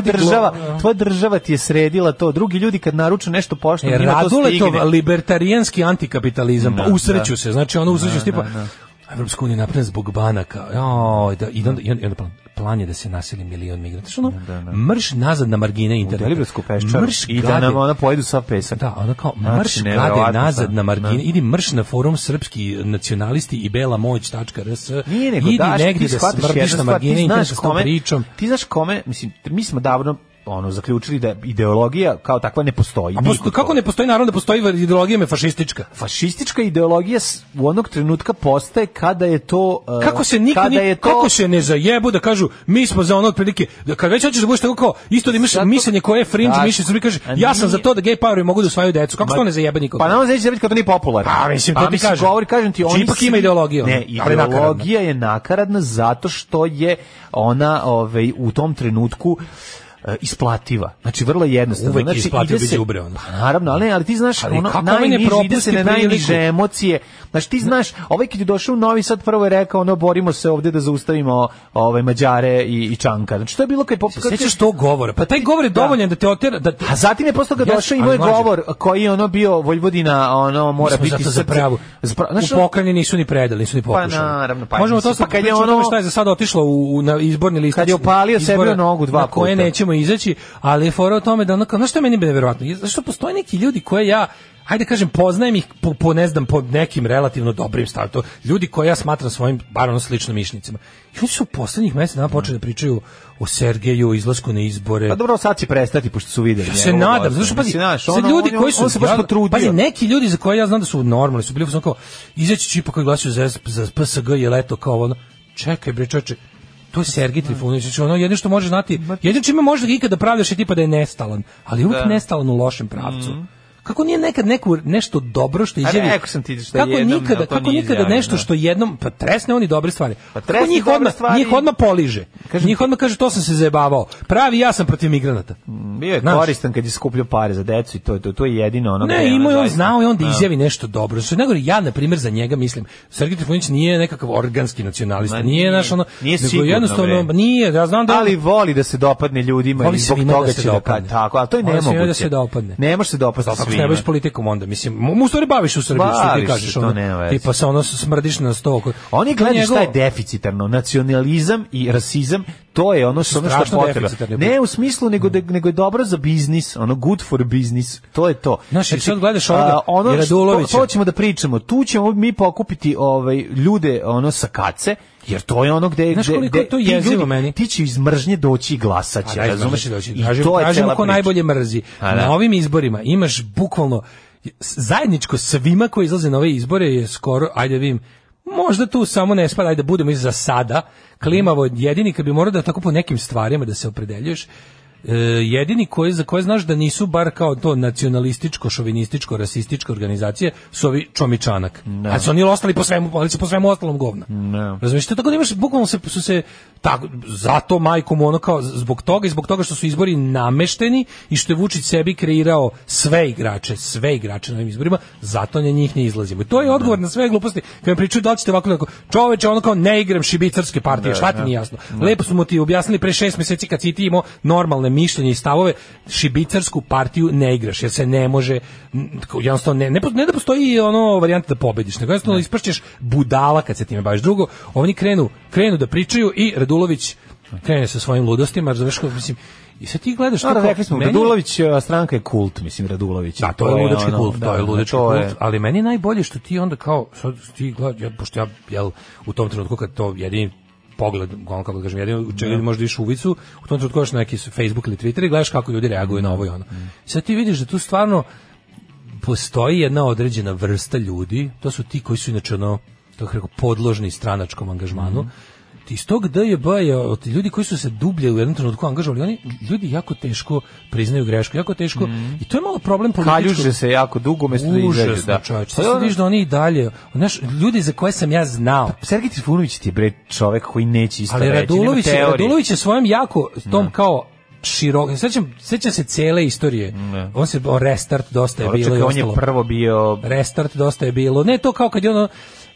da, da, da, da, da, radila to. Drugi ljudi kad naruču nešto pošto, e, njima Raduletov, to stigne. libertarijanski antikapitalizam, pa da, pa usreću da. se, znači ono da, usreću da, tipa, da, da. Evropska unija napravljena zbog banaka. Jo, da, i, onda, i, onda, plan, plan je da se naseli milion migrata. Što ono, da, da, da. mrš nazad na margine interneta. U Delibetsku peščaru mrš i da gade, da nam ona pojedu sa pesak. Da, ona kao znači, mrš znači, nazad na margine. Da. Idi mrš na forum srpski nacionalisti i bela moć.rs. Nije nego, idi daš, negdje da smrdiš na margine interneta s tom pričom. Ti znaš kome, mislim, mi smo davno ono zaključili da ideologija kao takva ne postoji. A posto, kako ne postoji naravno da postoji ideologija me fašistička. Fašistička ideologija u onog trenutka postaje kada je to uh, Kako se nikad kada je to... kako se ne zajebu da kažu mi smo za ono otprilike da kad već hoćeš da budeš tako kao isto da imaš Zato... mišljenje koje je fringe da, mišljenje mi kaže ja sam za to da gay parovi mogu da usvajaju decu. Kako ba, to ne zajebe nikoga? Pa nam znači da kad to nije popularno. Pa mislim to pa, ti mislim, kažem. Govori kažem ti znači, oni ipak ima ideologiju. Ne, ideologija je nakaradna zato što je ona ovaj u tom trenutku E, isplativa. Znači vrlo jednostavno. Uvek znači, isplativa se, đubre ono. Pa naravno, ali ali ti znaš ali ono najniže ide se na najniže emocije. Znači ti znaš, ovaj kad je došao u Novi Sad prvo je rekao ono borimo se ovde da zaustavimo ovaj Mađare i i Čanka. Znači to je bilo kad se sećaš to govora. Pa taj govor je da. dovoljan da, da te otera da A zatim je posle kad došao i moj govor koji je ono bio Vojvodina, ono mora biti za pravu. Znači, u pokrajini nisu ni predali, nisu ni pa pokušali. Pa naravno, pa. Možemo to sa pa kad je ono šta je za sad otišlo u na izborni list. Kad je opalio znači, sebi nogu dva puta. Koje nećemo izaći, ali je fora o tome da ono kao, znaš što je meni neverovatno? Zašto postoje neki ljudi koje ja Hajde da kažem poznajem ih po, po ne znam po nekim relativno dobrim startu. Ljudi koje ja smatram svojim bar ono slično mišnicima. I oni su u poslednjih mesec dana počeli da pričaju o Sergeju, izlasku na izbore. Pa dobro, sad će prestati pošto su videli. Ja se nadam, zato što pazi, naš, ono, ljudi koji su on se baš potrudio. Pazi, neki ljudi za koje ja znam da su normalni, su bili su kao izaći će ipak koji glasuju za, za PSG je leto kao ono. Čekaj bre, čoveče, To je pa Sergij da. Trifunović, znači ono jedno što može znati, jedino čime može ikada pravdaš je tipa da je nestalan, ali uvijek da. nestalan u lošem pravcu. Mm -hmm. Kako nije nekad neku nešto dobro što izjavi? Rekao sam ti da što kako jednom, nikada, kako nikada izjavim, nešto što jednom pa tresne oni dobre stvari. Pa kako njih odmah, stvari... njih odmah poliže. Kažem, njih odmah kaže to sam se zajebavao. Pravi ja sam protiv migranata. Mm, bio je Znaš? koristan kad je skupljao pare za decu i to je to, to je jedino ono. Ne, imao je on znao i onda no. Da. izjavi nešto dobro. Što nego ja na primjer za njega mislim Sergej Trifunović nije nekakav organski nacionalista, Ma, nije, nije naš ono nije nego jednostavno bre. nije, ja znam da ali voli da se dopadne ljudima i zbog da toga će da tako, a to je nemoguće. Da se dopadne. Ne može se dopasti ne baviš politikom onda, mislim, u stvari baviš u Srbiji, baviš što ti kažeš, ono, nema tipa se ono smrdiš na sto. Oni gledaju njegov... šta je deficitarno, nacionalizam i rasizam, to je ono što ono što potreba. Ne u smislu nego da, nego je dobro za biznis, ono good for business. To je to. Znaš, znači, sad gledaš ovoga, a, ono što, to, to ćemo da pričamo. Tu ćemo mi pokupiti ovaj ljude ono sa kace Jer to je ono gde Znaš koliko to je ljudi, meni? Ti će iz mržnje doći i glasaće. Pa da, razumeš doći. Kažem, I to kažem ko najbolje mrzi. A, da. na ovim izborima imaš bukvalno zajedničko svima koji izlaze na ove izbore je skoro, ajde da vidim, možda tu samo ne spada, ajde budemo i za sada, klimavo mhm. jedini kad bi morao da tako po nekim stvarima da se opredeljuješ, e, jedini koji za koje znaš da nisu bar kao to nacionalističko, šovinističko, rasističke organizacije su ovi čomičanak. No. Da. A su oni ostali po svemu, ali su po svemu ostalom govna. No. Da. Razumiješ, tako da imaš, bukvalno se, su se tako, zato majkom ono kao zbog toga i zbog toga što su izbori namešteni i što je Vučić sebi kreirao sve igrače, sve igrače na ovim izborima, zato na njih ne izlazimo. I to je da. odgovor no. na sve gluposti. Kad mi pričaju da li ćete ovako, čoveče, ono kao ne igram šibicarske partije, šta ti nije jasno. Lepo smo ti objasnili pre 6 meseci kad si ti imao normalne personalne mišljenje i stavove, šibicarsku partiju ne igraš, jer se ne može jednostavno ne, ne, ne da postoji ono varijanta da pobediš, nego jednostavno ispršćeš budala kad se time baviš. Drugo, oni krenu, krenu da pričaju i Radulović krene sa svojim ludostima, znaš mislim, i sad ti gledaš no, rekli smo, meni... Radulović e, stranka je kult, mislim Radulović. Da, to, je ludački kult, da, to je ludački da, da, kult, je... ali meni najbolje što ti onda kao sad ti gledaš, ja, pošto ja jel, u tom trenutku kad to jedini pogled, ono kako da kažem, jedino u čega da. možda iš uvicu, u tom trenutku na neki Facebook ili Twitter i gledaš kako ljudi reaguju na ovo i ono. Mm. sad ti vidiš da tu stvarno postoji jedna određena vrsta ljudi, to su ti koji su inače ono, to kako podložni stranačkom angažmanu, mm Znači, iz tog DJB je od ljudi koji su se dublje u jednom trenutku angažovali, oni ljudi jako teško priznaju grešku, jako teško mm. i to je malo problem politički. Kaljuže se jako dugo mesto da izađe, da. Čovječ, pa, da, da. da. oni i dalje, znaš, ljudi za koje sam ja znao. Pa, Sergej Trifunović ti je bre čovek koji neće isto Ali Radulović, Radulović je svojom jako tom no. Da. kao široko. Sećam, sećam se cele istorije. Ne. Da. On se on restart dosta je bilo. Čekaj, on je prvo bio restart dosta je bilo. Ne to kao kad je ono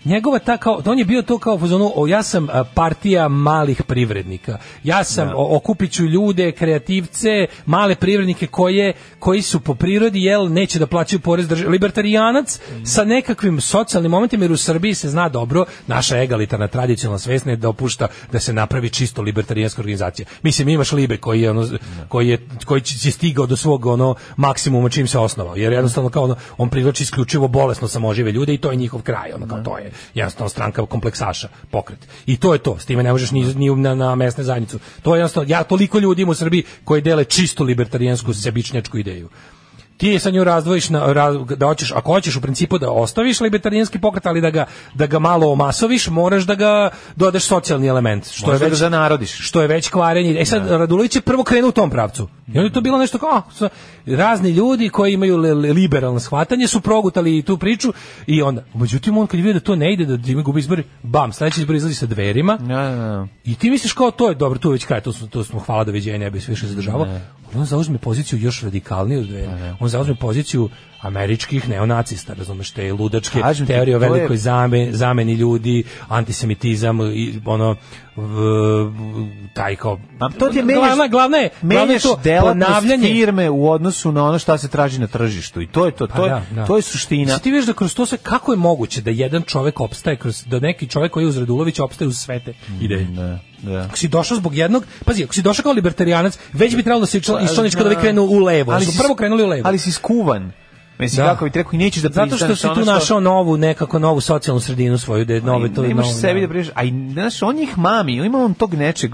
njegova ta kao on je bio to kao fuzonu o ja sam partija malih privrednika ja sam ja. Da. okupiću ljude kreativce male privrednike koje koji su po prirodi jel neće da plaćaju porez države libertarijanac mm. sa nekakvim socijalnim momentima jer u Srbiji se zna dobro naša egalitarna tradicionalna svest ne dopušta da se napravi čisto libertarijanska organizacija mislim imaš libe koji je ono da. koji je koji je stigao do svog ono maksimuma čim se osnovao jer jednostavno kao ono, on privlači isključivo bolesno samožive ljude i to je njihov kraj ono kao da. to je jednostavno stranka kompleksaša, pokret. I to je to, s time ne možeš ni, ni na, na mesne zajednicu. To je jednostavno, ja toliko ljudi u Srbiji koji dele čisto libertarijensku sebičnjačku ideju ti sa nju razdvojiš na, raz, da hoćeš, ako hoćeš u principu da ostaviš libertarijanski pokret, ali da ga, da ga malo omasoviš, moraš da ga dodaš socijalni element. Što Možda je da već, da zanarodiš. Što je već kvarenje. E sad, da. Radulović je prvo krenuo u tom pravcu. I onda je to bilo nešto kao, a, razni ljudi koji imaju liberalno shvatanje su progutali tu priču i onda, međutim, on kad je vidio da to ne ide, da Dime gubi izbori, bam, sledeći izbor izlazi sa dverima ja, da, ja, ja. i ti misliš kao to je dobro, tu je već kraj, to, smo, to smo hvala doviđenja, ja bi se više zadržavao on zauzme poziciju još radikalniju od dve. Da, da. On zauzme poziciju američkih neonacista, razumeš, te ludačke Kažem ti, teorije o to je- zame, zameni ljudi, antisemitizam i ono v, taj kao Pa to ti je menjaš- glavna, glavna je, glavna to delatnost firme u odnosu na ono šta se traži na tržištu i to je to, pa to, je, da, da, to je suština. Sad ti vidiš da kroz to sve, kako je moguće da jedan čovek opstaje, kroz, da neki čovek koji je uz Radulovića opstaje uz sve te mm, ideje? Da, da. Ako si došao zbog jednog, pazi, ako si došao kao libertarijanac, već bi trebalo da se član, iz članička da krenu u levo. Ali si- prvo krenuli u levo. Ali si skuvan. Mislim, da. kako bi ti rekao, i nećeš da pristaneš Zato što si tu što... našao novu, nekako novu socijalnu sredinu svoju, da je nove to i novo. Imaš sebi da briš, a i, znaš, on ih mami, ima on tog nečeg,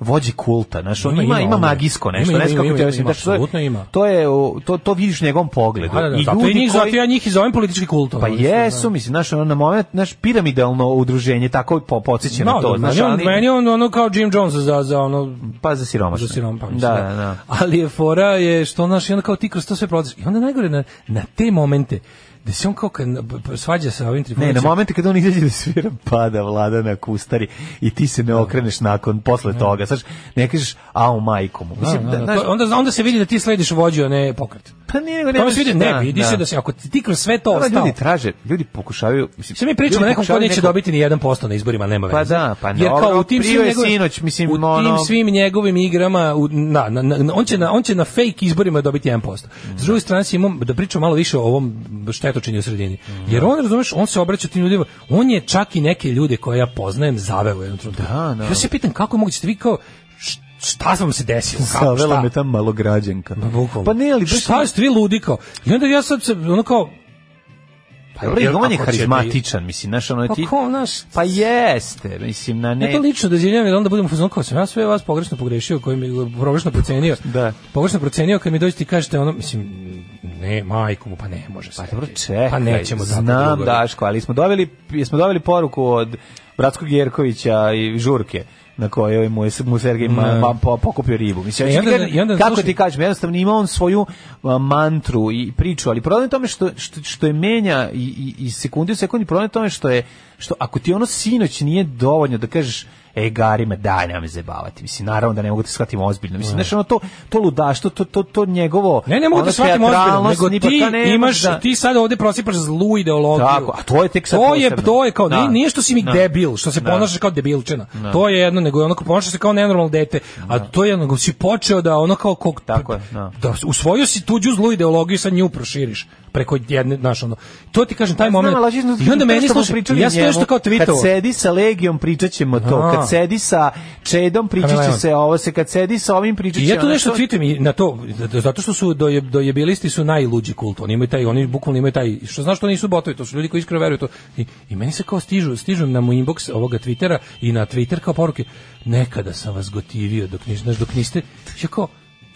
vođi kulta, znaš, on ima ima, ima magijsko nešto, ima, ima, ima, ima, apsolutno ima. To je to to vidiš u njegovom pogledu. Da, da, da, I zato ljudi zato ja njih izovem politički kultom. Pa da. jesu, mislim, znaš, on na moment, znaš, piramidalno udruženje tako podseća na da, to, da, znaš, ali meni on ono kao Jim Jones za za ono pa za siromašne. Za siromašne. Pa, da, da, da. Ali je fora je što naš je onda kao ti kroz to sve prolaziš. I onda najgore na na te momente da se on kao kad pa, svađa sa ovim trifonićem. Ne, na momente kada on izađe da svira, pada vlada na kustari i ti se ne da. okreneš nakon, posle da. toga. Znaš, ne kažeš, au majkom. Da, Mislim, da, da, da, to, onda, onda se vidi da ti slediš vođu, a ne pokret. Pa nije, nego ne, vidi, ne, da, vidi se da, da se ako ti kroz sve to ostao Ljudi traže, ljudi pokušavaju, mislim, se mi pričamo nekom ko neće neko... dobiti ni 1% na izborima, nema pa veze. Pa da, pa ne. Jer kao u tim svim njegovim, sinoć, mislim, u tim ono... svim njegovim igrama, u, na, na, na, on će na on će na fake izborima dobiti 1%. Mm. S druge strane, imam da pričam malo više o ovom štetočinju u sredini. Mm. Jer on, razumeš, on se obraća tim ljudima, on je čak i neke ljude koje ja poznajem zaveo jednom trenutku. Da, da. Ja se pitam kako možete da vi kao šta sam se desilo? Kako, Savela me ta malograđanka. Ma, pa ne, ali... Šta ste vi ludi kao? I onda ja sad se, ono kao, pa je, jer on je karizmatičan, mislim, naš ono je pa ti... Pa ko, naš... Pa jeste, mislim, na ne... Ja to lično doživljavam, jer onda budemo u fazonu, kao sam ja sve vas pogrešno pogrešio, koji mi pogrešno procenio. Da. Pogrešno procenio, kad mi dođete i kažete ono, mislim, ne, majku mu, pa ne, može se. Pa dobro, čekaj. Pa nećemo zato Znam, drugo. Daško, ali smo doveli smo doveli poruku od Bratskog Jerkovića i Žurke na kojoj ovaj mu je mu Sergej mm. pokupio ribu. Mislim, e, ja onda, ti onda, kako ti kažem, jednostavno ima on svoju mantru i priču, ali problem je tome što, što, što je menja i, i, i sekundi u sekundi, problem je tome što je, što ako ti ono sinoć nije dovoljno da kažeš egarima, daj, nema me zabavati. Mislim, naravno da ne mogu da shvatim ozbiljno. Mislim, znaš, ono to, to ludaštvo, to, to, to njegovo... Ne, ne mogu da shvatim ozbiljno, nego ti imaš, da... ti sad ovde prosipaš zlu ideologiju. Tako, a to je tek sad to je, to je kao, da. nije što si mi da. debil, što se da. ponašaš kao debilčena. Da. To je jedno, nego onako ponašaš se kao nenormalno dete. A da. to je jedno, si počeo da ono kao... Kog, Tako je, da. da usvojio si tuđu zlu ideologiju i sad nju proširiš preko jedne naš ono. To ti kažem taj moment. I onda meni pričali. ja sam što kao tvitovo. Kad sedi sa legijom pričaćemo to, kad sedi sa Čedom pričaće se ovo, se kad sedi sa ovim pričaće. Ja to nešto tvitujem na to zato što su do do jebilisti su najluđi kult. Oni imaju taj oni bukvalno imaju taj što znaš što nisu botovi, to su ljudi koji iskreno veruju to. I, i meni se kao stižu, stižu na moj inbox ovoga Twittera i na Twitter kao poruke nekada sam vas gotivio dok niste, dok niste. Ja kao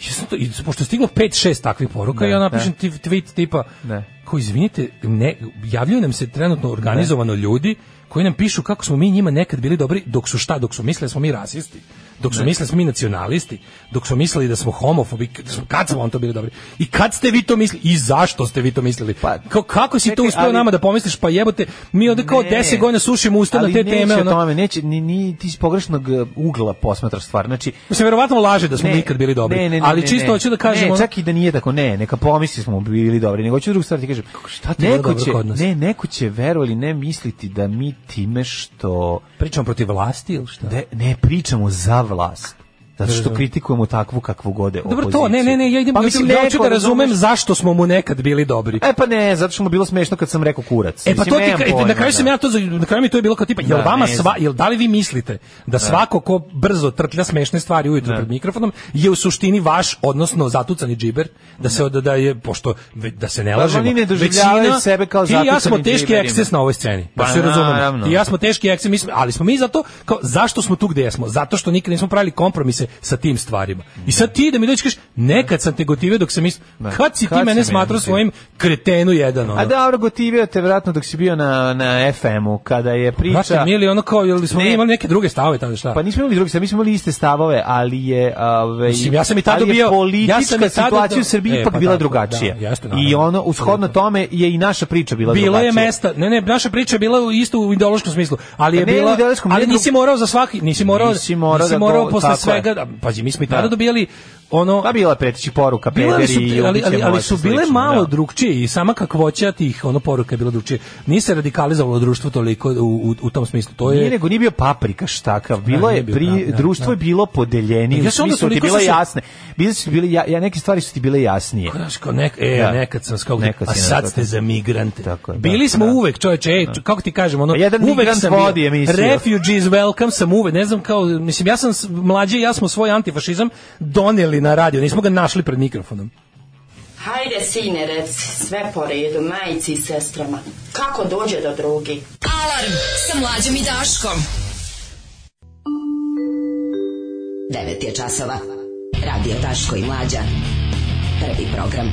Ja sam to, i, pošto stiglo 5-6 takvih poruka, ne, ja napišem ne. tweet tipa, ne. ko izvinite, ne, javljaju nam se trenutno organizovano ne. ljudi koji nam pišu kako smo mi njima nekad bili dobri, dok su šta, dok su misle da smo mi rasisti dok su mislili da smo mi nacionalisti, dok su mislili da smo homofobi, da kad smo on to bili dobri. I kad ste vi to mislili? I zašto ste vi to mislili? Pa, Ka, kako si čekaj, to uspeo ali, nama da pomisliš? Pa jebote, mi ovde kao 10 godina sušimo usta na te neće teme. Ali tome, neće, ni, ni ti iz pogrešnog e, ugla posmatraš stvar. Znači, Mislim, verovatno laže da smo ne, nikad bili dobri. Ne, ne, ali čisto hoću da kažem... Ne, čak i da nije tako, ne, neka pomisli smo bili dobri. Nego hoću drugu stvar ti kažem. Šta ti neko će, Ne, neko će verovali ne misliti da mi time što... Pričamo protiv vlasti ili šta? ne, pričamo za loss. Zato da, što da. kritikujemo takvu kakvu gode opoziciju. Dobro to, ne, ne, ne, ja idem, pa, da mislim, ja hoću pa da razumem zumeš... zašto smo mu nekad bili dobri. E pa ne, zato što mu bilo smešno kad sam rekao kurac. E pa to ti, e, pojma, na kraju sam ja to, na kraju mi to je bilo kao tipa, jel vama sva, jel da li vi mislite da svako ko brzo trtlja smešne stvari ujutro pred mikrofonom je u suštini vaš, odnosno zatucani džiber, da se od, da je, pošto, da se ne pa lažemo, oni ne većina, sebe kao zatucani pa i ja smo teški ekses na ovoj sceni, da se razumemo. I ja smo teški ekses, ali smo mi zato, kao, zašto smo tu gde jesmo? Zato što nikad nismo pravili kompromise se sa tim stvarima. I sad ti da mi dođeš kažeš, nekad sam te gotive dok sam mislio, da. kad si ti mene smatrao svojim kretenu jedan. Ono. A da, dobro, gotivio te verovatno dok si bio na, na FM-u, kada je priča... Vratim, mi ili ono kao, jeli smo ne. imali neke druge stavove tamo šta? Pa nismo imali druge mi smo imali iste stavove, ali je... Ove, ovaj, Mislim, ja sam i tada bio... Politička ja sam situacija do... u Srbiji e, ipak pa bila tako, da, drugačija. Da, jeste, I ono, ushodno tome je i naša priča bila bilo drugačija. Bilo je mesta, ne, ne, naša priča je bila isto u ideološkom smislu, ali je pa bila... Ali nisi morao za svaki, nisi morao, nisi morao, nisi morao posle svega tada, pazi, mi smo i tada da. dobijali ono... Pa bila preteći poruka, pederi su, i ali, ali, ali su bile slično, malo da. drugčije i sama kakvoća tih ono poruka je bila drugčije. Nije se radikalizovalo društvo toliko u, u, u tom smislu. To je... Nije nego nije bio paprika štakav. Da, bilo da, je, bio, pri, da, da društvo da. je bilo podeljenije. Ja u smislu ti bile jasne. Bile su bile, ja, ja, neke stvari su ti bile jasnije. Kodaško, pa nek, e, nekad sam skog, a sad ste za migrante. Tako, bili smo uvek, čoveče, e, kako ti kažem, ono, pa uvek sam bio. Refugees welcome sam uvek, ne znam kao, mislim, ja sam mlađi, ja smo svoj antifašizam doneli na radio, nismo ga našli pred mikrofonom. Hajde, sine, rec, sve po redu, majici i sestrama. Kako dođe do drugi? Alarm sa mlađom i Daškom. 9 je časova. Radio Daško i Mlađa. Prvi program.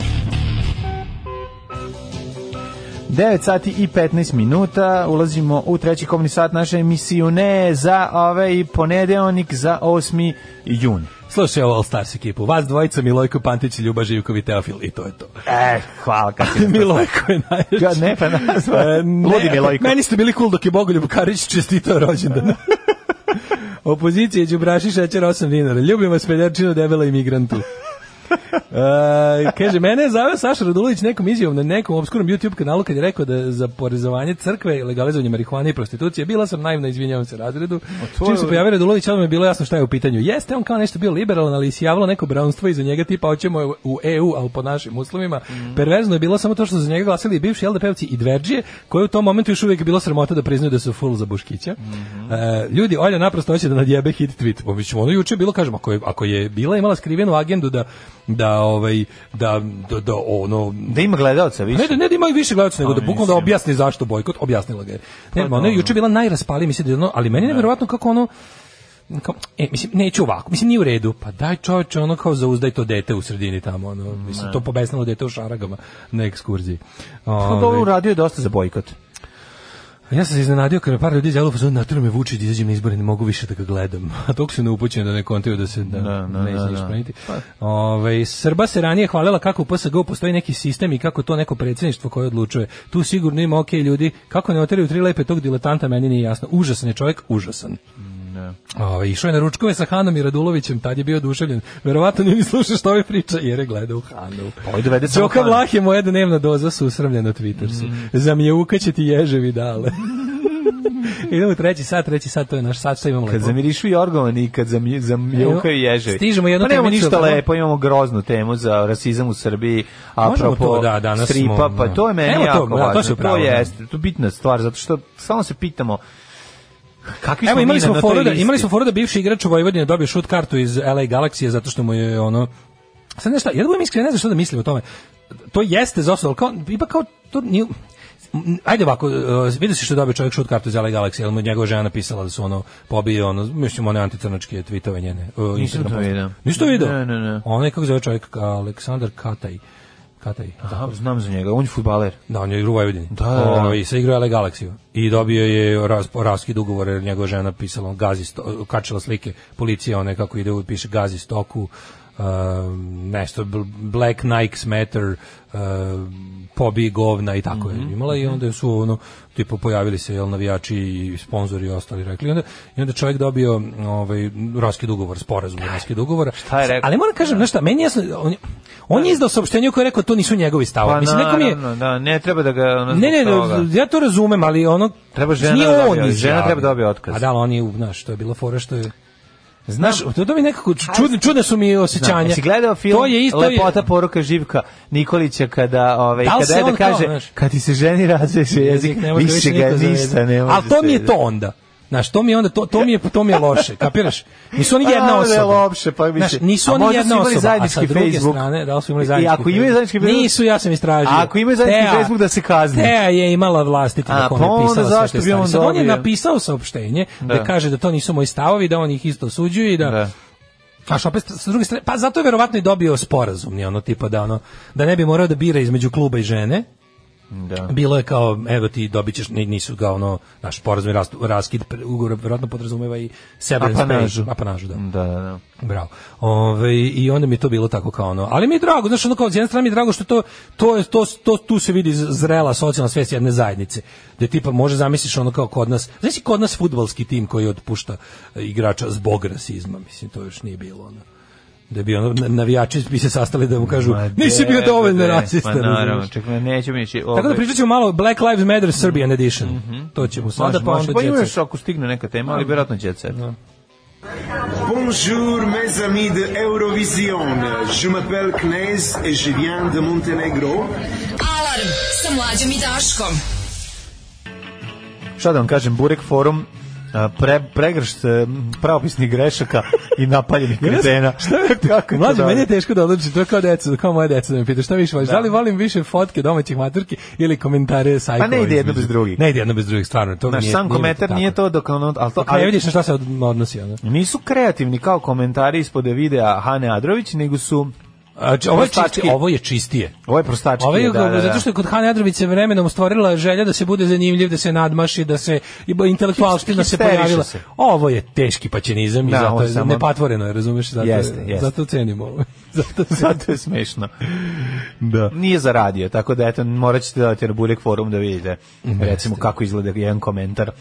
9 sati i 15 minuta ulazimo u treći komni sat naše emisijune za ovaj ponedeonik za 8. jun. Slušaj ovo All Stars ekipu, vas dvojica Milojko Pantić, Ljuba Živković, Teofil i to je to. E, hvala kad si Milojko je najveći. Ja, ne, pa nazva. E, Ludi Milojko. Meni ste bili cool dok je Bogoljub Karić čestitao rođendan. Opozicija je Đubraši šećer 8 dinara. Ljubim vas peljačinu debela imigrantu. E, kaže, mene je zaveo Saša Radulović nekom izjavom na nekom obskurnom YouTube kanalu kad je rekao da za porezovanje crkve, legalizovanje marihuane i prostitucije, bila sam naivna, izvinjavam se razredu. To... Čim se pojavio Radulović, mi je bilo jasno šta je u pitanju. Jeste, on kao nešto bio liberalan, ali se javilo neko brownstvo iza njega tipa hoćemo u EU, ali po našim uslovima. Mm. Perverzno je bilo samo to što za njega glasili i bivši LDP-ovci i Dverđije, koje u tom momentu još uvijek je bilo sramota da priznaju da su full za Buškića. Mm. E, ljudi, Olja naprosto hoće da nadjebe hit tweet. Pa ono juče bilo, kažem, ako je, ako je bila imala skrivenu agendu da da ovaj da da, da ono da ima gledaoca pa više. Ne, ne da ima više gledaoca nego pa da bukvalno da objasni zašto bojkot, objasnila ga je. Ne, pa, ona juče bila najraspali, mislim da ali meni je da. verovatno kako ono kao, e, mislim, neću ovako, mislim, nije u redu. Pa daj čovječe, ono kao zauzdaj to dete u sredini tamo, ono, mislim, ne. Da. to pobesnalo dete u šaragama na ekskurziji. Ove... Pa, ovaj. radio je dosta za bojkot. Ja sam se iznenadio kada par ljudi iz Elufa zove, natjerao me vuči da izađem na izbore, ne mogu više da ga gledam. A tog su neupućeni da ne kontaju da se da, da, da, ne da, da. Pa. Ove, ovaj, Srba se ranije hvalila kako u PSG postoji neki sistem i kako to neko predsjedništvo koje odlučuje. Tu sigurno ima ok ljudi, kako ne oteraju tri lepe tog diletanta, meni nije jasno. Užasan je čovjek, užasan. Da. O, išao je na ručkove sa Hanom i Radulovićem, tad je bio oduševljen. Verovatno nije ni slušao što ove priča, jer je gledao Hanu. Ovo dovede samo Đoka Vlah je moja dnevna doza susramlja na Twittersu. Mm. Za mjeuka će ti ježevi dale. Idemo treći sat, treći sat, to je naš sat, što imamo kad lepo. Kad zamirišu Jorgovan i kad zamiju, zamijukaju ježevi. Stižemo jednu pa nemamo ništa lepo, imamo groznu temu za rasizam u Srbiji, apropo to, da, danas stripa, smo, pa to je meni jako da, to, važno. Da, to, je to to je bitna stvar, zato što samo se pitamo Kakvi Evo imali smo foru da imali smo foru da bivši igrač u Vojvodini dobio šut kartu iz LA Galaxije zato što mu je ono Sad nešto, ja da budem iskren, ne znam šta da mislim o tome. To jeste za osnovu, kao, ipak kao, to nije, ajde ovako, uh, vidi se što je dobio čovjek šut kartu iz LA Galaxy, ali mu njegova žena napisala da su ono pobio, ono, mislim, one anticrnačke tweetove njene. Uh, e, Nisam to vidio. Nisi to vidio? Ne, ne, ne. Onaj, kako zove čovjek, Aleksandar Kataj. Katari. Da, znam za njega, on je futbaler. Da, on je u Vojvodini. Da, da, da. O, ovaj, I sa igrao LA Galaxiju. I dobio je ras, raskid ugovora jer njegova žena pisala on gazi, sto, kačila slike policije, one kako ide, piše gazi stoku, Ehm, nešto Black Nikes Matter ehm, pobi govna i tako mm -hmm. je mhm, imala i mhm. onda su ono tipo pojavili se jel navijači i sponzori i ostali rekli onda i onda čovjek dobio ovaj raskid ugovor sporazum raskid ugovora šta je rekao ali moram kažem nešto meni jasno on, on je izdao saopštenje koje je rekao to nisu njegovi stavovi pa, mislim nekom je da, ne treba da ga ono ne ne toga. ja to razumem ali ono treba žena da dobija, žena treba da dobije otkaz a da on je znaš to je bilo fora što je Znaš, to da mi nekako čudno, čudne su mi osećanja. si gledao film to je isto, Lepota je... poruka Živka Nikolića kada, ovaj, da kada je da kaže, kao, kad ti se ženi razveše jezik, jezik više ga ništa ne može. Ali to mi je to onda. Znaš, to mi je onda to, to mi je to mi je loše, kapiraš? Nisu oni jedna osoba. Ne lopše, pa mi Znaš, nisu oni jedna osoba. Zajednički a sa druge Facebook. strane, da li su imali zajednički? I ako imaju zajednički Facebook, nisu, ja sam istražio. A ako imaju zajednički Teja, Facebook da se kazni. Teja je imala vlastiti da pa na kome pisala sve zašto bi on Sad on je napisao saopštenje da. da kaže da to nisu moji stavovi, da on ih isto osuđuje i da, da. što opet sa druge strane, pa zato je verovatno i dobio sporazum, ne ono tipa da ono da ne bi morao da bira između kluba i žene, Da. Bilo je kao, evo ti dobit ćeš, nisu ga ono, naš porazmi rast, raskid, ugovor vjerojatno podrazumeva i severance apanažu. Pay, apanažu, da. Da, da, da. Bravo. Ove, I onda mi je to bilo tako kao ono, ali mi je drago, znaš, ono kao, s jedne mi je drago što to, to, je, to, to, tu se vidi zrela socijalna svijest jedne zajednice, da tipa može zamisliš ono kao kod nas, znaš kod nas futbalski tim koji odpušta e, igrača zbog rasizma, mislim, to još nije bilo ono da bi ono navijači bi se sastali da mu kažu ma nisi bio dovoljno rasista. Pa naravno, čekaj, nećemo ići. Tako da ovaj- pričat ćemo malo Black Lives Matter Serbian Edition. Mm -hmm. To ćemo sad. Onda pa, onda pa imaš ako stigne neka tema, ali da. vjerojatno će se. No. Bonjour mes amis de Eurovision. Je m'appelle Knez et je viens de Montenegro. Alarm sa mlađom i Daškom. Šta da vam kažem, Burek Forum pre, pregršt e, pravopisnih grešaka i napaljenih kretena. šta kako mlađe, da meni je teško da odlučim, to je kao deca, kao moje deca da me pita, šta više voliš, da. da. li volim više fotke domaćih maturki ili komentare sajkova? Pa ne ide jedno bez drugih. Ne ide jedno bez drugih, stvarno. To Znaš, nije, sam nije komentar nije to dok ono... Ali to, ali, ne vidiš na šta se odnosi. Ono. Nisu kreativni kao komentari ispod videa Hane Adrović, nego su Znači, ovo, je čisti, ovo je čistije. Ovo je prostački. Ovo je, da, da, da. zato što je kod Hane Adrović vremenom stvorila želja da se bude zanimljiv, da se nadmaši, da se intelektualština se pojavila. Se. Ovo je teški paćenizam i da, zato je samo... nepatvoreno, je, razumeš? Zato, jeste, jeste. zato cenimo ovo. zato, zato je smešno. Da. Nije zaradio, tako da eto, morat ćete dati na Buljek forum da vidite, recimo, kako izgleda jedan komentar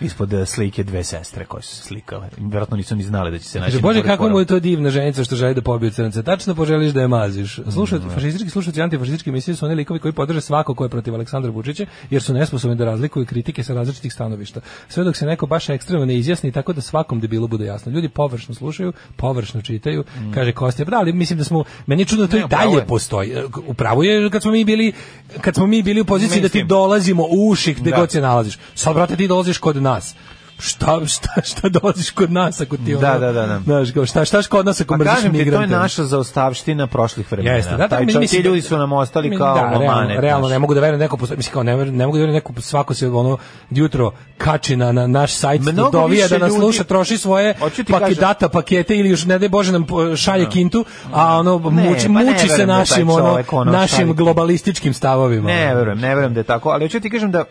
ispod e, slike dve sestre koje su se slikale. Vjerojatno nisu ni znali da će se naći. Bože, kako mu je to divna ženica što želi da pobije crnce. Tačno poželiš da je maziš. Slušaj, mm, da. fašistički slušatelji antifašističke emisije su oni likovi koji podrže svako ko je protiv Aleksandra Vučića, jer su nesposobni da razlikuju kritike sa različitih stanovišta. Sve dok se neko baš ekstremno ne izjasni tako da svakom debilu bude jasno. Ljudi površno slušaju, površno čitaju. Mm. Kaže Kostja, pa da, ali mislim da smo meni čudo da to ne, i dalje je. postoji. Upravo je kad smo mi bili kad smo mi bili u poziciji mislim. da ti dolazimo u uših gde da. god se nalaziš. Sad brate ti dolaziš kod nas šta, šta, šta dolaziš kod nas ako ti da, ono, da, da, da, da. Znaš, kao, šta, šta kod nas ako pa mrziš migrante? to je naša zaostavština prošlih vremena. Jeste, da, da, Taj, mislim, ti ljudi su nam ostali mi, kao da, momane. Realno, realno da ne mogu da verujem neko, mislim, kao, ne, ne mogu da verujem neko, svako se ono jutro kači na, na naš sajt, Mnogo dovija da nas ljudi, sluša, troši svoje data pakete ili još, ne daj Bože, nam šalje no. Da. kintu, a ono, ne, pa muči, pa muči se našim, ono, našim globalističkim stavovima. Ne verujem, ne verujem da je tako, ali hoću ti kažem da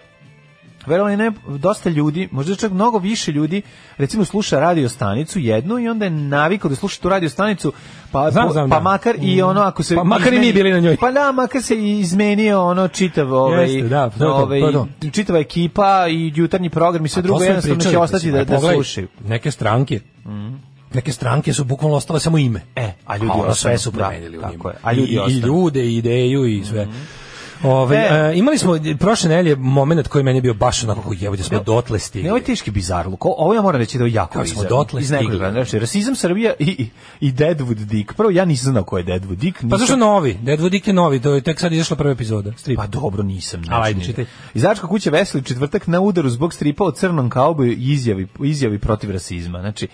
verovali ne, dosta ljudi, možda čak mnogo više ljudi, recimo sluša radio stanicu jednu i onda je navikao da sluša tu radio stanicu, pa, znam, znam, pa da. makar i ono ako se... Pa makar i mi bili na njoj. Pa da, makar se izmenio ono čitav ovaj, Jeste, da, to, ovaj, to, pa to, da. čitava ekipa i jutarnji program i sve drugo, jednostavno pričali, će ostati da, e, da slušaju. Neke stranke, mm neke stranke su bukvalno ostale samo ime. E, a ljudi a ono sve su da, promenili u njima. Je, a ljudi i, i ljude, i ideju i sve. Mm -hmm. Ove, e. a, e, imali smo prošle nedelje momenat koji meni je bio baš onako jevo da smo ne, dotle stigli. Ne, ovo je teški bizarluk. Ovo ja moram reći da je jako Kako bizarluk. smo dotle Iz stigli. Znači, rasizam Srbija i, i Deadwood Dick. Prvo, ja nisam znao ko je Deadwood Dick. Nisam... Pa zašto novi? Deadwood Dick je novi. To je tek sad izašla prva epizoda. Strip. Pa dobro, nisam. Znači, Ajde, čitaj. Izačka kuća Veseli četvrtak na udaru zbog stripa o crnom kauboju izjavi, izjavi protiv rasizma. Znači,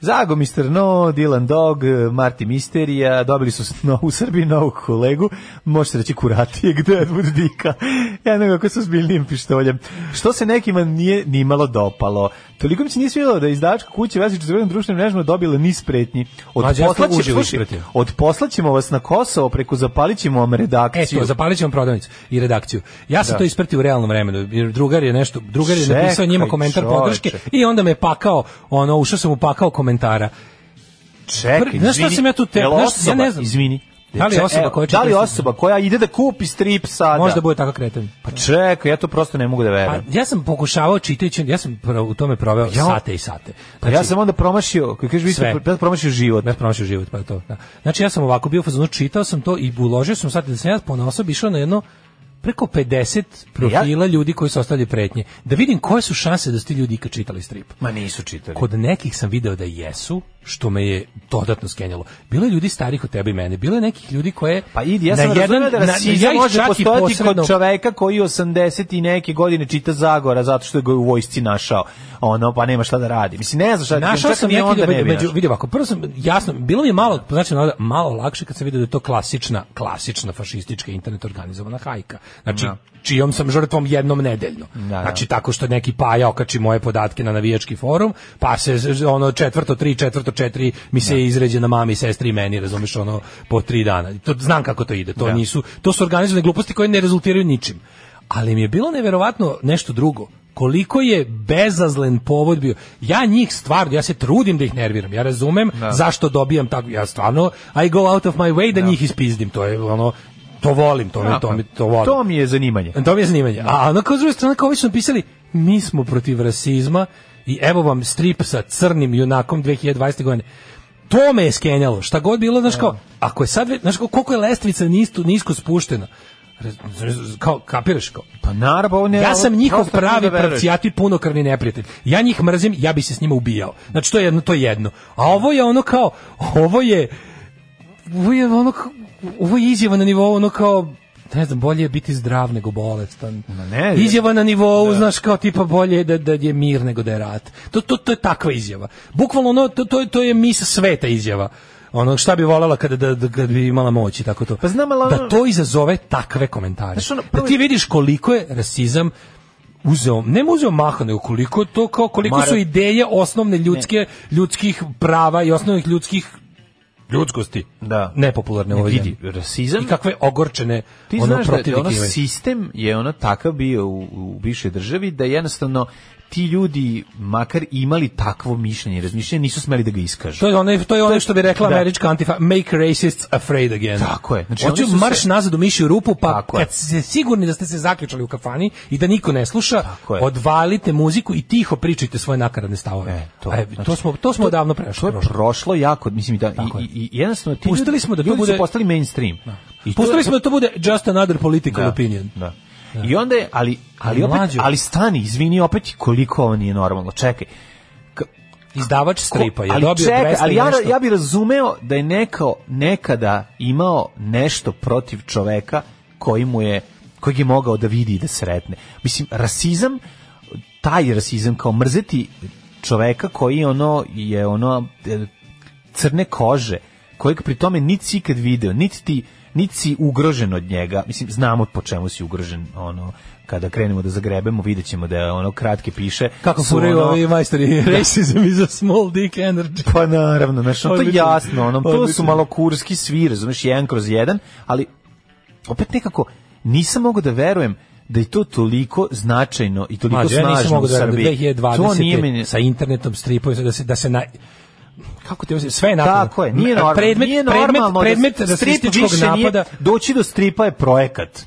Zago Mr. No, Dylan Dog, Marti Misterija, dobili su no, u Srbiji novog kolegu, može se reći kuratije, gde je Dika. Da, ja nego kako su zbiljnim pištoljem. Što se nekima nije ni malo dopalo. Toliko mi se nije svilo da izdavačka kuće vezi četvrtom društvenim mrežama dobila niz pretnji. Od poslaće, od poslaćemo vas na Kosovo preko zapalićemo vam redakciju. Eto, zapalićemo prodavnicu i redakciju. Ja sam da. to ispratio u realnom vremenu. Jer drugar je nešto, drugar je napisao njima komentar podrške i onda me pakao, ono ušao sam mu pakao komentar komentara. Čekaj, znaš šta sam ja tu te... Znaš, ja ne znam. Izvini, da li osoba koja e, da li osoba koja ide da kupi strip sada? Možda bude tako kretan. Pa čekaj, ja to prosto ne mogu da verujem. Pa, ja sam pokušavao čitajući, ja sam u tome proveo ja, sate i sate. Pa znači, ja sam onda promašio, kako kaže, vi ste promašio život. Ne promašio život, pa to. Da. Znači ja sam ovako bio fazonu, čitao sam to i uložio sam sate da sam ja po na išao na jedno preko 50 profila ja? ljudi koji su ostavljali pretnje. Da vidim koje su šanse da su ti ljudi ikad čitali strip. Ma nisu čitali. Kod nekih sam video da jesu, što me je dodatno skenjalo. Bilo je ljudi starih od tebe i mene, bilo je nekih ljudi koje Pa idi, ja sam na jedan, da rasizam ja može postojati kod čoveka koji 80 i neke godine čita Zagora zato što je ga u vojsci našao. Ono, pa nema šta da radi. Mislim, ne znam šta da našao sam neki onda da- ne među, vidio ovako, prvo sam, jasno, bilo mi je malo, znači, malo lakše kad sam vidio da je to klasična, klasična fašistička internet organizovana hajka Znači, no. Da. čijom sam žrtvom jednom nedeljno. Da, da. Znači, tako što neki paja okači moje podatke na navijački forum, pa se ono četvrto tri, četvrto četiri mi se da. izređe na mami, sestri i meni, razumeš, ono, po tri dana. To, znam kako to ide, to da. nisu, to su organizovane gluposti koje ne rezultiraju ničim. Ali mi je bilo neverovatno nešto drugo koliko je bezazlen povod bio. Ja njih stvarno, ja se trudim da ih nerviram. Ja razumem no. Da. zašto dobijam tako, ja stvarno I go out of my way da no. njih ispizdim. To je ono to volim, to, mi, to, mi, to volim. To mi je zanimanje. To mi je zanimanje. A na kao s druge strane, kao ovi su napisali, mi smo protiv rasizma i evo vam strip sa crnim junakom 2020. godine. To me je skenjalo, šta god bilo, znaš da. kao, ako je sad, znaš kao, koliko je lestvica nisko, nisko spuštena, kao kapiraš kao pa naravno ne ja sam njihov pravi da pravcijati punokrvni neprijatelj ja njih mrzim ja bi se s njima ubijao znači to je jedno to je jedno a ovo je ono kao ovo je ovo je ono kao, ovo je izjava na nivou ono kao ne znam, bolje je biti zdrav nego bolestan. Ne, izjava na nivou, ne. Da. znaš, kao tipa bolje da, da je mir nego da je rat. To, to, to je takva izjava. Bukvalno ono, to, to, to je misa sveta izjava ono šta bi volela kada da, da, kad bi imala moć i tako to. Pa znam, ali da to izazove takve komentare. Ono, prvi... Da ti vidiš koliko je rasizam uzeo, ne uzeo maha, nego koliko to kao koliko Mare... su ideje osnovne ljudske ne. ljudskih prava i osnovnih ljudskih ljudskosti. Da. Nepopularne ne, ovdje. Vidi, rasizam. I kakve ogorčene Ti ono znaš da ono sistem je ono takav bio u, u bivšoj državi da jednostavno ti ljudi makar imali takvo mišljenje, razmišljenje, nisu smeli da ga iskažu. To je ono, to je ono što bi rekla da. američka antifa, make racists afraid again. Tako je. Znači, Hoću marš se... nazad u mišju rupu, pa Tako kad ste sigurni da ste se zaključali u kafani i da niko ne sluša, odvalite muziku i tiho pričajte svoje nakaradne stavove. E, to, e, znači, smo, to smo to, davno prešli. To je prošlo jako, mislim, da, i, i, i jednostavno ti Pustili smo da ljudi to bude, su postali mainstream. Da. Pustili to, smo da to bude just another political da, opinion. Da. Da. I onda je, ali, ali, opet, ali stani, izvini opet koliko ovo nije normalno, čekaj. K Izdavač stripa je dobio ček, ali ja, ja bih razumeo da je neko nekada imao nešto protiv čoveka koji mu je, koji je mogao da vidi i da sretne. Mislim, rasizam, taj rasizam kao mrzeti čoveka koji ono je ono e, crne kože kojeg pri tome niti si ikad video, niti ti niti si ugrožen od njega, mislim, znamo po čemu si ugrožen, ono, kada krenemo da zagrebemo, vidjet ćemo da je ono kratke piše. Kako su ono, ovi majstori, racism is a small dick energy. Pa naravno, znaš, to je jasno, ono, to su malo kurski svi, razumeš, jedan kroz jedan, ali opet nekako nisam mogao da verujem da je to toliko značajno i toliko Ma, snažno ja nisam u da da Srbiji. Da 2020. To nije meni... sa internetom, stripovima, da se, da se na kako ti sve je napadno. Tako je, nije normalno. Predmet, nije normalno da predmet, predmet, predmet strip da napada. Nije, doći do stripa je projekat.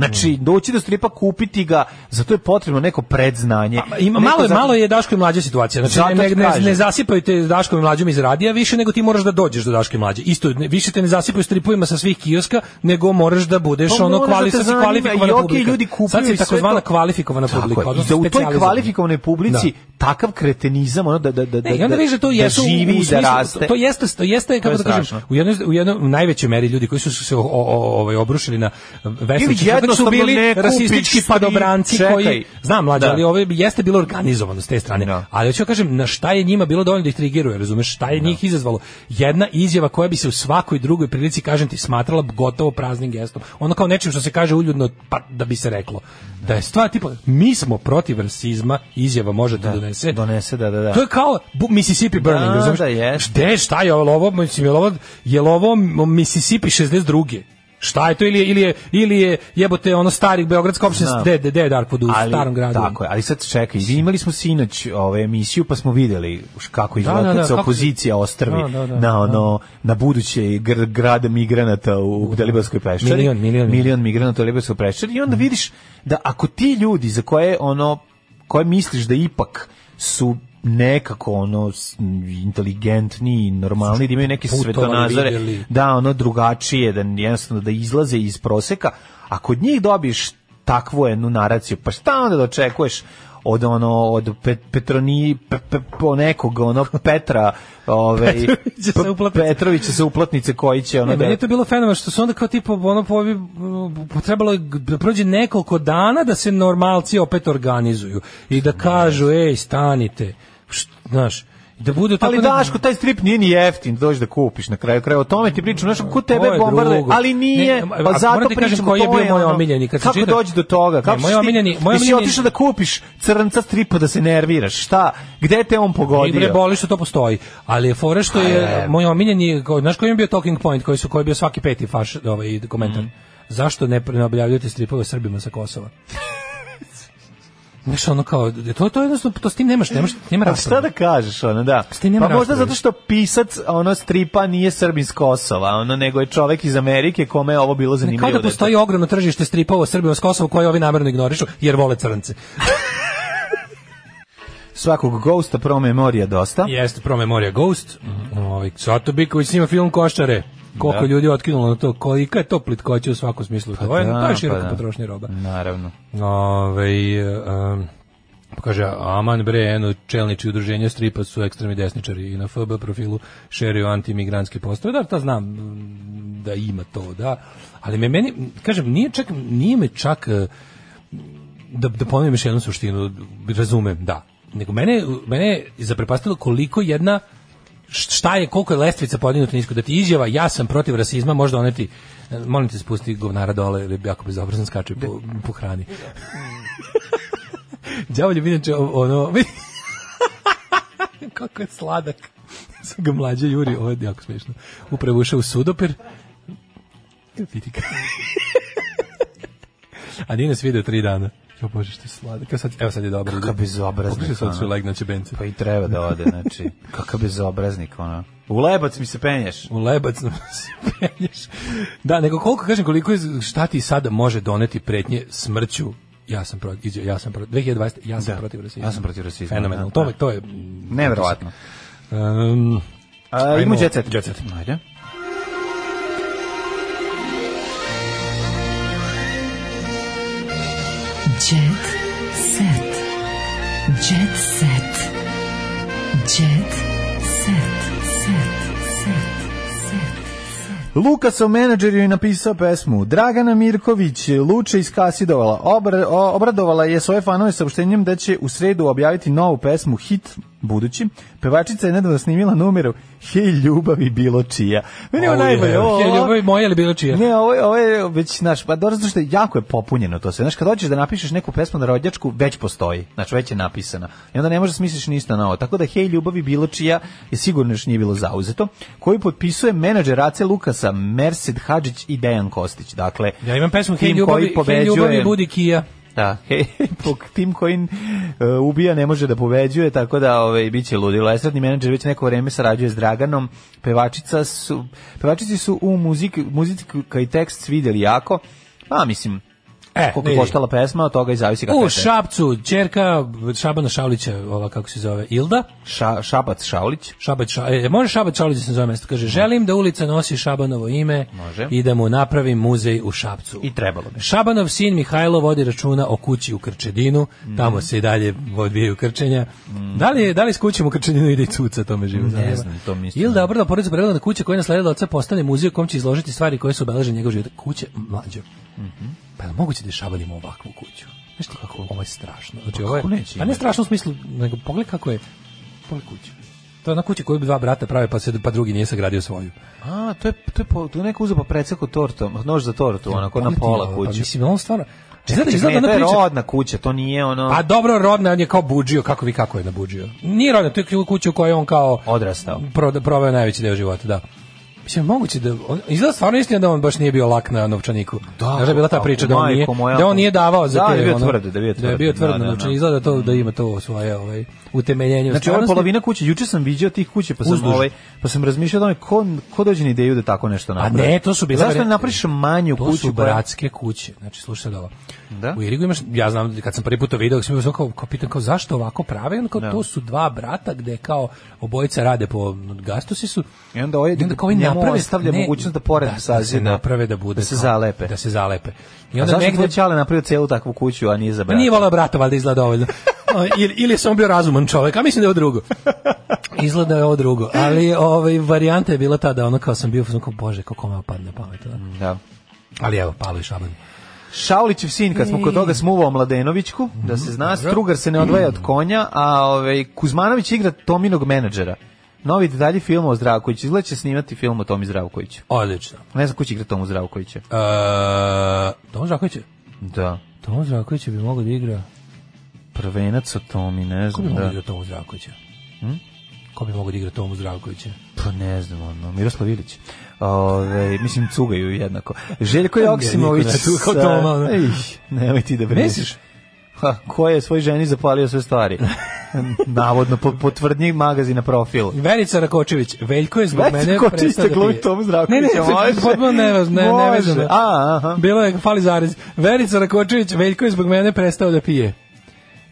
Znači, mm. doći do stripa, kupiti ga, za to je potrebno neko predznanje. A, ima, neko malo, je, malo je Daško i mlađa situacija. Znači, ne, ne, ne, zasipaju te Daško i mlađom iz radija više nego ti moraš da dođeš do Daško i mlađe. Isto, više te ne zasipaju stripovima sa svih kioska, nego moraš da budeš pa, ono da kvali, sad zanima, kvalifikovana okay, publika. Ljudi sad si takozvana to... kvalifikovana Tako publika. Je, da u toj kvalifikovanoj publici da. takav kretenizam, ono da, da, da, ne, da, da, to da jesu, da živi i da raste. To jeste, to jeste kako da kažem, u jednoj, u najvećoj meri ljudi koji su se ovaj, obrušili na veselje jednostavno su bili rasistički padobranci čekaj. koji znam mlađe, da. ali ovo jeste bilo organizovano s te strane. No. Da. Ali hoću ja da kažem na šta je njima bilo dovoljno da ih trigiruje, razumeš, šta je no. njih izazvalo. Jedna izjava koja bi se u svakoj drugoj prilici kažem ti smatrala gotovo praznim gestom. Ono kao nečim što se kaže uljudno pa da bi se reklo. No. Da je stvar tipa mi smo protiv rasizma, izjava može da, donese. Donese, da, da, da. To je kao Mississippi Burning, razumeš? Da, je. Šta je ovo, ovo, mislim, je ovo, je ovo Mississippi 62. Šta je to ili je, ili je, ili je jebote ono starih beogradska opština da. gde gde Darko du u starom gradu. Tako je, ali sad čekaj, imali smo sinoć ove ovaj, emisiju pa smo videli kako da, izgleda da, da, da, da, opozicija kako... ostrvi da, da, na ono na buduće gr grad migranata u Delibarskoj peščari. Milion, milion, milion migranata u Delibarskoj peščari i onda mhm. vidiš da ako ti ljudi za koje ono koje misliš da ipak su nekako ono inteligentni normalni da imaju neke svetonazore da ono drugačije da jednostavno da izlaze iz proseka a kod njih dobiješ takvu jednu naraciju pa šta onda dočekuješ da od ono od pet, Petroni pe, pe, po nekog ono Petra ovaj Petrović se uplatnice koji će ono ne, da je to bilo fenomen što su onda kao tipa ono povi potrebalo da prođe nekoliko dana da se normalci opet organizuju i da kažu ej stanite znaš, da bude tako ali da- Daško taj strip nije ni jeftin dođi da kupiš na kraju kraju, o tome ti pričam nešto ko tebe bombarde, ali nije ne, pa da zato pričam koji je bio moj omiljeni kad kako čita, dođi do toga kako ne, moj omiljeni moj omiljeni otišao da kupiš crnca stripa da se nerviraš šta gde te on pogodio Nije boli što to postoji ali je fore što je moj omiljeni znaš koji je bio talking point koji su koji je bio svaki peti faš ovaj komentar mm. zašto ne, ne objavljujete stripove Srbima sa Kosova Znaš, ono kao, to, to jednostavno, to s tim nemaš, nemaš, nema rasprave. A šta da kažeš, ono, da. S tim nema pa možda zato što pisac, ono, stripa nije Srbin s Kosova, ono, nego je čovek iz Amerike kome je ovo bilo zanimljivo. Ne, kao da, da postoji ogromno tržište stripova Srbima s Kosova koje ovi namerno ignorišu, jer vole crnce. svakog Ghosta memorija dosta. Jeste pro memorija Ghost. Mm -hmm. Ovaj Biković snima film Koščare koliko da. ljudi je otkinulo na to, kolika je to plitkoća u svakom smislu. Pa to, je, da, to je pa široka pa potrošnja roba. Naravno. Ove, um, pa kaže, aman bre, eno, čelniči udruženja stripa su ekstremni desničari i na FB profilu šeruju antimigrantske postave. Da, ta znam mm, da ima to, da. Ali me meni, kažem, nije, čak, nije me čak e, da, da ponovim još jednu suštinu, razumem, da. Nego mene, mene je zaprepastilo koliko jedna šta je, koliko je lestvica podignuta nisko, da ti izjava, ja sam protiv rasizma, možda oneti, e, molim te spusti govnara dole, jer jako bezobrazno da skače po, po hrani. Đavolje, inače, ono, kako je sladak. Sam ga mlađe Juri, ovo je jako smiješno. Upravo ušao u sudoper. Vidi A nije nas video tri dana. Jo bože što je sladak. Sad, evo sad je dobro. Kakav bezobraznik. Pokušaj sad su legnaće bence. Pa i treba da ode, znači. Kakav bezobraznik ona. U lebac mi se penješ. U lebac mi se penješ. Da, nego koliko kažem koliko je šta ti sada može doneti pretnje smrću ja sam protiv ja sam protiv 2020 ja sam da. protiv rasizma. Ja sam protiv rasizma. Fenomenalno. Da, to, da. to je neverovatno. Ehm um, Ajmo, ajmo jet set. Jet set. Ajde. Lukasov menadžer joj napisao pesmu. Dragana Mirković Luče iskasidovala. Obra, obradovala je svoje fanove saopštenjem da će u sredu objaviti novu pesmu hit budući. Pevačica je nedavno snimila numeru Hej ljubavi bilo čija. Meni je najbolje. Hej ljubavi moja ili bilo čija. Ne, ovo, ovo je već naš, pa dobro zato što jako je popunjeno to sve. Znaš, kad hoćeš da napišeš neku pesmu na rođačku, već postoji. Znači, već je napisana. I onda ne možeš da smisliš ništa novo. Tako da Hej ljubavi bilo čija je sigurno još nije bilo zauzeto. Koji potpisuje menadžer Ace Lukasa, Merced Hadžić i Dejan Kostić. Dakle, ja imam pesmu Hej ljubavi, Hej ljubavi budi kija šta, da, e, tim koji uh, e, ubija ne može da pobeđuje, tako da ovaj, biće će ludilo. Esradni menadžer već neko vreme sarađuje s Draganom, pevačica su, pevačici su u muziku, muziku i tekst videli jako, pa mislim, E, koliko je koštala pesma, od toga i zavisi kakva je. U Šapcu, čerka Šabana Šaulića, ova kako se zove, Ilda. Ša, šabac Šaulić. Šabac ša, e, e, može Šabac Šaulić da se zove mesto. Kaže, želim da ulica nosi Šabanovo ime može. i da mu napravim muzej u Šapcu. I trebalo bi. Šabanov sin Mihajlo vodi računa o kući u Krčedinu, mm. tamo se i dalje odvijaju krčenja. Mm. Da li, da li s kućom u Krčedinu ide i cuca, to me živo ne zanima. znam, to mislim. Ilda obrda porodica prevela na kuće koja je nasledila oca postane muzej u kom će izložiti stvari koje su obeležene njegov život. Kuće mlađe. Mm -hmm pa je moguće da šabalimo ovakvu kuću? Znaš ti kako, ovo je strašno. Znači, pa ovo je, neći, pa ne strašno u smislu, nego pogled kako je, pogledaj kuću. To je na kuća koju dva brata prave pa se pa drugi nije sagradio svoju. A, to je to je po, to je neko uzeo pa preceko tortom, nož za tortu, onako na pola kuće. Pa mislim on stvarno Čekaj, da- čekaj, čekaj, da ne, to je rodna kuća, to nije ono... Pa dobro, rodna, on je kao buđio, kako vi kako je nabuđio. Nije rodna, to je kuća u kojoj on kao... Odrastao. Pro, proveo najveći deo života, da. Mislim, moguće da... On, izgleda stvarno istina da on baš nije bio lak na novčaniku. Da, da je bila ta priča da on, nije, da on nije pa- davao za da, te... Da, je bio tvrd, da je bio tvrd. Da je bio tvrd, da, da, znači, da. izgleda to, da ima to svoje ovaj, utemeljenje. Znači, ovo je polovina kuće. Juče sam vidio tih kuće, pa sam, ovaj, pa sam razmišljao da me ko, ko dođe na ideju da tako nešto pa napravi. A ne, to su bile... Zašto ne napraviš manju kuću? To su bratske kuće. Znači, slušaj da ovo. Da? U Irigu imaš, ja znam, kad sam prvi put to video, sam bio kao, kao pitan, kao zašto ovako prave? On kao, da. to su dva brata gde kao obojica rade po gastosisu. I onda, ovaj, i onda kao ovaj naprave, ostavlja mogućnost da pored da, da sazi, Da naprave da bude. Da se zalepe. Da se zalepe. I onda a zašto negde... Čale napravio celu takvu kuću, a nije za pa brata? Nije volao brata, valjda izgleda dovoljno. ili, ili je samo bio razuman čovjek, a mislim da je ovo drugo. Izgleda je ovo drugo, ali ovaj, varijanta je bila ta da ono kao sam bio, kao, bože, kako me opadne pamet. Da. da. Ali evo, palo i šaban. Šaulićev sin, kad smo kod toga smuvao Mladenovićku, da mhm, se zna, Strugar se ne odvaja od konja, a ovaj, Kuzmanović igra Tominog menadžera. Novi detalji filma o Zdravkoviću. Izgleda će snimati film o Tomi Zdravkoviću. Odlično. Ne znam ko će igra Tomu Zdravkovića. E, Tomu Zdravkovića? Da. Tomu Zdravkovića bi mogao da igra... Prvenac o Tomi, ne znam. Ko bi mogao da. da igra Tomu Zdravkovića? Hm? Ko bi mogao da igra Tomu Zdravkovića? Pa ne znam, ono, Miroslav Ilić. Ove, mislim, cugaju jednako. Željko Joksimović... Ja, da, tu kao Toma. Da. Nemoj ti da brineš. Ha, ko je svoj ženi zapalio sve stvari? Navodno, po, po tvrdnji magazina profil. Verica Rakočević, Veljko je zbog Verica mene Rakočević prestao da pije. Tom ne, može. potpuno ne, ne, ne A, aha. Bilo je, fali zarez. Verica Rakočević, Veljko je zbog mene prestao da pije.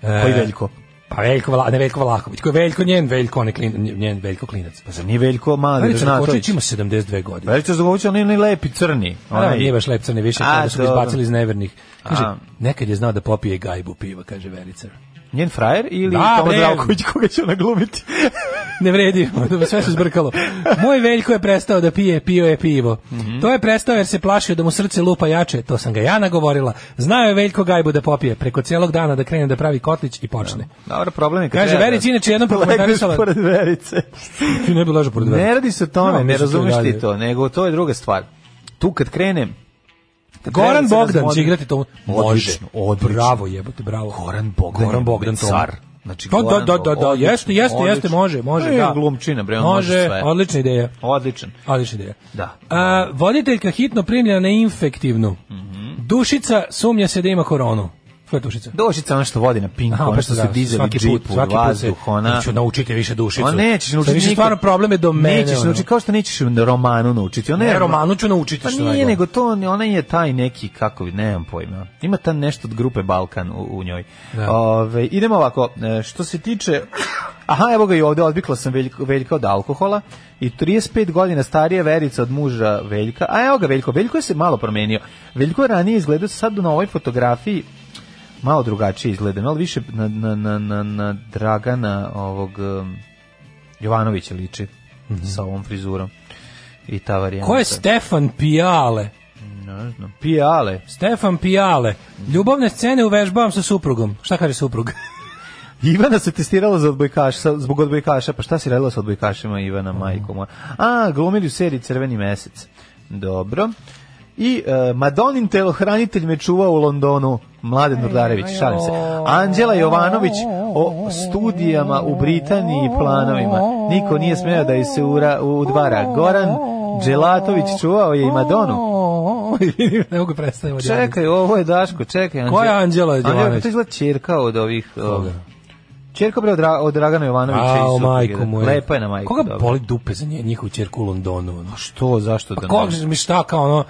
E, Koji Veljko? Pa Veljko Vla, ne Veljko Vlahović, ko je Veljko njen, Veljko ne klin, njen Veljko Klinac. Pa zar nije Veljko mali? Verica Zagović ima 72 godine. Verica Zagović on ni lepi crni. Da, Ona nije baš lep crni, više kada su ga izbacili iz nevernih. Kaže, nekad je znao da popije gajbu piva, kaže Verica. Njen frajer ili da, Toma Zdravković koga će ona glumiti? ne vredi, sve se zbrkalo. Moj Veljko je prestao da pije, pio je pivo. Mm -hmm. To je prestao jer se plašio da mu srce lupa jače, to sam ga ja nagovorila. Znao je Veljko Gajbu da popije, preko cijelog dana da krene da pravi kotlić i počne. Da, dobro, problem je kad Kaže, Verić inače jednom prokomentarisala... pored Verice. Ti ne bi pored Verice. Ne radi se o tome, no, ne razumeš ti to, nego to je druga stvar. Tu kad krenem, Goran Bogdan će igrati to. Može. Odlično. Bravo, jebote, bravo. Goran da, Bogdan. Goran Bogdan to. car. Znači, pa, da, da, da, da, da, da, jeste, jeste, jeste, može, može, pa, da. Glumčina, bre, može, sve. odlična ideja. Odličan. Odlična ideja. Da. A, voditeljka hitno primljena na infektivnu. Mm -hmm. Dušica sumnja se da ima koronu. Ko Dušica? Dušica ona što vodi na pinku, ona što da, se dize u džipu, svaki put vazduh, ona... Ću naučiti više Dušicu. Ona nećeš naučiti. Više stvarno problem je do mene. Nećeš naučiti, kao što nećeš romanu naučiti. Ona ne, je, romanu ću naučiti pa što nije, nego to, ona je taj neki, kako bi, nemam pojma. Ima ta nešto od grupe Balkan u, u njoj. Da. Ove, idemo ovako, e, što se tiče... Aha, evo ga i ovde, odbikla sam veljka, veljka od alkohola i 35 godina starija Verica od muža Veljka. A evo ga Veljko, Veljko je se malo promenio. Veljko je ranije izgledao sad na ovoj fotografiji malo drugačije izgleda, malo više na, na, na, na, na Dragana ovog um, Jovanovića liči mm -hmm. sa ovom frizurom i ta varijanta. Ko je Stefan Pijale? Ne znam. Pijale. Stefan Pijale. Ljubavne scene uvežbavam sa suprugom. Šta kaže suprug? Ivana se testirala za odbojkaš, zbog odbojkaša. Pa šta si radila sa odbojkašima Ivana, mm. majkom? A, glumili u seriji Crveni mesec. Dobro. I uh, e, Madonin telohranitelj me čuva u Londonu, Mladen Nurdarević, šalim se. Anđela Jovanović o studijama u Britaniji i planovima. Niko nije smeo da je se ura, udvara. Goran Dželatović čuvao je i Madonu. ne mogu predstaviti. Čekaj, ovo je Daško, čekaj. Anđela. Ko je Anđela pa Jovanović? Anđela, to izgleda čerka od ovih... Koga? Čerka bre od, Dra od Dragana Jovanovića i majku moju. Lepa je na majku. Koga boli dupe za nje, njihovu čerku u Londonu? Ono. A što, zašto da? Pa koga mi šta kao ono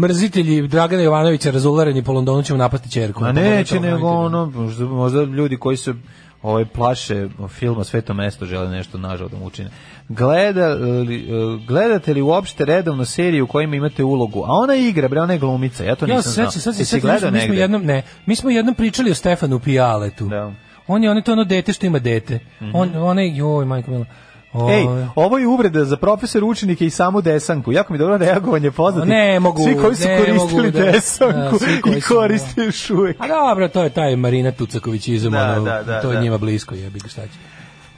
mrzitelji Dragana Jovanovića razulareni po Londonu će napasti čerku. A pa neće, nego ono, možda, ljudi koji se ovaj plaše filma Sveto mesto žele nešto nažao da mu učine. Gleda, e, gledate li uopšte redovno seriju u kojima imate ulogu? A ona igra, bre, ona je glumica. Ja to nisam ja, nisam znao. Sad se gledao mi smo jednom, ne, mi smo jednom pričali o Stefanu Pijaletu. Da. On je, on je to ono dete što ima dete. Mm -hmm. On, onaj, joj, majko mila. Ej, ovo je uvreda za profesor učenike i samu desanku. Jako mi dobro reagovanje poznati. Ne mogu. Svi koji su ne, koristili mogu, da, desanku da, i da. koriste još uvijek. A dobro, to je taj Marina Tucaković izum, da, da, da, to je da. njima blisko, jebi ga šta će.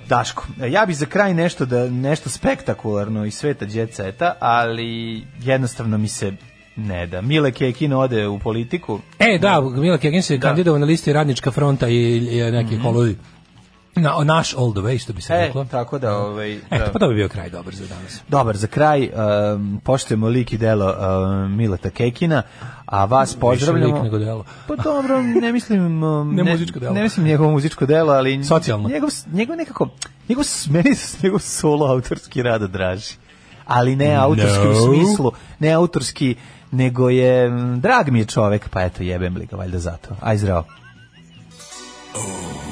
Daško, ja bih za kraj nešto da nešto spektakularno iz sveta djeceta, ali jednostavno mi se ne da. Mile Kekin ode u politiku. E, da, Mile Kekin se da. kandidovao na listi Radnička fronta i, i neki mm -hmm. Na, naš all the way, što bi se e, tako da... Ovaj, e, pa da. pa to bi bio kraj dobar za danas. Dobar za kraj, um, poštujemo lik i delo um, Mileta Kekina, a vas pozdravljamo. Više lik nego delo. Pa dobro, ne mislim... ne, ne, muzičko delo. Ne mislim njegovo muzičko delo, ali... Socijalno. Njegov, njegov nekako... Njegov, meni njegov solo autorski rada draži. Ali ne autorski no. u smislu, ne autorski, nego je... Drag mi je čovek, pa eto, jebem li ga, valjda zato. Aj zdravo. Oh.